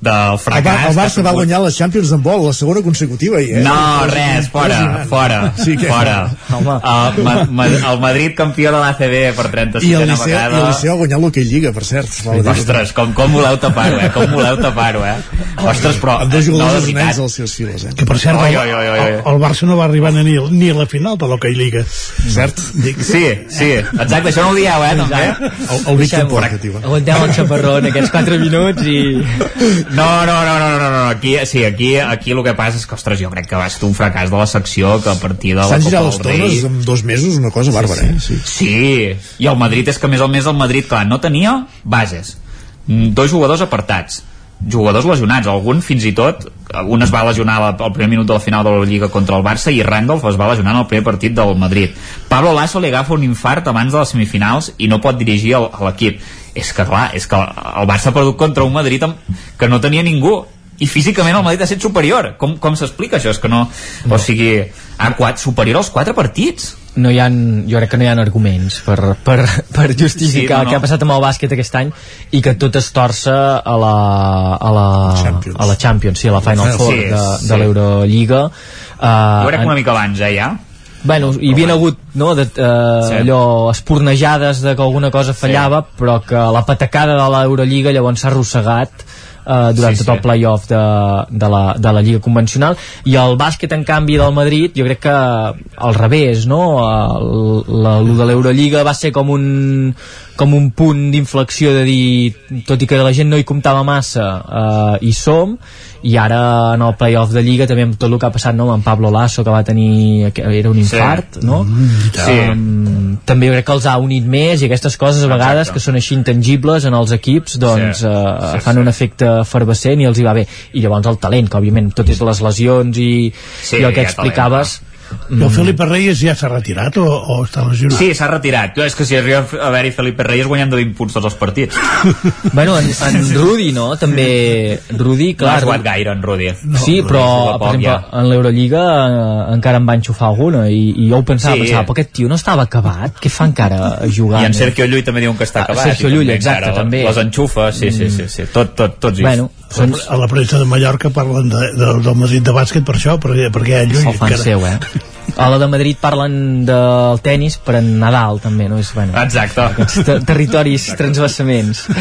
del El, fracàs. Bar el que ha Barça va guanyar la Champions en vol, la segona consecutiva. I, eh? No, res, fora, fora, Sí que- fora. Home. El, ma, ma, el Madrid campió de l'ACB per 36a I el Liceu, i vegada. el Liceu ha guanyat l'Hockey Lliga, per cert. Ostres, com, com voleu tapar-ho, eh? Com voleu tapar-ho, eh? Ostres, però... Amb dos jugadors de no, nens als seus files, eh? Que per cert, Oi, el, oi, oi, oi. el, el Barça no va arribar ni, ni a la final de l'Hockey Lliga. Cert? Dic, Sí, sí, exacte, això no ho dieu, eh, també? El, el Víctor Porca, tio. Aguantem el xaparrón aquests 4 minuts i... No, no, no, no, no, no. Aquí, sí, aquí, aquí el que passa és que, ostres, jo crec que va ser un fracàs de la secció que a partir de la S'han Copa girat del les Rei... tornes en dos mesos, una cosa bàrbara, eh? Sí. Sí, i el Madrid és que més a més el Madrid, clar, no tenia bases. Mm, Dos jugadors apartats jugadors lesionats, algun fins i tot un es va lesionar al primer minut de la final de la Lliga contra el Barça i Randolph es va lesionar en el primer partit del Madrid Pablo Lasso li agafa un infart abans de les semifinals i no pot dirigir l'equip és que clar, és que el Barça ha perdut contra un Madrid amb, que no tenia ningú i físicament el Madrid ha estat superior com, com s'explica això? És que no, no. o sigui, ha quat, superior als quatre partits no hi ha, jo crec que no hi ha arguments per, per, per justificar Sí, no, el no. que ha passat amb el bàsquet aquest any i que tot es torça a la, a la, Champions. a la Champions, sí, a la Final Sí, Four sí. de, de l'Eurolliga uh, jo crec que una mica abans, eh, ja Bueno, hi havia hagut no, de, uh, Sí. allò espornejades de que alguna cosa fallava, sí. però que la patacada de l'Eurolliga llavors s'ha arrossegat uh, durant Sí, sí, tot sí. el playoff de, de, la, de la Lliga convencional i el bàsquet en canvi del Madrid jo crec que al revés no? el, la, el de l'Eurolliga va ser com un com un punt d'inflexió de dir tot i que la gent no hi comptava massa uh, hi som i ara en el playoff de Lliga també amb tot el que ha passat no? amb en Pablo Lasso que va tenir que era un Sí. infart no? Sí. um, també jo crec que els ha unit més i aquestes coses a vegades Exacte. que són així intangibles en els equips doncs Sí. uh, Sí, fan sí. un efecte efervescent i els hi va bé i llavors el talent, que òbviament tot és les lesions i, Sí, i el que hi ha explicaves I el Felipe Reyes ja s'ha retirat o, o està lesionat? Sí, s'ha retirat. Jo, és que si arriba a haver-hi Felipe Reyes guanyant de 20 punts tots els partits. bueno, en, en Rudi no? també Rudi, Clar, no ha clar jugat gaire en Rudi. Sí, però, juga per poc, exemple, ja. en l'Eurolliga eh, encara en va enxufar alguna i, i jo ho pensava, Sí. pensava, però aquest tio no estava acabat? Què fa encara jugant? I en Sergio Llull també diuen que està Ah, acabat. Sergio i Llull, exacte, també. Les enxufa, sí, sí, sí. sí. Tot, tot, tots. Bueno, són, A la premsa de Mallorca parlen de, de, del Madrid de bàsquet per això, perquè, perquè ell se'l fan seu, eh? A la de Madrid parlen del tennis, però en Nadal també, no? És, bueno, Exacte. aquests te territoris transvassaments.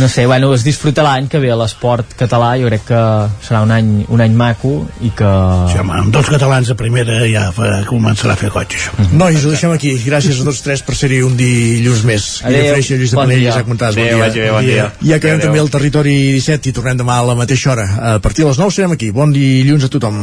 No sé, bueno, es disfruta l'any que ve a l'esport català, jo crec que serà un any, un any maco i que... Sí, home, amb dos catalans a primera ja fa, començarà a fer goig, això. Nois, ho deixem aquí. Gràcies a tots tres per ser-hi un dilluns més. Adéu. Guillem Freixa, Lluís de Bon dia. Isaac Montàs. Adéu, vagi bé, bon dia. I acabem Adéu. també el Territori 17 i tornem demà a la mateixa hora. A partir de les 9 serem aquí. Bon dilluns a tothom.